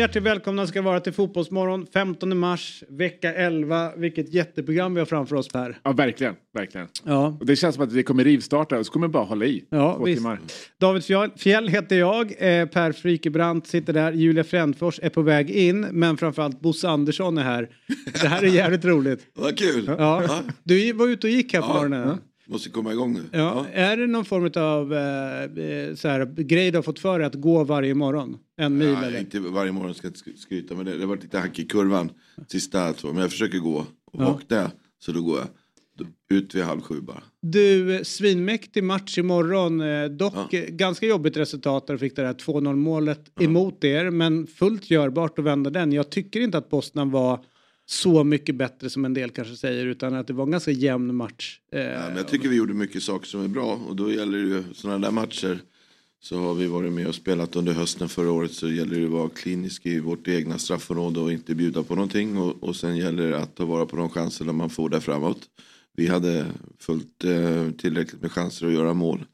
Hjärtligt välkomna ska vara till Fotbollsmorgon 15 mars, vecka 11. Vilket jätteprogram vi har framför oss Per. Ja, verkligen. verkligen. Ja. Och det känns som att det kommer rivstarta och så kommer det bara hålla i. Ja, två visst. timmar. David Fjell- Fjell heter jag, eh, Per Frikebrant sitter där, Julia Frändfors är på väg in, men framförallt Bosse Andersson är här. Det här är jävligt roligt. Vad kul! Ja. Du var ute och gick här på Ja. morgonen. Måste komma igång nu. Ja. Är det någon form av eh, eh, så här, grej du har fått för dig att gå varje morgon? En mil Ja, eller? inte varje morgon ska jag inte sk- skryta men det, det har varit lite hack i kurvan sista två. Men jag försöker gå och Ja. vakna så då går jag ut vid halv sju bara. Du, eh, svinmäktig match imorgon. Eh, dock Ja. ganska jobbigt resultat där du fick det där 2-0 målet emot er. Men fullt görbart att vända den. Jag tycker inte att Boston var så mycket bättre som en del kanske säger. Utan att det var en ganska jämn match. Eh, Ja, men jag tycker vi gjorde mycket saker som är bra och då gäller det ju sådana där matcher så har vi varit med och spelat under hösten förra året så gäller det att vara klinisk i vårt egna straffområde och inte bjuda på någonting och, och sen gäller det att ta vara på de chanserna man får där framåt. Vi hade fullt eh, tillräckligt med chanser att göra mål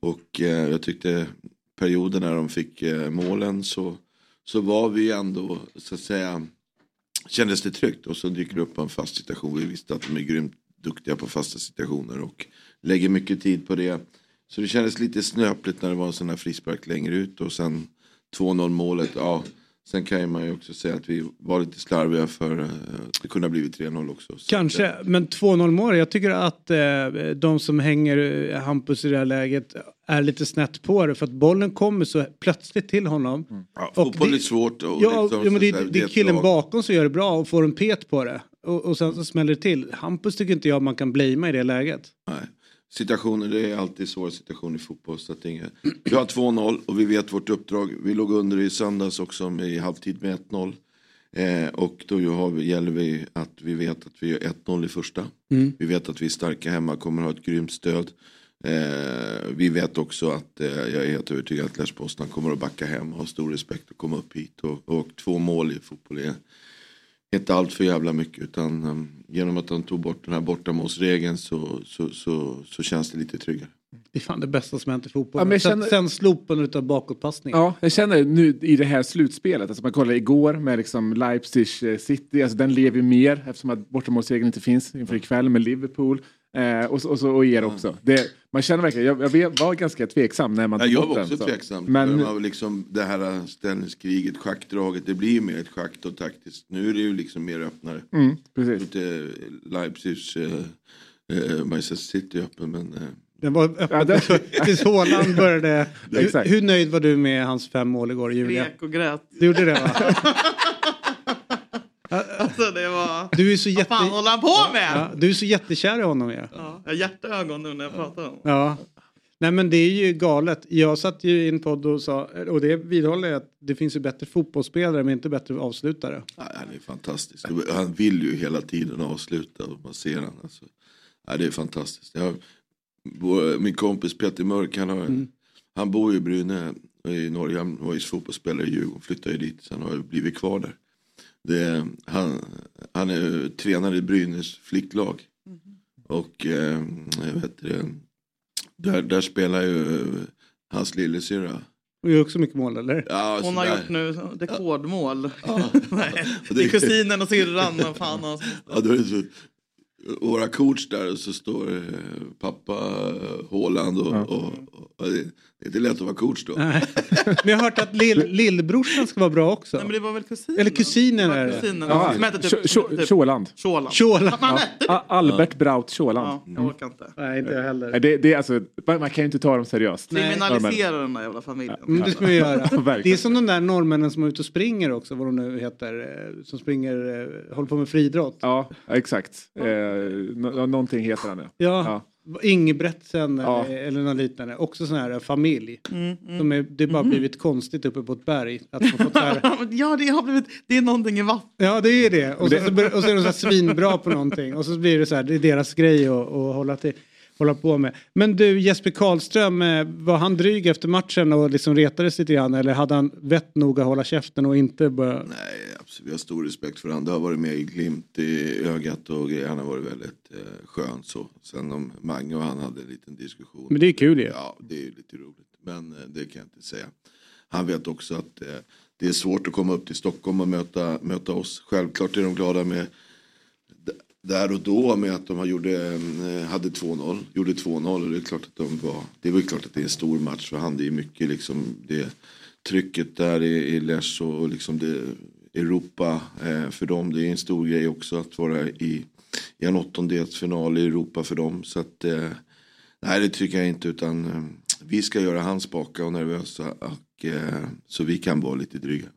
och eh, jag tyckte perioden när de fick eh, målen så, så var vi ändå så att säga kändes det tryggt och så dyker det upp en fast situation. Vi visste att de är grymt duktiga på fasta situationer och lägger mycket tid på det. Så det kändes lite snöpligt när det var en sån här frispark längre ut och sen 2-0 målet. Ja, sen kan man ju också säga att vi var lite slarviga för eh, att det kunde ha blivit 3-0 också. Så Kanske, att, men 2-0 mål. Jag tycker att eh, de som hänger eh, Hampus i det här läget är lite snett på det. För att bollen kommer så plötsligt till honom. ja, och fotboll det- är svårt. Och Ja, liksom, ja men det, här, det är killen lag. bakom som gör det bra och får en pet på det. Och, och sen så smäller det till. Hampus tycker inte jag man kan blamea i det läget. Nej. Situationer, det är alltid svåra situationer i fotboll. Så att det inga... Vi har 2-0 och vi vet vårt uppdrag. Vi låg under i söndags också i halvtid med 1-0. Eh, och då har vi, gäller vi att vi vet att vi är 1-0 i första. Mm. Vi vet att vi är starka hemma, kommer ha ett grymt stöd. Eh, vi vet också att eh, jag är helt övertygad att Lech Poznan kommer att backa hem och ha stor respekt och komma upp hit. Och, och två mål i fotboll är inte allt för jävla mycket utan um, genom att de tog bort den här bortamålsregeln så, så, så, så känns det lite tryggare. Det är fan det bästa som hänt i fotboll. Ja, men känner- sen slopandet av bakåtpassningen. Ja, jag känner nu i det här slutspelet, alltså man kollar igår med liksom Leipzig eh, City, alltså den lever ju mer eftersom att bortamålsregeln inte finns inför ikväll med Liverpool. Eh, och, så- och, och er också. Det, man känner verkligen, jag, jag var ganska tveksam när man Ja, tog jag bort var den. också så. tveksam. Men- var liksom det här ställningskriget, schackdraget, det blir ju mer ett schack och taktiskt. Nu är det ju liksom mer öppnare. Mm, precis. Inte Leipzigs eh, eh, Manchester City öppen men eh, Den var öppen Ja, det- tills Haaland började. hur, Exakt. hur nöjd var du med hans fem mål igår Julia? Grek och grät. Du gjorde det va? Alltså det var... Du är så Vad jätte... fan håller han på med? Ja, du är så jättekär i honom ju. Ja. Ja, jag har hjärtögon nu när jag pratar om ja. Nej men det är ju galet. Jag satt ju i en podd och sa, och det vidhåller jag, att det finns ju bättre fotbollsspelare men inte bättre avslutare. ja, han är fantastisk. Han vill ju hela tiden avsluta och man ser han. Alltså. Ja, det är fantastiskt. Jag, min kompis Peter Mörk, han, har, han bor ju i Bryne i Norge. Han var ju fotbollsspelare i Djurgården, flyttade ju dit. Sen har jag blivit kvar där. Det, han, han är tränare i Brynäs flicklag. Och eh, vet det, där, där spelar ju hans lillasyrra. Och gör också mycket mål eller? Ja, Hon har sådär. gjort nu rekordmål. Ja. Nej, det är kusinen och syrran och fan och Ja, då är det så, våra coach där och så står eh, pappa eh, Haaland och, och, och, det, det är inte lätt att vara coach då. Nej. Men jag har hört att lill, lillbrorsan ska vara bra också. Nej men det var väl kusinen? Eller kusinen är det. kusinen. Ja, Som hette Tjåland. Tjåland. Albert Braut Tjåland. Ja, jag orkar inte. Nej inte jag heller. Nej, Det, det, är alltså, man man kan ju inte ta dem seriöst. Kriminalisera den där jävla familjen. Mm, det ska vi göra. Det är som de där norrmännen som är ute och springer också, vad de nu heter, eh, som springer, håller på med friidrott. Ja, exakt. Eh, nå- någonting heter han ja. Ja, Ja. Ingebretsen Ja. eller, eller något liknande. Också sån här familj. Mm, mm. Som är, det har bara blivit konstigt uppe på ett berg. Att man fått här, ja, det har blivit, det är någonting i vattnet. ja det är det. Och så, så, och så är de så här svinbra på någonting. Och så blir det så här, det är deras grej att, att hålla, till, hålla på med. Men du Jesper Karlström, eh, var han dryg efter matchen och liksom retades lite grann? Eller hade han vett nog att hålla käften och inte börja... Nej, absolut. Vi har stor respekt för honom. Det har varit med i glimt i ögat och. Han har varit väldigt eh, skön så. Sen om Mange och han hade en liten diskussion. Men det är kul ju. Ja, det är lite roligt. Men eh, det kan jag inte säga. Han vet också att eh, det är svårt att komma upp till Stockholm och möta, möta oss. Självklart är de glada med där och då med att de gjorde, eh, hade 2-0. Gjorde 2-0 och det är klart att de var. Det väl klart att det är en stor match för han. Det är mycket liksom det trycket där i, i Lech och liksom det Europa eh, för dem. Det är en stor grej också att vara i, i en åttondelsfinal i Europa för dem. Så att eh, Nej det tycker jag inte utan vi ska göra han spaka och nervösa och, så vi kan vara lite dryga.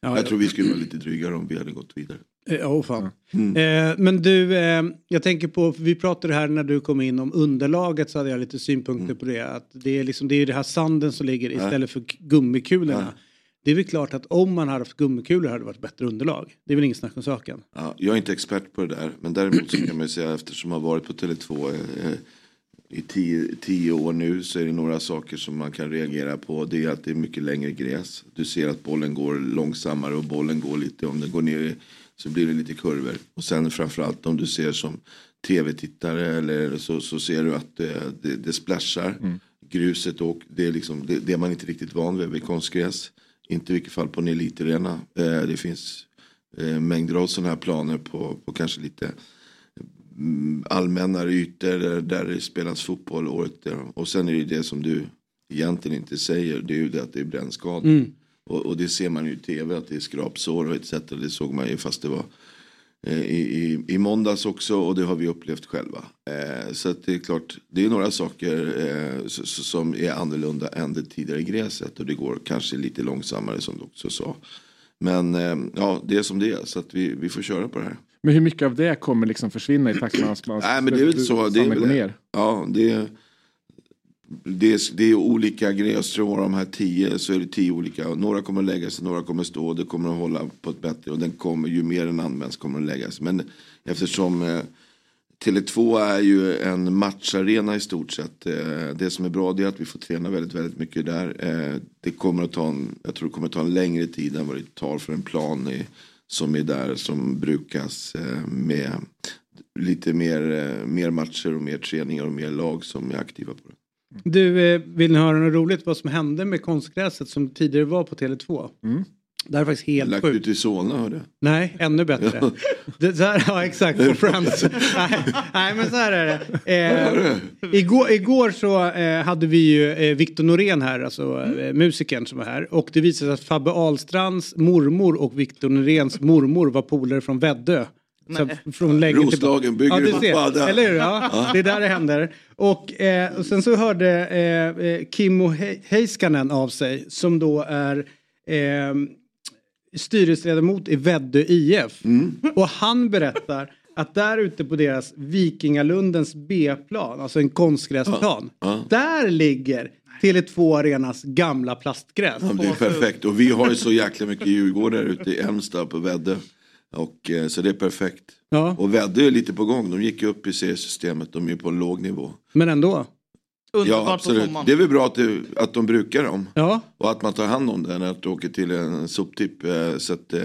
Ja, Jag tror vi skulle vara lite drygare om vi hade gått vidare. Eh, oh, fan. Mm. Eh, men du, eh, jag tänker på, vi pratade här när du kom in om underlaget så hade jag lite synpunkter Mm. på det. Att det är liksom, det är det här sanden som ligger istället för gummikulorna. Ja. Det är väl klart att om man hade haft gummikulor hade det varit bättre underlag. Det är väl inget snack om saken. Ja, jag är inte expert på det där men däremot så kan man ju säga eftersom jag har varit på Tele2 eh, i tio, tio år nu så är det några saker som man kan reagera på. Det är att det är mycket längre gräs. Du ser att bollen går långsammare och bollen går lite, om den går ner i- så blir det lite kurvor. Och sen framförallt om du ser som tv-tittare eller så, så ser du att det, det, det splashar. Gruset och det är, liksom, det, det är man inte riktigt van vid vid konstgräs. Inte i vilket fall på en elitarena. Eh, det finns eh, mängder av sådana här planer på, på kanske lite mm, allmännare ytor där, där det spelas fotboll året. där. Och sen är det det som du egentligen inte säger. Det är ju det att det är brännskador. Mm. Och, och det ser man ju i tv att det är skrapsår och etc. Det såg man ju fast det var eh, i, i, i måndags också och det har vi upplevt själva. Eh, så det är klart, det är några saker eh, s- s- som är annorlunda än det tidigare gräset och det går kanske lite långsammare som du också sa. Men eh, ja, det är som det är så att vi, vi får köra på det här. Men hur mycket av det kommer liksom försvinna i takt med att man Nej men det är väl så. Det är, väl, ner? ja, det, är- det, är, det är olika grejer. Jag tror de här tio så är det tio olika. Några kommer lägga sig, några kommer stå. Det kommer att hålla på ett bättre. Och den kommer, ju mer den används kommer den lägga läggas. Men eftersom eh, Tele2 är ju en matcharena i stort sett. Eh, det som är bra det är att vi får träna väldigt, väldigt mycket där. Eh, det kommer att ta en, jag tror det kommer att ta en längre tid än vad det tar för en plan i, som är där som brukas eh, med lite mer, eh, mer matcher och mer träningar och mer lag som är aktiva på det. Du, eh, vill ni höra något roligt vad som hände med konstgräset som tidigare var på Tele2? Mm. Det här är faktiskt helt Lagt sjukt. ut i Solna hörde jag. Nej, ännu bättre. Det, så här, ja, exakt. På Friends. nej, nej, men så här är det. Eh, igår, igår så eh, hade vi ju eh, Victor Norén här, alltså eh, musikern som var här. Och det visade sig att Fabbe Ahlstrands mormor och Victor Noréns mormor var polare från Väddö. Så från länge Roslagen bygger ja, du ser. Eller hur? Ja, det är där det händer. Och, eh, och sen så hörde eh, eh, Kimmo He- Heiskanen av sig som då är eh, styrelseledamot i Väddö IF. Mm. Och han berättar att där ute på deras Vikingalundens B-plan, alltså en konstgräsplan, Ja. där ligger Tele2 Arenas gamla plastgräs. Ja, det är perfekt. Och vi har ju så jäkla mycket Djurgårdar ute i Älmstad på Väddö. Och, eh, så det är perfekt. Ja, Och Väddö är lite på gång. De gick ju upp i seriesystemet. De är på en låg nivå. men ändå. Underbart Ja, på absolut. sommaren. Det är väl bra att, det, att de brukar dem. Ja, Och att man tar hand om det när du åker till en soptipp. eh, Så att, eh,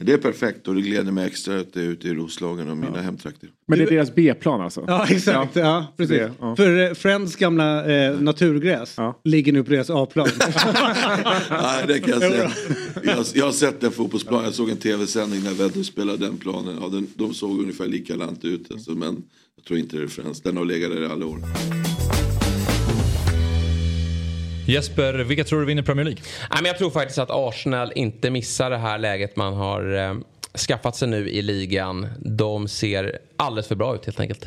det är perfekt och det gläder mig extra att det är ute i Roslagen och mina hemtrakter. Men det är deras B-plan alltså? ja exakt. Ja. precis. Det, ja. För eh, Friends gamla eh, naturgräs Ja. ligger nu på deras A-plan. Nej, det kan jag säga. Jag, jag har sett den fotbollsplanen. Jag såg en tv-sändning när Väddö spelade den planen. Ja, den, de såg ungefär likadant ut. Alltså, men jag tror inte det är Friends. Den har legat där i alla år. Jesper, vilka tror du vinner Premier League? Nej, men jag tror faktiskt att Arsenal inte missar det här läget man har eh, skaffat sig nu i ligan. De ser alldeles för bra ut helt enkelt.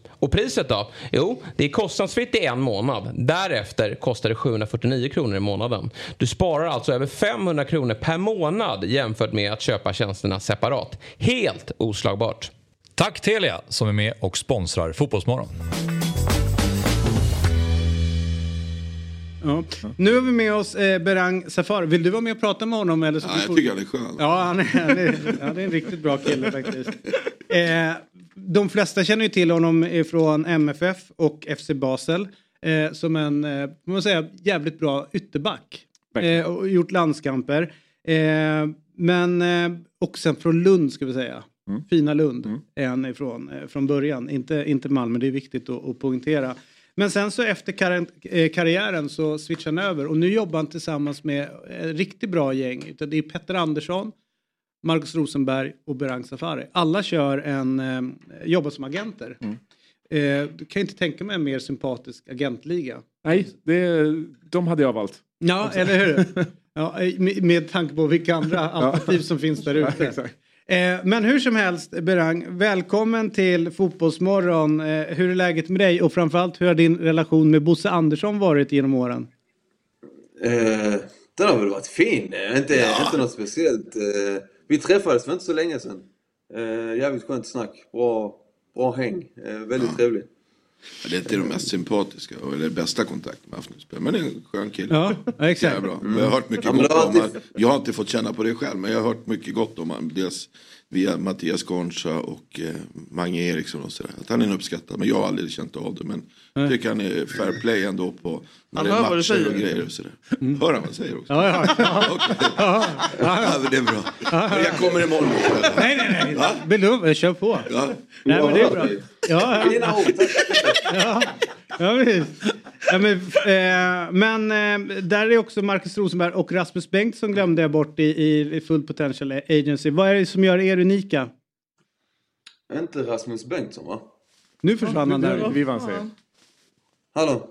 Och priset då? Jo, det är kostnadsfritt i en månad. Därefter kostar det 749 kronor i månaden. Du sparar alltså över 500 kronor per månad jämfört med att köpa tjänsterna separat. Helt oslagbart. Tack Telia som är med och sponsrar Fotbollsmorgon. Ja. Nu har vi med oss eh, Berang Safar. Vill du vara med och prata med honom? Eller så ja, jag tycker han är skön. Ja, han är, han är, han är en riktigt bra kille faktiskt. Eh, de flesta känner ju till honom från MFF och FC Basel. Eh, som en, eh, man säga, jävligt bra ytterback. Eh, och gjort landskamper. Eh, men eh, och sen från Lund ska vi säga. Mm. Fina Lund mm. är han ifrån eh, från början. Inte, inte Malmö, det är viktigt att, att poängtera. Men sen så efter eh, karriären så switchade han över och nu jobbar han tillsammans med ett riktigt bra gäng. Det är Petter Andersson, Marcus Rosenberg och Berang Safari. Alla kör en, eh, jobbar som agenter. Mm. Eh, du kan inte tänka mig en mer sympatisk agentliga. Nej, det, de hade jag valt. Ja, eller hur? Ja, eh, med, med tanke på vilka andra alternativ som finns där ute. Eh, men hur som helst, Berang, välkommen till Fotbollsmorgon. Eh, hur är läget med dig och framförallt hur har din relation med Bosse Andersson varit genom åren? Eh, den har väl varit fin, inte, ja. inte något speciellt. Eh, vi träffades för inte så länge sedan. Eh, jävligt skönt snack. Bra, bra häng. Eh, väldigt ja. trevligt. Ja, det är inte de mest sympatiska eller bästa kontakten med haft Men det är en skön kille. Ja, exakt. Bra. Mm. Jag har hört mycket gott om honom. Jag har inte fått känna på det själv men jag har hört mycket gott om honom. Dels via Mattias Gornsa och eh, Mange Eriksson och sådär. Att han är en uppskattad. Men jag har aldrig känt av det. Men jag tycker han är fair play ändå på när det är matcher och grejer och sådär. Mm. Hör han vad jag säger också? Ja, ja. ja. ja, det är bra. Jag kommer imorgon. nej, nej, nej. Belum, kör på. Ja. Nej, men det är bra. Ja, ja. ja. ja, visst. Ja, men, eh, men eh, där är också Marcus Rosenberg och Rasmus Bengt som glömde jag bort i, i, Full Potential Agency. Vad är det som gör er unika? Inte Rasmus Bengtsson va? Nu försvann han där. Vivan säger. Hallå?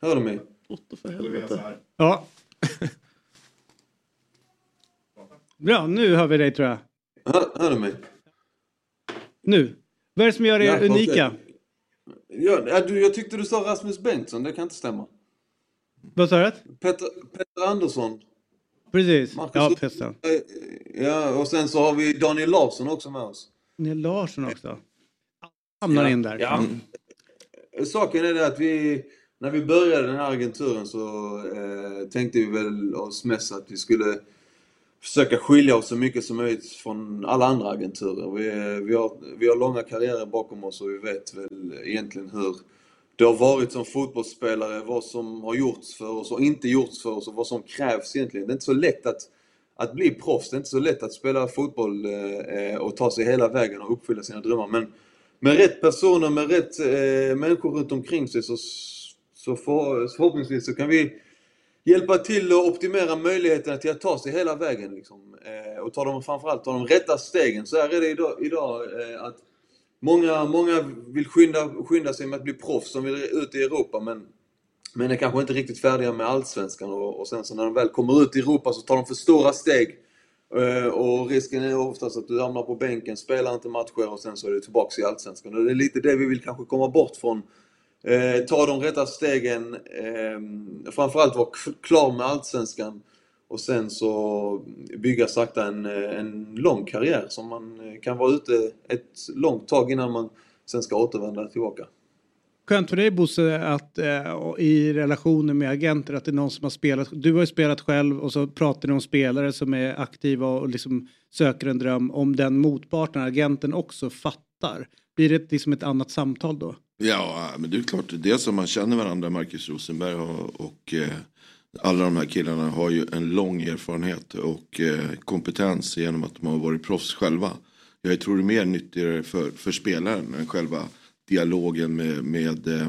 Hör du mig? Otto för helvete. Ja. Bra, nu hör vi dig tror jag. Hör, hör du mig? Nu. Vad är det som gör er ja, unika? Ja, du, jag tyckte du sa Rasmus Bengtsson, det kan inte stämma. Vad sa du? Petter, Petter Andersson. Precis, Marcus ja Petter. Ja, och sen så har vi Daniel Larsson också med oss. Daniel Larsson också? Hamnar ja. in där. Ja. Saken är det att vi, när vi började den här agenturen så eh, tänkte vi väl oss mest att vi skulle försöka skilja oss så mycket som möjligt från alla andra agenturer. Vi, vi, har, vi har långa karriärer bakom oss och vi vet väl egentligen hur det har varit som fotbollsspelare, vad som har gjorts för oss och inte gjorts för oss och vad som krävs egentligen. Det är inte så lätt att, att bli proffs, det är inte så lätt att spela fotboll eh, och ta sig hela vägen och uppfylla sina drömmar. Men med rätt personer, med rätt eh, människor runt omkring sig så, så för, förhoppningsvis så kan vi hjälpa till att optimera möjligheterna till att ta sig hela vägen. Liksom. Eh, och ta dem, framförallt ta de rätta stegen. Så här är det idag, idag eh, att många, många vill skynda, skynda sig med att bli proffs, som vill ut i Europa, men, men är kanske inte riktigt färdiga med Allsvenskan. Och, och sen så när de väl kommer ut i Europa så tar de för stora steg. Eh, och risken är oftast att du hamnar på bänken, spelar inte matcher och sen så är du tillbaka i Allsvenskan. Och det är lite det vi vill kanske komma bort från Eh, ta de rätta stegen, eh, framförallt vara klar med Allsvenskan och sen så bygga sakta en, eh, en lång karriär som man eh, kan vara ute ett långt tag innan man sen ska återvända tillbaka. skönt för dig Bosse att eh, i relationer med agenter att det är någon som har spelat. Du har ju spelat själv och så pratar ni om spelare som är aktiva och liksom söker en dröm. Om den motparten, agenten också fattar. Blir det liksom ett annat samtal då? Ja, men det är klart. Dels som man känner varandra, Marcus Rosenberg och, och eh, alla de här killarna har ju en lång erfarenhet och eh, kompetens genom att de har varit proffs själva. Jag tror det är mer nyttigare för, för spelaren än själva dialogen med, med, eh,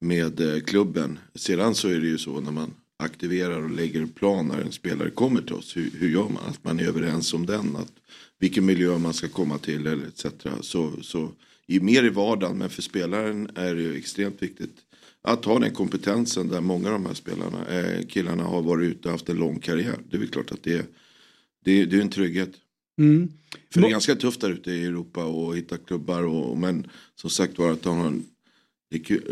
med eh, klubben. Sedan så är det ju så när man aktiverar och lägger en plan när en spelare kommer till oss. Hur, hur gör man? Att man är överens om den. Att vilken miljö man ska komma till eller etc. Så, så i, mer i vardagen men för spelaren är det ju extremt viktigt att ha den kompetensen där många av de här spelarna, eh, killarna har varit ute och haft en lång karriär. Det är väl klart att det är, det är, det är en trygghet. Mm. För det är ganska tufft där ute i Europa och hitta klubbar. Och, men som sagt var att ha en,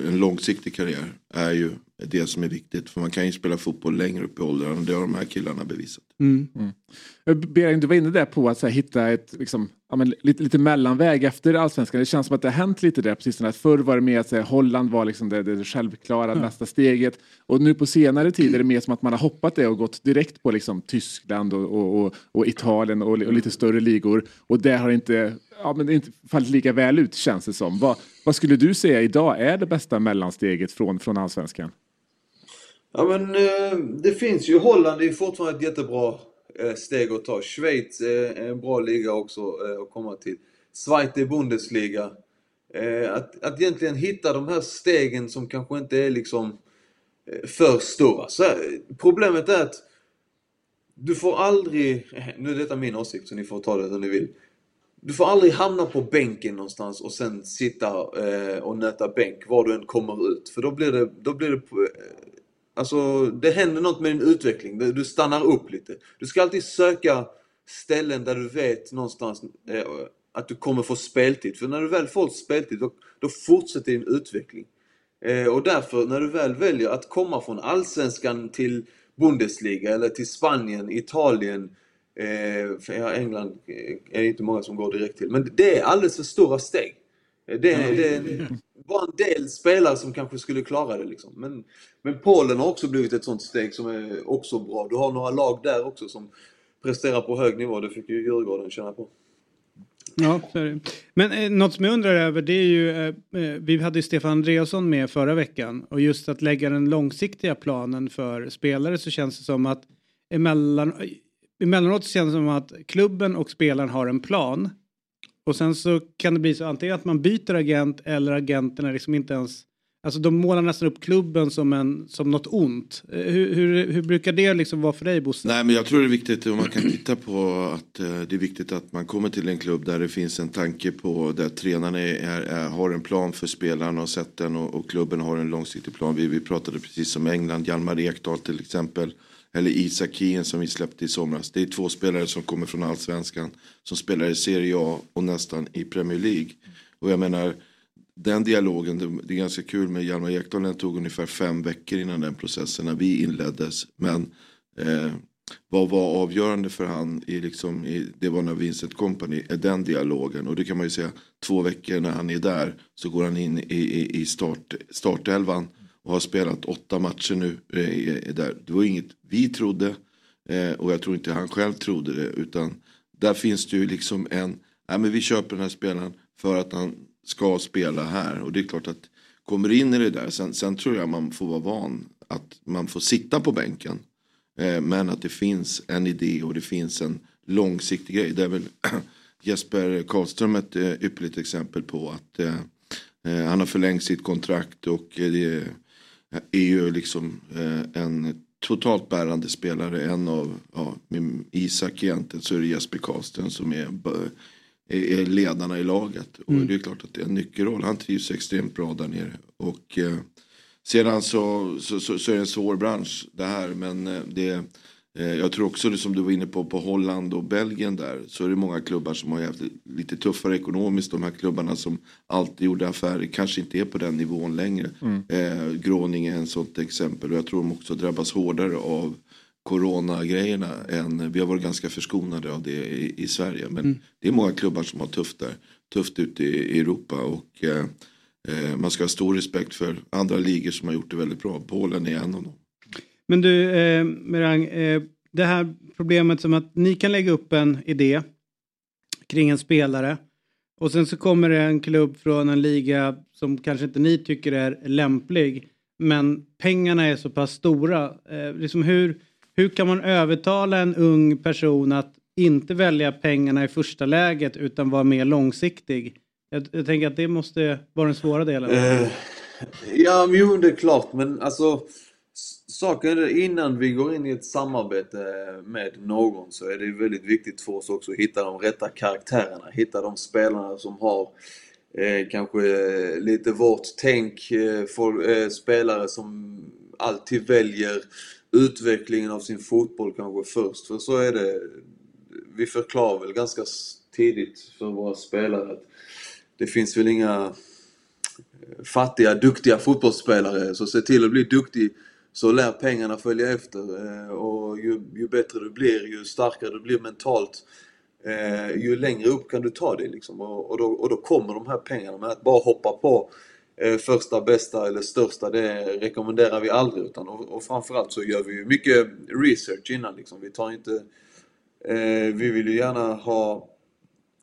en långsiktig karriär är ju det som är viktigt. För man kan ju spela fotboll längre upp i och det har de här killarna bevisat. Mm. Mm. Bering, du var inne där på att här, hitta ett, liksom, ja, men, lite, lite mellanväg efter allsvenskan. Det känns som att det har hänt lite där på sistone. Förr var det mer att här, Holland var liksom det, det självklara mm. nästa steget. Och nu på senare tid är det mer som att man har hoppat det och gått direkt på liksom, Tyskland och, och, och, och Italien och, och, lite större ligor. Och det har inte, ja, men det inte fallit lika väl ut känns det som. Vad, vad skulle du säga idag är det bästa mellansteget från, från allsvenskan? Ja men eh, det finns ju, Holland är fortfarande ett jättebra eh, steg att ta. Schweiz eh, är en bra liga också att komma till. Zweite Bundesliga. Att, att egentligen hitta de här stegen som kanske inte är liksom för stora. Så problemet är att du får aldrig, nu är detta min åsikt så ni får ta det hur ni vill. Du får aldrig hamna på bänken någonstans och sen sitta och nöta bänk var du än kommer ut. För då blir det, då blir det Alltså, det händer något med din utveckling. Du stannar upp lite. Du ska alltid söka ställen där du vet någonstans eh, att du kommer få speltid. För när du väl får speltid, då, då fortsätter din utveckling. Eh, och därför, när du väl väljer att komma från Allsvenskan till Bundesliga eller till Spanien, Italien, eh, för ja, England eh, är det inte många som går direkt till. Men det är alldeles för stora steg. Det, det bara en del spelare som kanske skulle klara det. Liksom. Men, men Polen har också blivit ett sånt steg som är också bra. Du har några lag där också som presterar på hög nivå. Det fick ju Djurgården känna på. Ja. Men eh, något som jag undrar över det är ju, eh, eh, vi hade ju Stefan Andreasson med förra veckan och just att lägga den långsiktiga planen för spelare så känns det som att emellan, emellanåt känns det som att klubben och spelaren har en plan och sen så kan det bli så antingen att man byter agent eller agenterna liksom inte ens Alltså de målar nästan upp klubben som, en, som något ont. Eh, hur, hur, hur brukar det liksom vara för dig Bosse? Nej men jag tror det är viktigt om man kan titta på att eh, det är viktigt att man kommer till en klubb där det finns en tanke på där tränarna är, är, är har en plan för spelarna och sett den och, och, klubben har en långsiktig plan. Vi, vi pratade precis om England, Hjalmar Ekdal till exempel. Eller Isak Kien som vi släppte i somras. Det är två spelare som kommer från allsvenskan. Som spelar i Serie A och nästan i Premier League. Och jag menar den dialogen, det är ganska kul med Hjalmar Ekdal. Den tog ungefär fem veckor innan den processen när vi inleddes. Men eh, vad var avgörande för han, i liksom, i, det var när Vincent Company, eh, den dialogen. Och det kan man ju säga, två veckor när han är där så går han in i, i, i start, startelvan och har spelat åtta matcher nu. Eh, där. Det var inget vi trodde eh, och jag tror inte han själv trodde det. Utan där finns det ju liksom en, nej men vi köper den här spelaren för att han ska spela här. Och det är klart att kommer in i det där, sen, sen tror jag man får vara van att man får sitta på bänken. Eh, men att det finns en idé och det finns en långsiktig grej. Det är väl Jesper Karlström ett ypperligt exempel på att han har förlängt sitt kontrakt och det är ju liksom eh, en totalt bärande spelare. En av ja, Isak egentligen så är det Jesper Karlström som är, är ledarna i laget. Mm. Och det är klart att det är en nyckelroll. Han trivs extremt bra där nere. Och eh, sedan så, så, så, så, är det en svår bransch det här. Men eh, det jag tror också det som du var inne på på Holland och Belgien där så är det många klubbar som har haft lite tuffare ekonomiskt. De här klubbarna som alltid gjorde affärer kanske inte är på den nivån längre. Mm. Eh, är en sånt exempel och jag tror de också drabbas hårdare av coronagrejerna än vi har varit ganska förskonade av det i, i Sverige. Men mm. det är många klubbar som har tufft där. Tufft ute i, i Europa och eh, Eh, man ska ha stor respekt för andra ligor som har gjort det väldigt bra. Polen är en av dem. Men du, eh, Merang, eh, det här problemet som att ni kan lägga upp en idé kring en spelare och sen så kommer det en klubb från en liga som kanske inte ni tycker är lämplig men pengarna är så pass stora. Eh, liksom hur, hur kan man övertala en ung person att inte välja pengarna i första läget utan vara mer långsiktig? Jag, jag tänker att det måste vara den svåra delen. Eh, ja, men jo, det är klart, men alltså Saken är innan vi går in i ett samarbete med någon så är det väldigt viktigt för oss också att hitta de rätta karaktärerna. Hitta de spelarna som har eh, kanske lite vårt tänk. Eh, för, eh, spelare som alltid väljer utvecklingen av sin fotboll kanske först. För så är det. Vi förklarar väl ganska tidigt för våra spelare att det finns väl inga eh, fattiga, duktiga fotbollsspelare. Så se till att bli duktig så lär pengarna följa efter. Eh, och ju, ju, bättre du blir, ju starkare du blir mentalt, eh, ju längre upp kan du ta det liksom. Och, och, då, och då kommer de här pengarna. Men att bara hoppa på eh, första, bästa eller största, det rekommenderar vi aldrig. Utan, och, och framförallt så gör vi mycket research innan liksom. Vi tar inte... Eh, vi vill ju gärna ha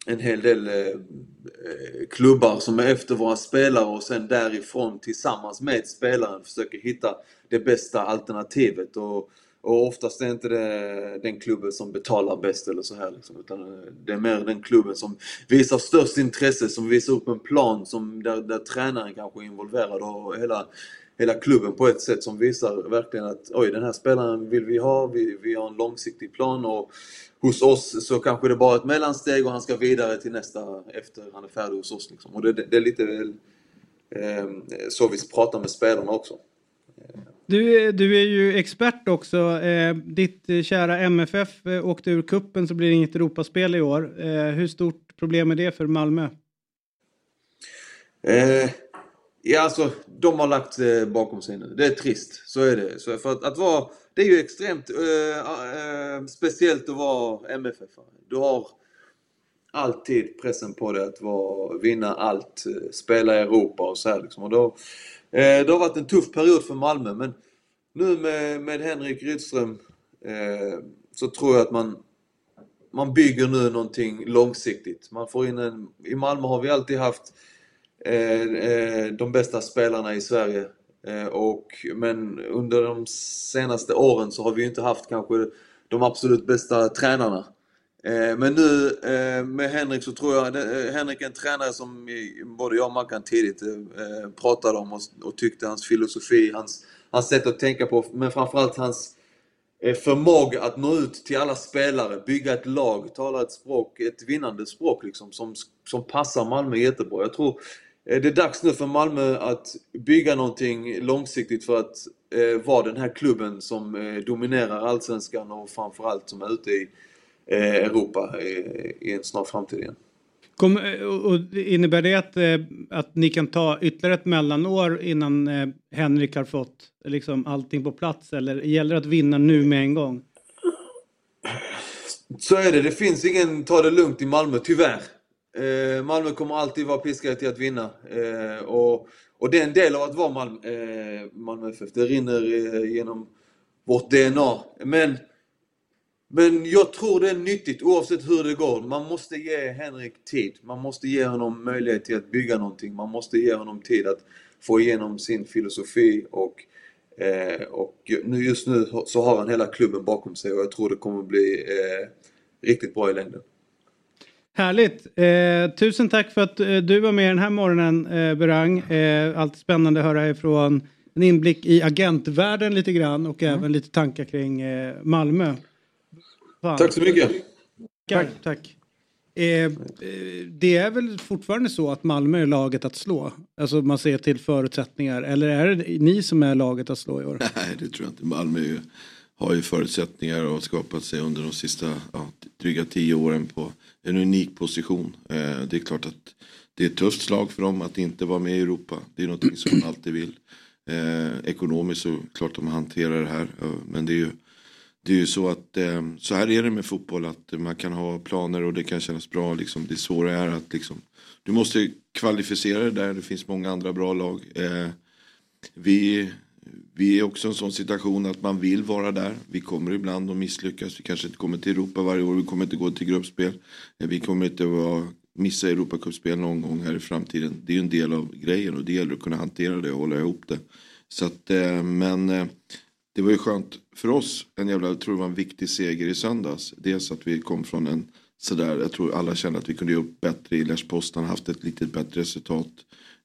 en hel del eh, eh, klubbar som är efter våra spelare och sen därifrån tillsammans med spelaren försöker hitta det bästa alternativet. Och, och oftast är det inte det den klubben som betalar bäst eller så här liksom, utan eh, det är mer den klubben som visar störst intresse, som visar upp en plan som, där, där tränaren kanske är involverad och hela, hela klubben på ett sätt som visar verkligen att oj den här spelaren vill vi ha, vi, vi har en långsiktig plan och hos oss så kanske det bara är ett mellansteg och han ska vidare till nästa efter han är färdig hos oss. Liksom. Och det, det, är lite väl eh, så vi pratar med spelarna också. Du, du är ju expert också. Eh, ditt eh, kära MFF eh, åkte ur kuppen så blir det inget Europaspel i år. Eh, hur stort problem är det för Malmö? Ja, alltså de har lagt eh, bakom sig nu. Det är trist, så är det. Så för att, att vara, det är ju extremt eh, eh speciellt att vara MFF. Du har alltid pressen på dig att vara, vinna allt, eh, spela i Europa och så här liksom. Och då, Eh, det har varit en tuff period för Malmö men nu med, med Henrik Rydström eh, så tror jag att man, man bygger nu någonting långsiktigt. Man får in en, I Malmö har vi alltid haft Eh, eh, de bästa spelarna i Sverige. Eh, och, men under de senaste åren så har vi inte haft kanske de absolut bästa tränarna. Men nu med Henrik så tror jag, Henrik är en tränare som både jag och Mackan tidigt pratade om och tyckte hans filosofi, hans, hans sätt att tänka på, men framförallt hans förmåga att nå ut till alla spelare, bygga ett lag, tala ett språk, ett vinnande språk liksom, som, som passar Malmö jättebra. Jag tror det är dags nu för Malmö att bygga någonting långsiktigt för att vara den här klubben som dominerar Allsvenskan och framförallt som är ute i Eh, Europa i en snar framtid igen. Kom, eh, och innebär det att, eh, att ni kan ta ytterligare ett mellanår innan Henrik har fått liksom allting på plats eller gäller det att vinna nu med en gång? Så är det. Det finns ingen ta det lugnt i Malmö, tyvärr. Eh, Malmö kommer alltid vara piskade till att vinna. Eh, och, och det är en del av att vara Malmö, eh, Malmö FF. Det rinner genom vårt DNA. Men men jag tror det är nyttigt oavsett hur det går. Man måste ge Henrik tid. Man måste ge honom möjlighet till att bygga någonting. Man måste ge honom tid att få igenom sin filosofi och, eh, och nu, just nu så har han hela klubben bakom sig och jag tror det kommer bli eh, riktigt bra i längden. Härligt! Eh, tusen tack för att eh, du var med den här morgonen eh, Berang. Eh, alltid spännande att höra ifrån en inblick i agentvärlden lite grann och mm. även lite tankar kring eh, Malmö. Fan. Tack så mycket. Tack. tack. Eh, det är väl fortfarande så att Malmö är laget att slå? Alltså man ser till förutsättningar. Eller är det ni som är laget att slå i år? Nej, det tror jag inte. Malmö ju, har ju förutsättningar och skapat sig under de sista ja, dryga tio åren på en unik position. Eh, det är klart att det är ett tufft slag för dem att inte vara med i Europa. Det är någonting som de alltid vill. Eh, ekonomiskt så klart de hanterar det här. Eh, men det är ju det är ju så att eh, så här är det med fotboll att man kan ha planer och det kan kännas bra. Liksom. Det svåra är att liksom, du måste kvalificera dig där, det finns många andra bra lag. Eh, vi, vi är också i en sån situation att man vill vara där. Vi kommer ibland att misslyckas. Vi kanske inte kommer till Europa varje år. Vi kommer inte gå till gruppspel. Eh, vi kommer inte vara, missa Europacupspel någon gång här i framtiden. Det är ju en del av grejen och det gäller att kunna hantera det och hålla ihop det. Så att, eh, men eh, det var ju skönt för oss. En jävla, jag tror det var en viktig seger i söndags. Dels att vi kom från en sådär, jag tror alla kände att vi kunde gjort bättre i Lespostan, haft ett lite bättre resultat.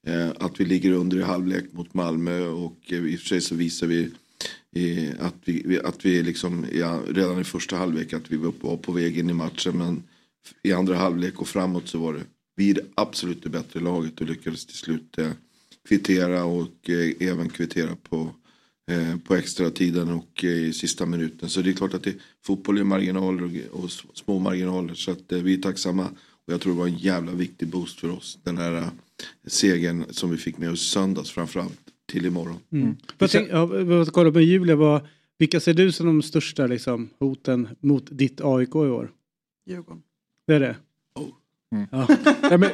Eh, att vi ligger under i halvlek mot Malmö och eh, i och för sig så visar vi eh, att vi, att vi liksom, ja, redan i första halvlek att vi var på, väg in i matchen men i andra halvlek och framåt så var det vi är det absolut det bättre laget och lyckades till slut kvittera och även kvittera på, på extra tiden och i sista minuten. Så det är klart att det, fotboll är marginaler och, och små marginaler så att vi är tacksamma. Och jag tror det var en jävla viktig boost för oss. Den här segern som vi fick med oss söndags framförallt till imorgon. Mm. Tänk, ja, vad kolla på Julia, vad, vilka ser du som de största liksom, hoten mot ditt AIK i år? Djurgården. Det är det? Ja, men,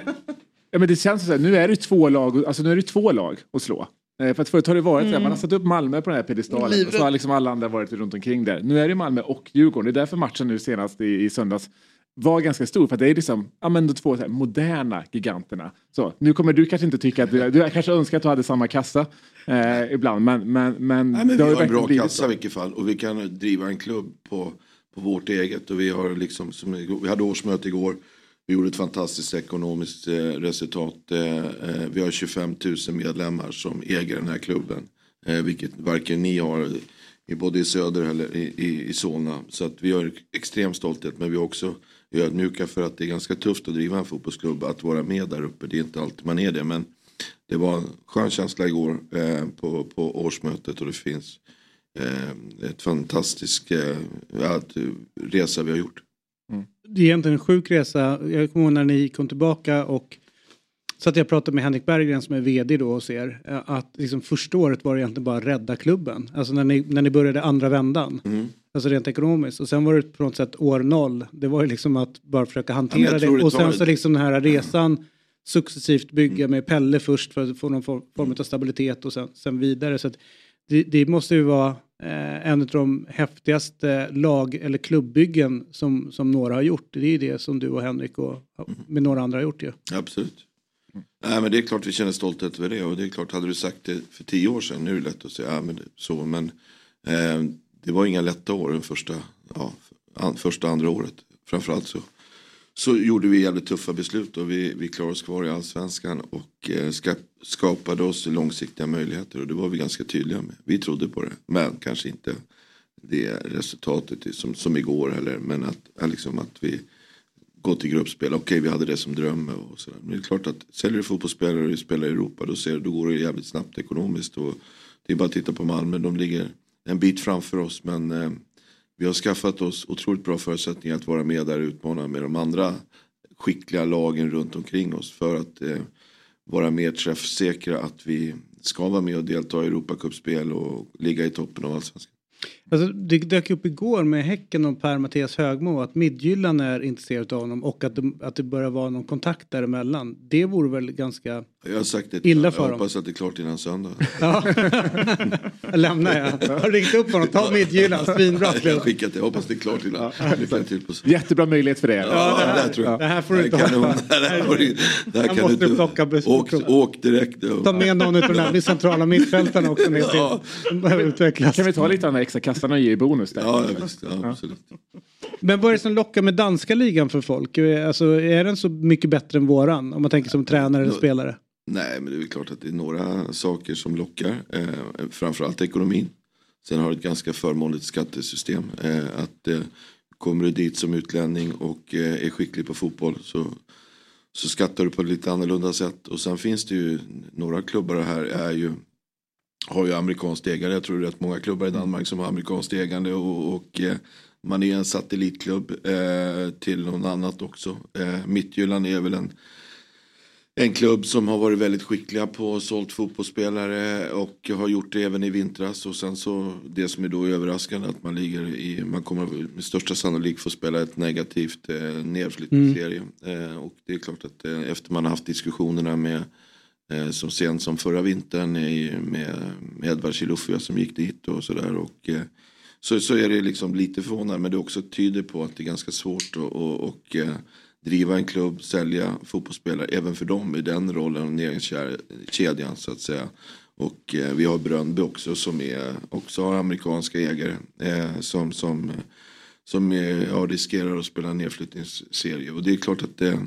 ja, men det känns så här, nu är det två lag, alltså nu är det två lag att slå. Eh, För att förut har det varit så här, man har satt upp Malmö på den här piedestalen och så har liksom alla andra varit runt omkring där. Nu är det Malmö och Djurgården, det är därför matchen nu senast i, i söndags var ganska stor för att det är liksom, ja men de två moderna giganterna. Så, nu kommer du kanske inte tycka att du, du kanske önskar att du hade samma kassa eh, ibland men, men, men, Nej, men det vi ju har en bra kassa så. i vilket fall och vi kan driva en klubb på, på vårt eget och vi har liksom, som, vi hade årsmöte igår. Vi gjorde ett fantastiskt ekonomiskt eh, resultat. Eh, eh, vi har 25 000 medlemmar som äger den här klubben. Eh, vilket varken ni har i både i söder eller i, i, i Solna. Så att vi har extrem stolthet men vi är också ödmjuka för att det är ganska tufft att driva en fotbollsklubb. Att vara med där uppe, det är inte alltid man är det. Men det var en skön känsla igår eh, på, på årsmötet och det finns eh, ett fantastisk eh, resa vi har gjort. Mm. Det är egentligen en sjuk resa. Jag kommer ihåg när ni kom tillbaka och så att jag pratade med Henrik Berggren som är vd då hos er. eh, Att liksom första året var det egentligen bara rädda klubben. Alltså när ni, när ni började andra vändan. Mm. Alltså rent ekonomiskt. Och sen var det på något sätt år noll. Det var ju liksom att bara försöka hantera det. Och sen så liksom den här resan successivt bygga med Pelle först för att få någon form form av stabilitet och sen, sen vidare. Så att det, det måste ju vara eh, en av de häftigaste lag eller klubbyggen som, som några har gjort. Det är ju det som du och Henrik och med några andra har gjort ju. Absolut. Nej men det är klart vi känner stolthet över det. Och det är klart hade du sagt det för tio år sedan nu är det lätt att säga ja, men det, så. Men eh, det var inga lätta år den första, ja, an, första andra året. Framförallt så så gjorde vi jävligt tuffa beslut och vi, vi klarade oss kvar i allsvenskan och eh, ska, skapade oss långsiktiga möjligheter. Och det var vi ganska tydliga med. Vi trodde på det men kanske inte det resultatet som, som igår heller. Men att, liksom att vi gå till gruppspel. Okej, vi hade det som dröm och sådär. Men det är klart att säljer du fotbollsspelare och spelar i Europa då, ser, då går det jävligt snabbt ekonomiskt. Och det är bara att titta på Malmö, de ligger en bit framför oss. Men eh, vi har skaffat oss otroligt bra förutsättningar att vara med där och utmana med de andra skickliga lagen runt omkring oss. För att eh, vara mer träffsäkra att vi ska vara med och delta i Europacupspel och ligga i toppen av allsvenskan. Alltså, det dök upp igår med Häcken och Per-Mattias Högmo att Midtjylland är intresserad av honom och att det, att det börjar vara någon kontakt däremellan. Det vore väl ganska... Jag har sagt det, Illa jag för dem. hoppas att det är klart innan söndag. Ja. jag lämnar jag. Har ringt upp honom. Ta Midtjylland, svinbra Jag har skickat det, jag hoppas det är klart innan. Lycka till på Jättebra möjlighet för det. Ja, det här- det här tror jag. det här får du inte kan du- Det här får du- det här kan måste du inte- åk, åk direkt. Ta med någon av de här centrala mittfältarna också ner till. Ja. Behöver utvecklas. Kan vi ta lite av de här extra kassarna och ge i bonus där? Ja, ja, visst, ja, absolut. Men vad är det som lockar med danska ligan för folk? Alltså, är den så mycket bättre än våran? Om man tänker som tränare eller spelare. Nej, men det är väl klart att det är några saker som lockar. Eh, framförallt ekonomin. Sen har det ett ganska förmånligt skattesystem. Eh, att eh, kommer du dit som utlänning och eh, är skicklig på fotboll så, så skattar du på ett lite annorlunda sätt. Och sen finns det ju några klubbar här är ju har ju amerikanskt ägande. Jag tror det är rätt många klubbar i Danmark som har amerikanskt ägande och, och eh, man är en satellitklubb eh, till någon annat också. Eh, Midtjylland är väl en en klubb som har varit väldigt skickliga på sålt fotbollsspelare och har gjort det även i vintras. Och sen så det som är då överraskande att man ligger i, man kommer med största sannolikhet få spela ett negativt eh, nedflyttningsserie. Eh, och det är klart att eh, efter man har haft diskussionerna med eh, som sent som förra vintern i, med, med Edvard Chilufya som gick dit och sådär. Och, eh, så, så är det liksom lite förvånande men det också tyder på att det är ganska svårt att och, och, eh, driva en klubb, sälja fotbollsspelare även för dem i den rollen, och näringskedjan så att säga. Och eh, vi har Brönnby också som är, också har amerikanska ägare eh, som, som, som är, ja, riskerar att spela nedflyttningsserie. Och det är klart att det,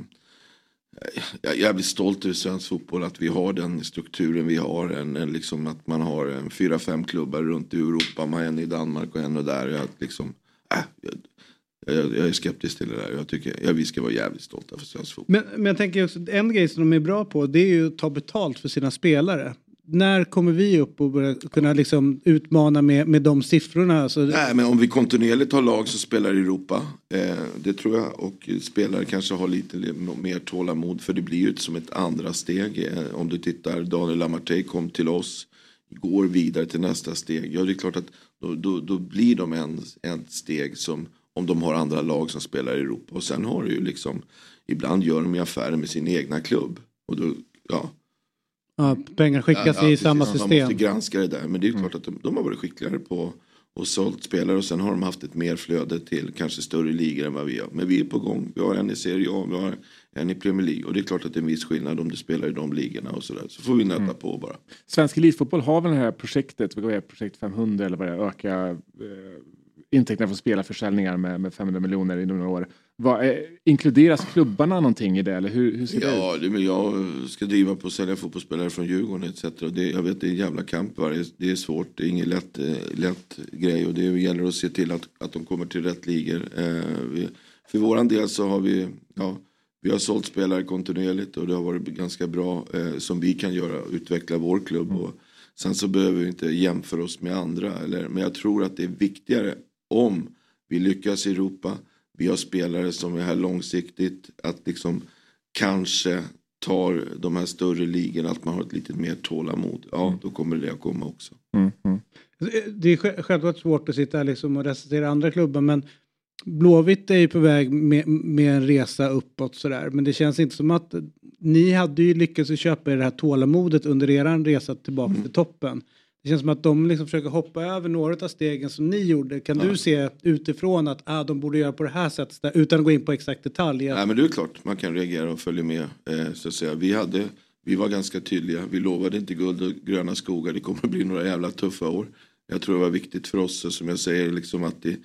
jag är jävligt stolt över svensk fotboll att vi har den strukturen vi har. En, en liksom att man har en fyra, fem klubbar runt i Europa. Man har en i Danmark och en och där. Att liksom, äh, jag, jag, jag är skeptisk till det där. Jag tycker ja, vi ska vara jävligt stolta för svensk fotboll. Men, men jag tänker också, en grej som de är bra på det är ju att ta betalt för sina spelare. När kommer vi upp och börja kunna liksom utmana med, med de siffrorna? Alltså, Nej, men om vi kontinuerligt har lag som spelar i Europa. Eh, det tror jag. Och spelare kanske har lite mer tålamod. För det blir ju som ett andra steg. Eh, om du tittar, Daniel Lamartey kom till oss. Går vidare till nästa steg. Ja, det är klart att då, då, då blir de en, en steg som om de har andra lag som spelar i Europa. Och sen har du ju liksom, ibland gör de ju affärer med sin egna klubb. Och då, ja. Ja, pengar skickas ja, ja, i samma system. Man måste granska det där. Men det är klart att de, de har varit skickligare på och sålt spelare och sen har de haft ett mer flöde till kanske större ligor än vad vi har. Men vi är på gång. Vi har en i Serie A, vi har en i Premier League. Och det är klart att det är en viss skillnad om du spelar i de ligorna och sådär. Så får vi nöta på bara. Svensk elitfotboll har väl det här projektet, vad är projekt 500 eller vad det är, öka eh, intäkterna från spelarförsäljningar med, med 500 miljoner i några år. Vad, eh, inkluderas klubbarna någonting i det eller hur, hur ser Ja, det det, jag ska driva på att sälja fotbollsspelare från Djurgården etc. Det, jag vet det är en jävla kamp. Va? Det, är, svårt, det är ingen lätt, eh, lätt grej. Och det gäller att se till att, att de kommer till rätt ligor. Eh, vi, för våran del så har vi, ja, vi har sålt spelare kontinuerligt och det har varit ganska bra eh, som vi kan göra, utveckla vår klubb. Och sen så behöver vi inte jämföra oss med andra. Eller, men jag tror att det är viktigare om vi lyckas i Europa. Vi har spelare som är här långsiktigt. Att liksom kanske tar de här större ligorna, att man har ett lite mer tålamod. Ja, då kommer det att komma också. Mm, mm. Det är sj- självklart svårt att sitta här liksom och recensera andra klubbar men Blåvitt är ju på väg med, med en resa uppåt sådär men det känns inte som att ni hade ju lyckats köpa er det här tålamodet under er resa tillbaka till toppen. Det känns som att de liksom försöker hoppa över några av stegen som ni gjorde. Kan du se utifrån att ah, de borde göra på det här sättet där, utan att gå in på exakt detalj? att- Nej men det är klart, man kan reagera och följa med. Eh, så att säga. Vi, hade, vi var ganska tydliga, vi lovade inte guld och gröna skogar. Det kommer att bli några jävla tuffa år. Jag tror det var viktigt för oss, som jag säger, liksom att, det,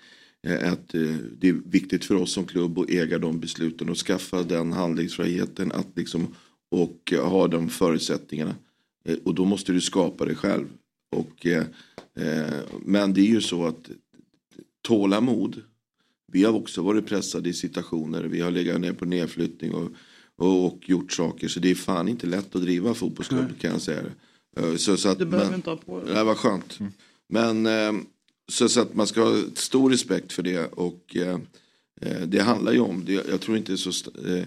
eh, att eh, det är viktigt för oss som klubb att äga de besluten och skaffa den handlingsfriheten att liksom, och ha de förutsättningarna. Eh, Och då måste du skapa det själv. Och, eh, eh, men det är ju så att tålamod vi har också varit pressade i situationer. Vi har legat ner på nedflyttning och, och, och gjort saker. Så det är fan inte lätt att driva fotbollsklubb kan jag säga. Eh, Så, så att, Du behöver men- inte ha på det dig. här var skönt. Men eh, så, så att man ska ha stor respekt för det. Och eh, eh, det handlar ju om, det, jag tror inte det så eh,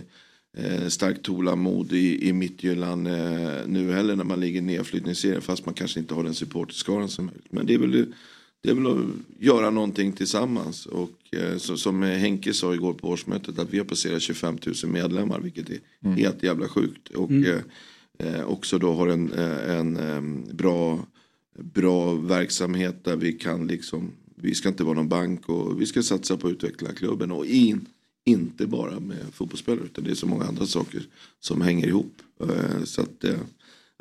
eh, starkt tålamod i, i Midtjylland eh, nu heller när man ligger i nedflyttningsserien. Fast man kanske inte har den supporterskaran som möjligt. Men det är väl, det är väl att göra någonting tillsammans. Och eh, så, som Henke sa igår på årsmötet att vi har passerat 25 000 medlemmar. Vilket är helt jävla sjukt. Och eh, eh, också då har en, en eh, bra bra verksamhet där vi kan liksom, vi ska inte vara någon bank och vi ska satsa på att utveckla klubben och in, inte bara med fotbollsspelare utan det är så många andra saker som hänger ihop. Eh, Så att, eh,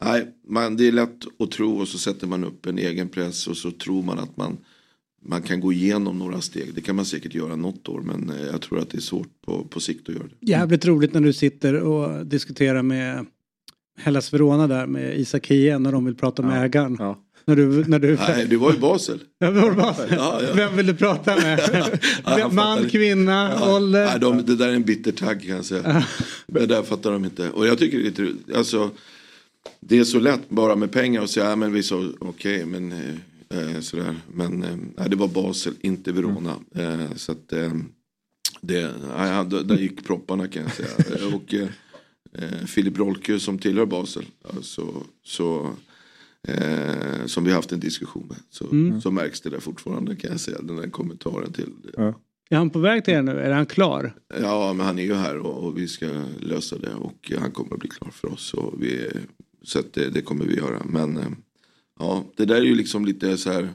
nej, man, det är lätt att tro och så sätter man upp en egen press och så tror man att man, man kan gå igenom några steg. Det kan man säkert göra något år men eh, jag tror att det är svårt på, på sikt att göra det. Jävligt roligt när du sitter och diskuterar med Hellas Verona där med Isak Hien när de vill prata med ägaren. Ja. När du, när du, Nej, det var ju Basel. Ja, det var bara, Ja, ja. Vem vill du prata med? han Man, kvinna, Ja, ålder? Nej, de, det där är en bitter tagg kan jag säga. Det där fattar de inte. Och jag tycker det är alltså, det är så lätt bara med pengar och säga, ja men vi sa okej, men eh, eh, sådär. Men eh, nej, det var Basel, inte Verona. Eh, så att eh, det, där där gick propparna kan jag säga. Och, eh, eh, Filip Rolke som tillhör Basel. Alltså, så, eh, som vi haft en diskussion med. Så, Mm. så märks det där fortfarande kan jag säga. Den där kommentaren till. Ja. Är han på väg till er nu? Är han klar? Ja, men han är ju här och, och vi ska lösa det och han kommer att bli klar för oss. Och vi, så det, det kommer vi göra. Men eh, ja, det där är ju liksom lite så här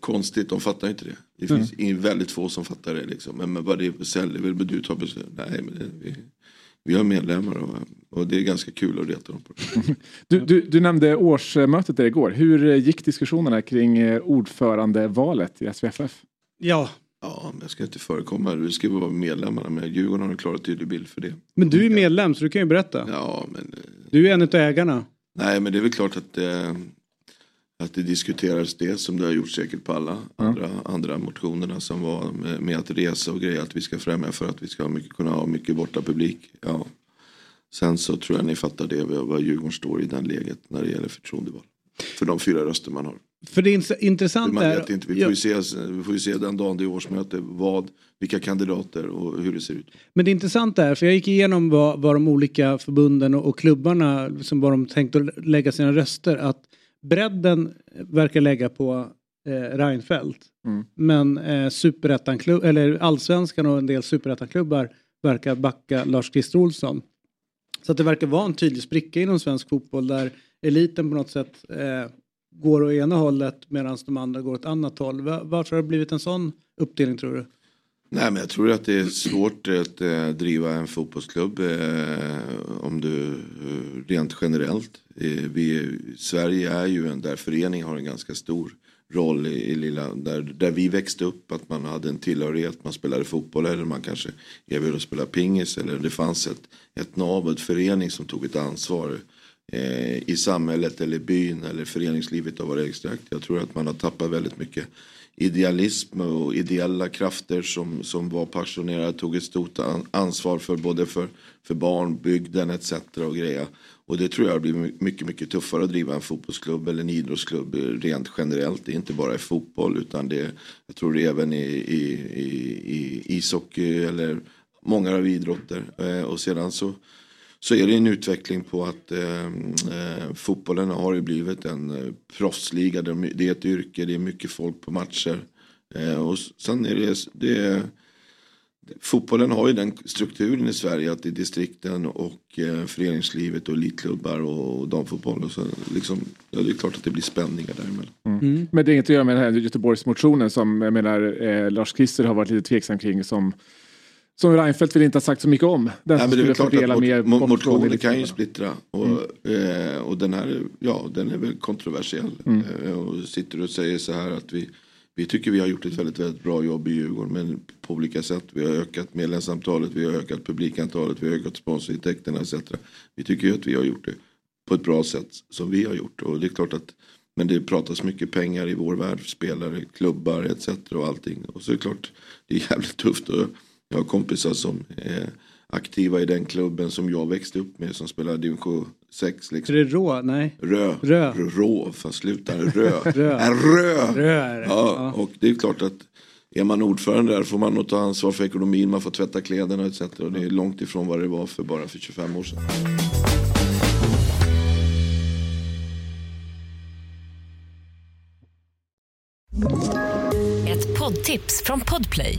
konstigt, de fattar inte det. Det finns mm. väldigt få som fattar det liksom. Men, men vad det är för celler, vill du ta beslut? Nej, men det, vi, vi har medlemmar och, och det är ganska kul att reta dem på det. Du, du, du nämnde årsmötet där igår. Hur gick diskussionerna kring eh, ordförandevalet i SVFF? Ja, Ja, men jag ska inte förekomma. Vi ska vara medlemmarna. Men Djurgården har en klar och tydlig bild för det. men du är medlem så du kan ju berätta. Ja, men eh, Du är en av ägarna. Nej men det är väl klart att, eh, att det diskuteras det som det har gjort säkert på alla andra, andra motionerna som var med, med att resa och grejer. Att vi ska främja för att vi ska ha mycket, kunna ha mycket borta publik. Ja. Sen så tror jag ni fattar det vad vad Djurgården står i den läget när det gäller förtroendeval. För de fyra röster man har. För det är ins- intressant Man är... inte, vi får, ju se, vi får ju se den dagen det är årsmöte vad, vilka kandidater och hur det ser ut. Men det intressanta är, för jag gick igenom vad, vad de olika förbunden och, och klubbarna, som vad de tänkt att lägga sina röster, att bredden verkar lägga på eh, Reinfeldt. Mm. Men eh, superettan-klubb, eller allsvenskan och en del superettanklubbar verkar backa Lars-Christer Olsson. Så att det verkar vara en tydlig spricka inom svensk fotboll där eliten på något sätt eh, går åt ena hållet medan de andra går åt annat håll. Varför har det blivit en sån uppdelning tror du? Nej men jag tror att det är svårt att eh, driva en fotbollsklubb eh, om du eh, rent generellt. Eh, vi, Sverige är ju en där förening har en ganska stor roll i, i lilla, där, där vi växte upp, att man hade en tillhörighet, man spelade fotboll eller man kanske erbjöd att spela pingis eller det fanns ett, ett nav, ett förening som tog ett ansvar eh, i samhället eller byn eller föreningslivet av våra extrakt. Jag tror att man har tappat väldigt mycket idealism och ideella krafter som, som var passionerade, tog ett stort ansvar för både för, för barn, bygden etc. och grejer. Och det tror jag blir mycket, mycket tuffare att driva en fotbollsklubb eller en idrottsklubb rent generellt. Det är inte bara i fotboll utan det, jag tror det är även i, i, i, i ishockey eller många av idrotter. Eh, och sedan så så är det en utveckling på att eh, eh fotbollen har ju blivit en eh, proffsliga. Det är ett yrke, det är mycket folk på matcher. Och sen är det, det är, Fotbollen har ju den strukturen i Sverige att det är distrikten och eh, föreningslivet och elitklubbar och, och damfotboll. Och så, liksom, ja, det är klart att det blir spänningar däremellan. Men det är inget att göra med den här Göteborgsmotionen som jag menar eh, Lars Christer har varit lite tveksam kring som som Reinfeldt vill inte ha sagt så mycket om. Den Nej, som men det är klart att mot, mot, motioner kan ju splittra. Och, eh, och den här, ja, den är väl kontroversiell. Eh, och sitter och säger så här att vi, vi tycker vi har gjort ett väldigt, väldigt bra jobb i Djurgården. Men på olika sätt. Vi har ökat medlemsantalet, vi har ökat publikantalet, vi har ökat sponsorintäkterna etc. Vi tycker ju att vi har gjort det på ett bra sätt som vi har gjort. Och det är klart att men det pratas mycket pengar i vår värld, spelare, klubbar etc. och allting. Och så är det klart, det är jävligt tufft. Och jag har kompisar som är aktiva i den klubben som jag växte upp med som spelar division 6. Är Liksom. det rå? Nej. Rö. Rö. Rå, fan sluta. Rö. Rö. Är rö. Rö är det. Ja, och det är klart att är man ordförande där får man nog ta ansvar för ekonomin, man får tvätta kläderna etc. Och det är långt ifrån vad det var för bara för 25 år sedan. Ett poddtips från Podplay.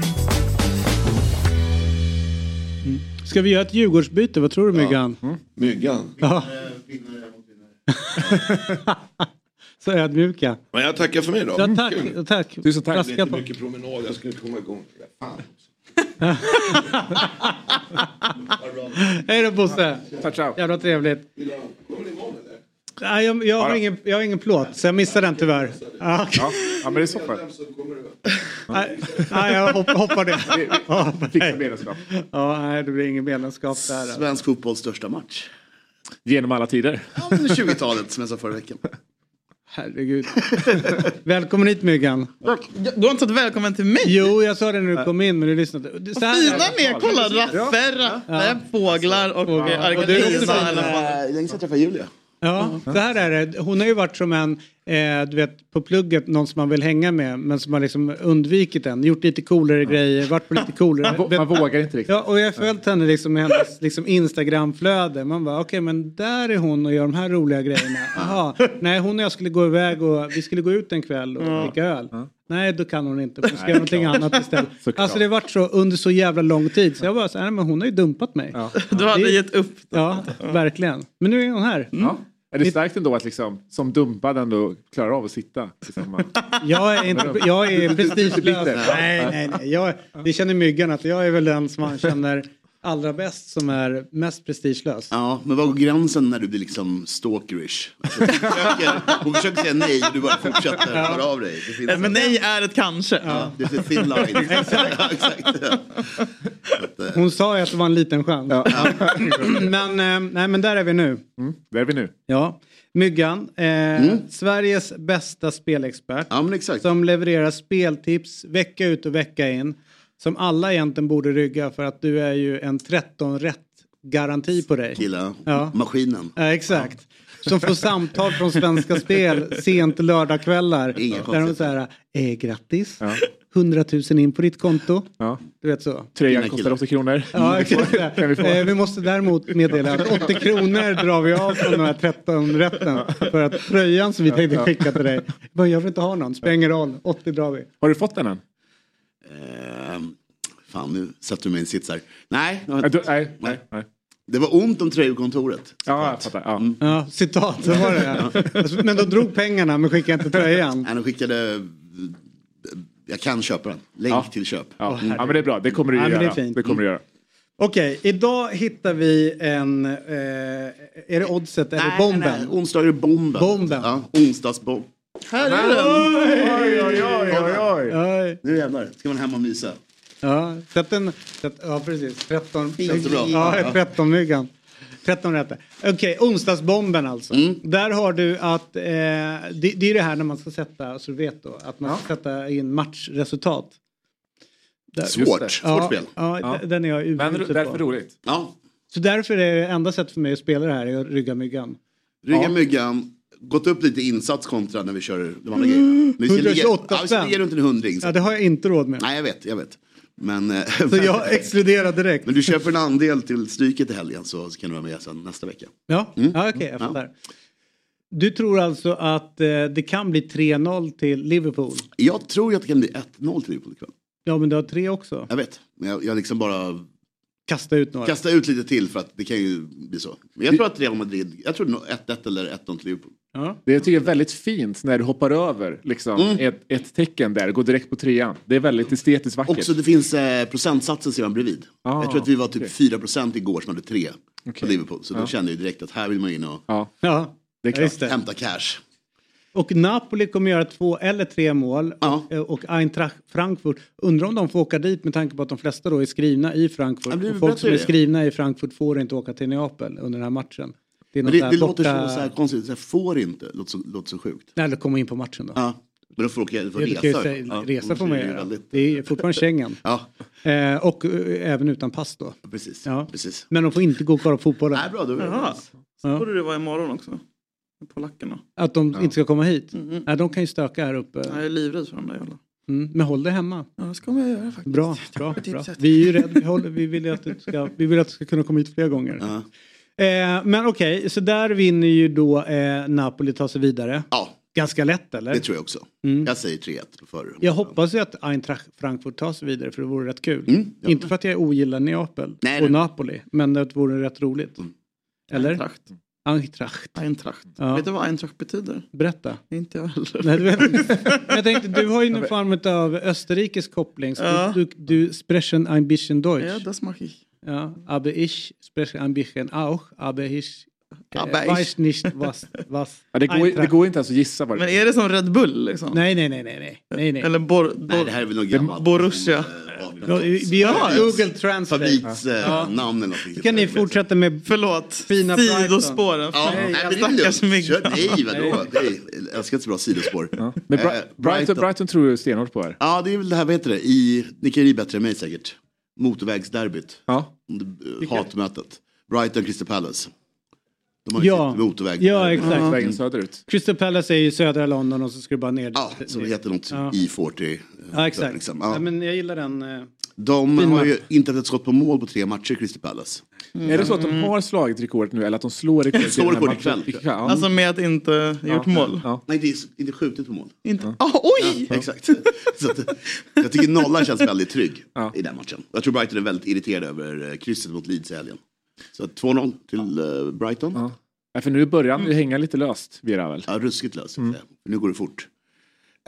Ska vi göra ett Djurgårdsbyte? Vad tror du Myggan? Myggan. Ja. Så ödmjuka. Men jag tackar för mig då. Ja, tack, Kul. tack. Tusen tack. Raska Lite på. mycket promenad, jag skulle komma igång. Fan. Hej då Bosse. Ciao, ciao. Jävla trevligt. Kommer ni imorgon eller? Nej, jag, jag, har Ja. ingen, jag har ingen plåt så jag missade den tyvärr. Ja. Ja, ja men det är över? nej, nej, jag hopp, hoppar det. Ja, Fixa nej. medlemskap. Ja, nej, det blir ingen medlemskap där. Svensk fotbolls största match. Genom alla tider. Ja, men 20-talet som jag sa förra veckan. Herregud. Välkommen hit Myggan. Du har inte sagt välkommen till mig? Jo, jag sa det när du kom in men du lyssnade. Så här- Fina med, kolla raffer, raffer, fåglar och ja. Är. Eh, Länge sedan jag träffade Julia. Ja, så här är det. Hon har ju varit som en, eh, du vet, på plugget, någon som man vill hänga med men som har liksom undvikit den. Gjort lite coolare grejer, varit på lite coolare. Man, man vågar inte riktigt. Ja, och jag har följt henne liksom med hennes liksom Instagramflöde. Man bara, okej men där är hon och gör de här roliga grejerna. Jaha, nej hon och jag skulle gå iväg och vi skulle gå ut en kväll och dricka öl. Nej, då kan hon inte. Hon ska göra någonting annat istället. Såklart. Alltså det har varit så under så jävla lång tid. Så jag bara, så här, men hon har ju dumpat mig. Du hade Det- gett upp. Ja, verkligen. Men nu är hon här. Ja. Är det starkt ändå att liksom, som dumpad ändå klarar av att sitta tillsammans? Jag är, inte, jag är prestigelös. Nej, nej, nej. Jag, det känner Myggan att jag är väl den som man känner allra bäst som är mest prestigelös. Ja, men var går gränsen när du blir liksom stalkerish? Alltså, hon, försöker, hon försöker säga nej och du bara fortsätter höra av dig. Det finns Ett nej är ett kanske. Ja, det är en thin line. ja, exakt. Ja. Eh, Hon sa ju att det var en liten chans. men, eh, nej, men där är vi nu. Mm, där är vi nu. Ja. Myggan, eh, Sveriges bästa spelexpert. Ja, men exakt. Som levererar speltips vecka ut och vecka in. Som alla egentligen borde rygga för att du är ju en 13 rätt garanti på dig. Killa, Ja. maskinen. Ja, exakt. Som får samtal från Svenska Spel sent lördagskvällar. Inga Där de säger, eh, grattis, 100 000 in på ditt konto. Ja. Du vet så. Fina kostar killar. 80 kronor. Ja, exakt. Eh, vi måste däremot meddela att 80 kronor drar vi av från den här 13 rätten. För att tröjan som vi tänkte skicka till dig, bara, jag vill inte ha någon, spelar ingen roll, 80 drar vi. Har du fått den än? Eh, fan, nu sätter du mig i en sits här. Nej, Nej, du, nej, nej, nej. det var ont om tröjkontoret. Ja, jag fattar. Ja. Ja, citat, så var det ja. Men de drog pengarna men skickade inte tröjan. Nej, de skickade... Jag kan köpa den. Länk Ja. till köp. Ja. ja, men det är bra. Det kommer du Ja, det göra. fint. Det kommer du göra. Okej, idag hittar vi en, eh, är det oddset eller Nej, bomben? Nej, nej. Onsdag är det bomben. Bomben. Ja, onsdagsbomb. Här är den. Oj, oj, oj, oj, oj. Nu jävlar, ska man hem och mysa. ja, sätt en, sätt, ja precis, 13, Känns det bra? ja, Ja. 13 myggan. 13 rätt. Okej, onsdagsbomben alltså. Mm. Där har du att, eh, det, det är det här när man ska sätta, så du vet då, att man ska sätta in matchresultat. Där. Svårt, svårt Ja, spel. ja, Ja. den är jag Men därför på. roligt. Ja, Så därför är det enda sättet för mig att spela det här är att rygga myggan. rygga Ja. myggan. Gått upp lite insats kontra när vi kör de andra grejerna. Men vi ska ligga, 128 ja, vi ska spänn. ligga runt en hundring. Så. Ja, det har jag inte råd med. Nej, jag vet, jag vet. Men, eh, Så jag exkluderar direkt. men du köper en andel till Stryket i helgen så kan du vara med sen nästa vecka. Ja, Mm. ja okej, jag Ja. fattar. Du tror alltså att eh, det kan bli 3-0 till Liverpool? Jag tror att det kan bli 1-0 till Liverpool ikväll. Ja, men du har tre också. Jag vet, men jag, jag liksom bara Kasta ut några. kastar ut lite till för att det kan ju bli så. Men jag tror att Real Madrid, jag tror nog 1-1 eller 1-0 till Liverpool. Ja. Det jag tycker jag är väldigt fint när du hoppar över liksom, Mm. ett, ett tecken där, går direkt på trean. Det är väldigt estetiskt vackert. Också det finns eh, procentsatsen ser man bredvid. Ah, jag tror att vi var typ okej. 4% igår som hade 3 på Okej. Liverpool. Så då Ja. kände jag ju direkt att här vill man in och Ja, Ja, det är klart. det. hämta cash. Och Napoli kommer göra två eller tre mål. Ja. Och, och Eintracht Frankfurt, undrar om de får åka dit med tanke på att de flesta då är skrivna i Frankfurt. Ja, och folk som är skrivna i Frankfurt får inte åka till Neapel under den här matchen. Det är Men något det, där det låter borta... så, så här konstigt, så här, får inte, låter så, låter så sjukt. Nej, eller komma in på matchen då. Ja. Men då får åka, du får ju resa. säga, Ja, resa får man det göra. väldigt- Det är fortfarande Schengen. Ja, Eh, och eh, även utan pass då. precis. Ja. precis. Men de får inte gå och kolla på fotbollen. Nej, bra, då är. Så Ja. borde det vara imorgon också. Polackerna. Att de inte ska komma hit. Mm. Nej, de kan ju stöka här uppe. Jag är livrädd för de där jävla. Mm. Men håll dig hemma. Ja, det ska man göra faktiskt. Bra, bra, bra. Vi är ju rädda. Vi, håller, vi vill att du ska, vi vill att du ska kunna komma hit fler gånger. Eh, men okej, så där vinner ju då eh, Napoli ta sig vidare. ja, Ganska lätt eller? det tror jag också. Mm. Jag säger 3-1 på förr. Jag hoppas ju att Eintracht Frankfurt tar sig vidare för det vore rätt kul. Mm, ja. Inte för att jag ogillar Neapel Nej, och nej. Napoli, men det vore rätt roligt. Mm. Eller? Eintracht. Eintracht. Eintracht. Ja. Vet du vad Eintracht betyder? Berätta. Inte jag heller. Nej, du vet, jag tänkte, du har ju någon form av österrikisk koppling. Ja. du, du, du sprechen ein bisschen Deutsch. Ja, das mache ich. Ja, aber ich spreche ein bisschen auch, aber ich Ja, Eh, beige. Weiß nicht was, was. Ja, det, går, det går inte ens att gissa vad det Men är det som Red Bull liksom? Nej, nej, nej, nej, nej, nej, nej. Eller Bor, Nej, Bor, det här är väl något gammalt. Borussia? Ja, Vi har Google Translate. Favoritnamn eller någonting. Kan ni fortsätta med Förlåt, Fina sidospåren. Ja, Nej, nej, men det är stackars lugnt. mygg. Kör- Nej, vadå? Det är, jag älskar inte så bra sidospår. Men Bra- Eh, Brighton, Brighton tror jag stenhårt på här. Ja, det är väl det här, vad heter det? I, ni kan ju bättre än mig säkert. Motorvägsderbyt. Ja. Eh, Hatmötet. Brighton, Crystal Palace. De har ju Ja. sitt motorväg. Ja, exakt. Vägen söderut. Crystal Palace är ju södra London och så ska du bara ner. Ja, som heter något Ja. I40. Ja, exakt. Liksom. Ja. Ja. men jag gillar den. eh, De har ju inte haft ett skott på mål på tre matcher, Crystal Palace. Är det så att de har slagit rekordet nu eller att de slår rekordet? i Slår rekordet ikväll. Ja. Alltså med att inte gjort mål. Ja. Nej, det är inte skjutit på mål. Inte. Ah, oj! Ja, exakt. Så att, jag tycker nollan känns väldigt trygg Ja. i den matchen. Jag tror Brighton är väldigt irriterad över eh, krysset mot Leeds i helgen. Så 2-0 till eh, Brighton. Ja. Ja, för nu börjar han ju hänga lite löst, Vira väl? Ja, ruskigt löst. Mm. Nu går det fort.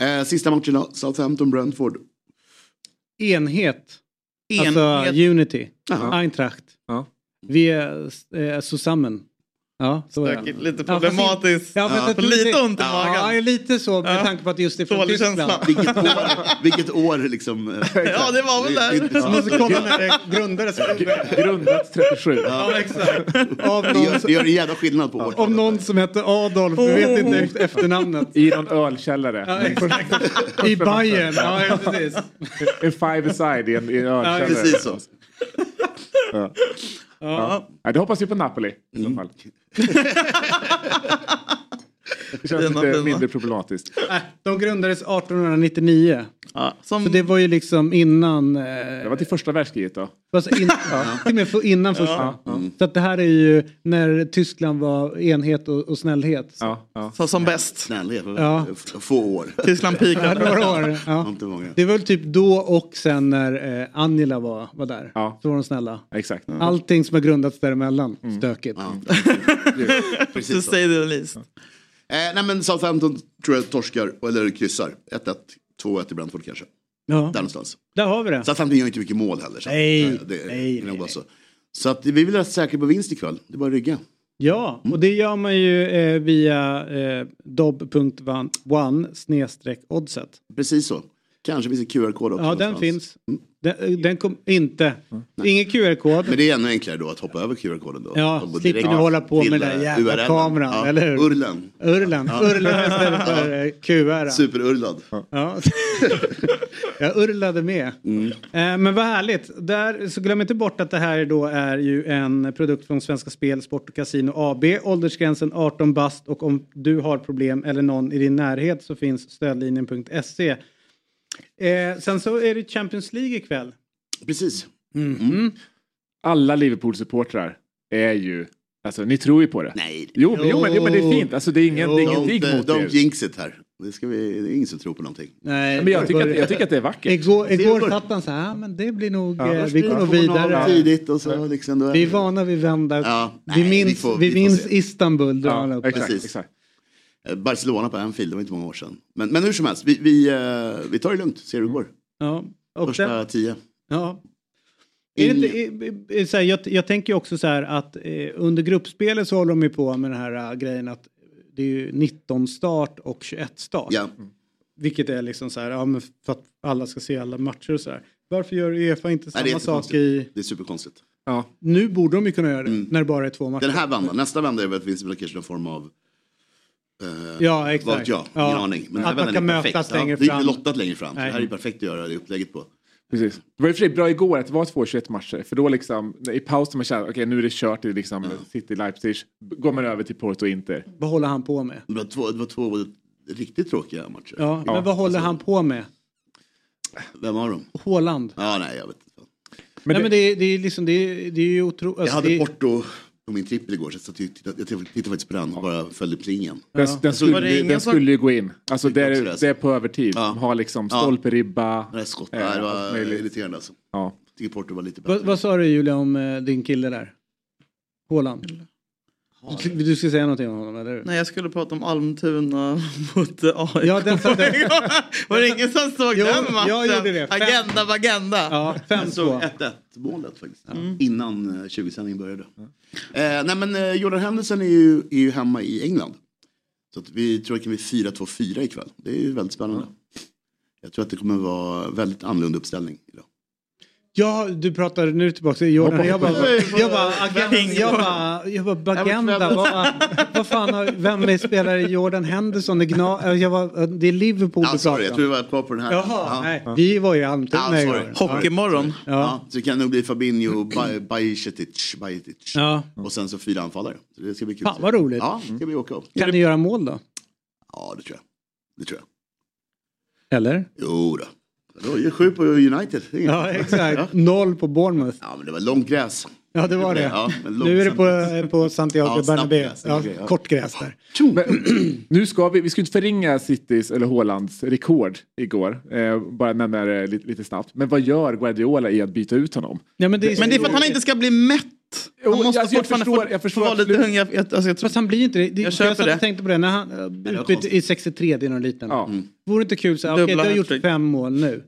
Eh, sista matchen då, Southampton-Brentford. enhet. Enhet. Alltså Unity. Jaha. Eintracht. Ja. Vi är eh, zusammen. Ja, så är det. Stökigt, lite Ja, fast problematiskt. Ja, för Ja. Lite ont i Ja, magen. lite så med Ja. tanke på att just det är från Tyskland. Vilket år, vilket år liksom. Ja, det var väl där. Man måste kolla när det grundades. Grundat 37. Ja, exakt. Av Det gör, det gör en jävla skillnad på årtalet. av någon som hette Adolf, vi vet inte efter- efternamnet. I någon ölkällare. Ja, exakt. I Bayern, ja ja, precis. En five-a-side i en, i en ölkällare. Precis så. Ja. Ja. Det hoppas vi på Napoli i Mm. så fall. Det känns lite mindre problematiskt. De grundades 1899. Ja, som, Så det var ju liksom innan... Eh, Det var till första världskriget då. Alltså in, till och med innan första. Så att det här är ju när Tyskland var enhet och, och snällhet. Så. Ja, ja. så som bäst. Snällhet, Ja. få år. Tyskland Ja, peakade. några år. Ja. Det var väl typ då och sen när eh, Angela var, var där. Ja. Så var de snälla. Exakt. Allting som har grundats däremellan, stökigt. Ja. Precis så. say the least. Eh, nej men Southampton tror jag torskar, eller kryssar. 1-1, 2-1 i Brentford kanske. Ja, Där någonstans. där har vi det. Southampton gör inte mycket mål heller. Så Nej, eh, det, nej, nej, nej. Så. att vi vill rätt säkra på vinst ikväll. Det är bara att rygga. Ja, och det gör man ju eh, via eh, dob.one snedstreck oddset. Precis så. Kanske finns en QR-kod också. Ja, den någonstans. finns. Den, den kom inte. Ingen QR-kod. Men det är ännu enklare då att hoppa över QR-koden då. Ja, slipper ni hålla på med den där eh, jävla URL:en. kameran, ja, eller hur? Urlen. Urlen. Urlen istället för eh, QR. Superurlad. Ja. Jag urlade med. Mm. Eh, men vad härligt. Där, så glöm inte bort att det här då är ju en produkt från Svenska Spel, Sport och Casino AB. Åldersgränsen 18 bast och om du har problem eller någon i din närhet så finns stödlinjen.se. Eh, sen så är det Champions League ikväll. Precis. Mm. Alla Liverpool-supportrar är ju... Alltså, ni tror ju på det. Nej. Jo, men, jo, men, jo men det är fint. Alltså, det är ingen, det är ingen Don't, digg eh, mot don't er. jinx it här. Det, ska vi, det är ingen som tror på någonting. Nej, Men jag tycker, att, jag tycker att det är vackert. Igår, igår satt han så här, "Ah, men det blir nog, Ja, eh, vi går nog vidare. Tidigt och så liksom. Då är Vi är det- vana vid vända. Ja, vi nej, minns, vi får- vi vi minns. Istanbul. drar Ja, upp. exakt, exakt. Eh, Barcelona på Anfield, det var inte många år sedan. Men, men hur som helst, vi, vi, eh, vi tar det lugnt, ser hur det går. Ja, och Första den, tio. ja. Det In- inte, så här, jag, jag tänker också så här att eh, under gruppspelet så håller de ju på med den här äh, grejen att det är ju 19 start och 21 start. Ja. Vilket är liksom så här, ja, men för att alla ska se alla matcher och så här. Varför gör Uefa inte Nej, samma det är sak i... Det är superkonstigt. Ja. Nu borde de ju kunna göra det, Mm. när det bara är två matcher. Den här vändan, nästa vända är väl att det finns väl kanske någon form av... Eh, Ja, exakt. Vad vet jag, Ja. ingen aning. Men Att man kan mötas längre ja, Det är fram. inte lottat längre fram. Så det här är perfekt att göra det upplägget på. Precis. Det var i och för sig bra igår att det var två 21 matcher. För då liksom, i paus när man känner okej nu är det kört i liksom City Leipzig. Går man över till Porto Inter. Vad håller han på med? Det var två, det var två riktigt tråkiga matcher. Ja, Ja, men vad håller alltså- han på med? Vem har de? Håland? Ja, nej, jag vet inte. Men Nej, det, men det, är- det är liksom, det är, det är ju otroligt. Jag Alltså, hade det, Porto på min trippel igår, så jag tittade, jag tittade faktiskt på den och bara följde plingen. den, den, Var det skulle, ingen den som- skulle ju gå in. Alltså det är, det. är på övertid. Ja. Ha liksom Ja. stolperibba. Det där skottet, eh, nej, det allt var möjligt. irriterande alltså. Ja. Jag tycker Porto var lite bättre. vad, vad sa du Julia om eh, din kille där? Håland? Du, du ska säga någonting om honom, eller hur? Nej, jag skulle prata om Almtuna mot eh, AIK. Ja, den satt Var det ingen som såg Jo, den matchen? jag gjorde det. Fem- Agenda på agenda. Ja, Jag såg 5-2. 1-1 målet faktiskt. Innan eh, 20-sändningen började. Eh, nej men eh, Jordan Henderson är ju, är ju hemma i England. Så att vi tror att det kan bli 4-2-4 ikväll. Det är ju väldigt spännande. Jag tror att det kommer vara väldigt annorlunda uppställning idag. Ja, du pratar nu tillbaka till Jordan. Jag bara, jag bara, agenda, jag bara, jag bara, agenda. Vad, vad fan har, vem är spelare Jordan Henderson? Det, gna, jag bara, det är Liverpool du sorry, jag tror du var kvar på den här. Jaha, Ja. nej. Vi var ju i Almtuna sorry. Hockeymorgon. Ja. Ja, så det kan nog bli Fabinho, Baj- Bajcetic, Bajcetic. Ja. Och sen så fyra anfallare. Så det ska bli kul. Fan vad roligt. Ja, det ska bli åka av. Kan ni göra mål då? Ja, det tror jag. Det tror jag. Eller? Jo då. Då är sju på United. Ja, exakt. Ja. Noll på Bournemouth. ja, men det var långt gräs. Ja, det var det. Ja, nu är det på, på Santiago Ja, Bernabéu. Ja, ja. kort gräs där. Men, nu ska vi, vi ska inte förringa Citys eller Haalands rekord igår. Eh, bara nämna det lite, lite snabbt. Men vad gör Guardiola i att byta ut honom? Ja, men, det är, Men det är för att han inte ska bli mätt. Jo, Han måste alltså, jag förstår- få- jag förstår få vara lite hungrig. Jag, alltså, jag Fast han blir inte det. det Jag jag, satt det. och tänkte på det när han konstigt. i 63 det är någon liten. Ja. Vore det inte kul så okej Dubbla du har gjort fem mål nu.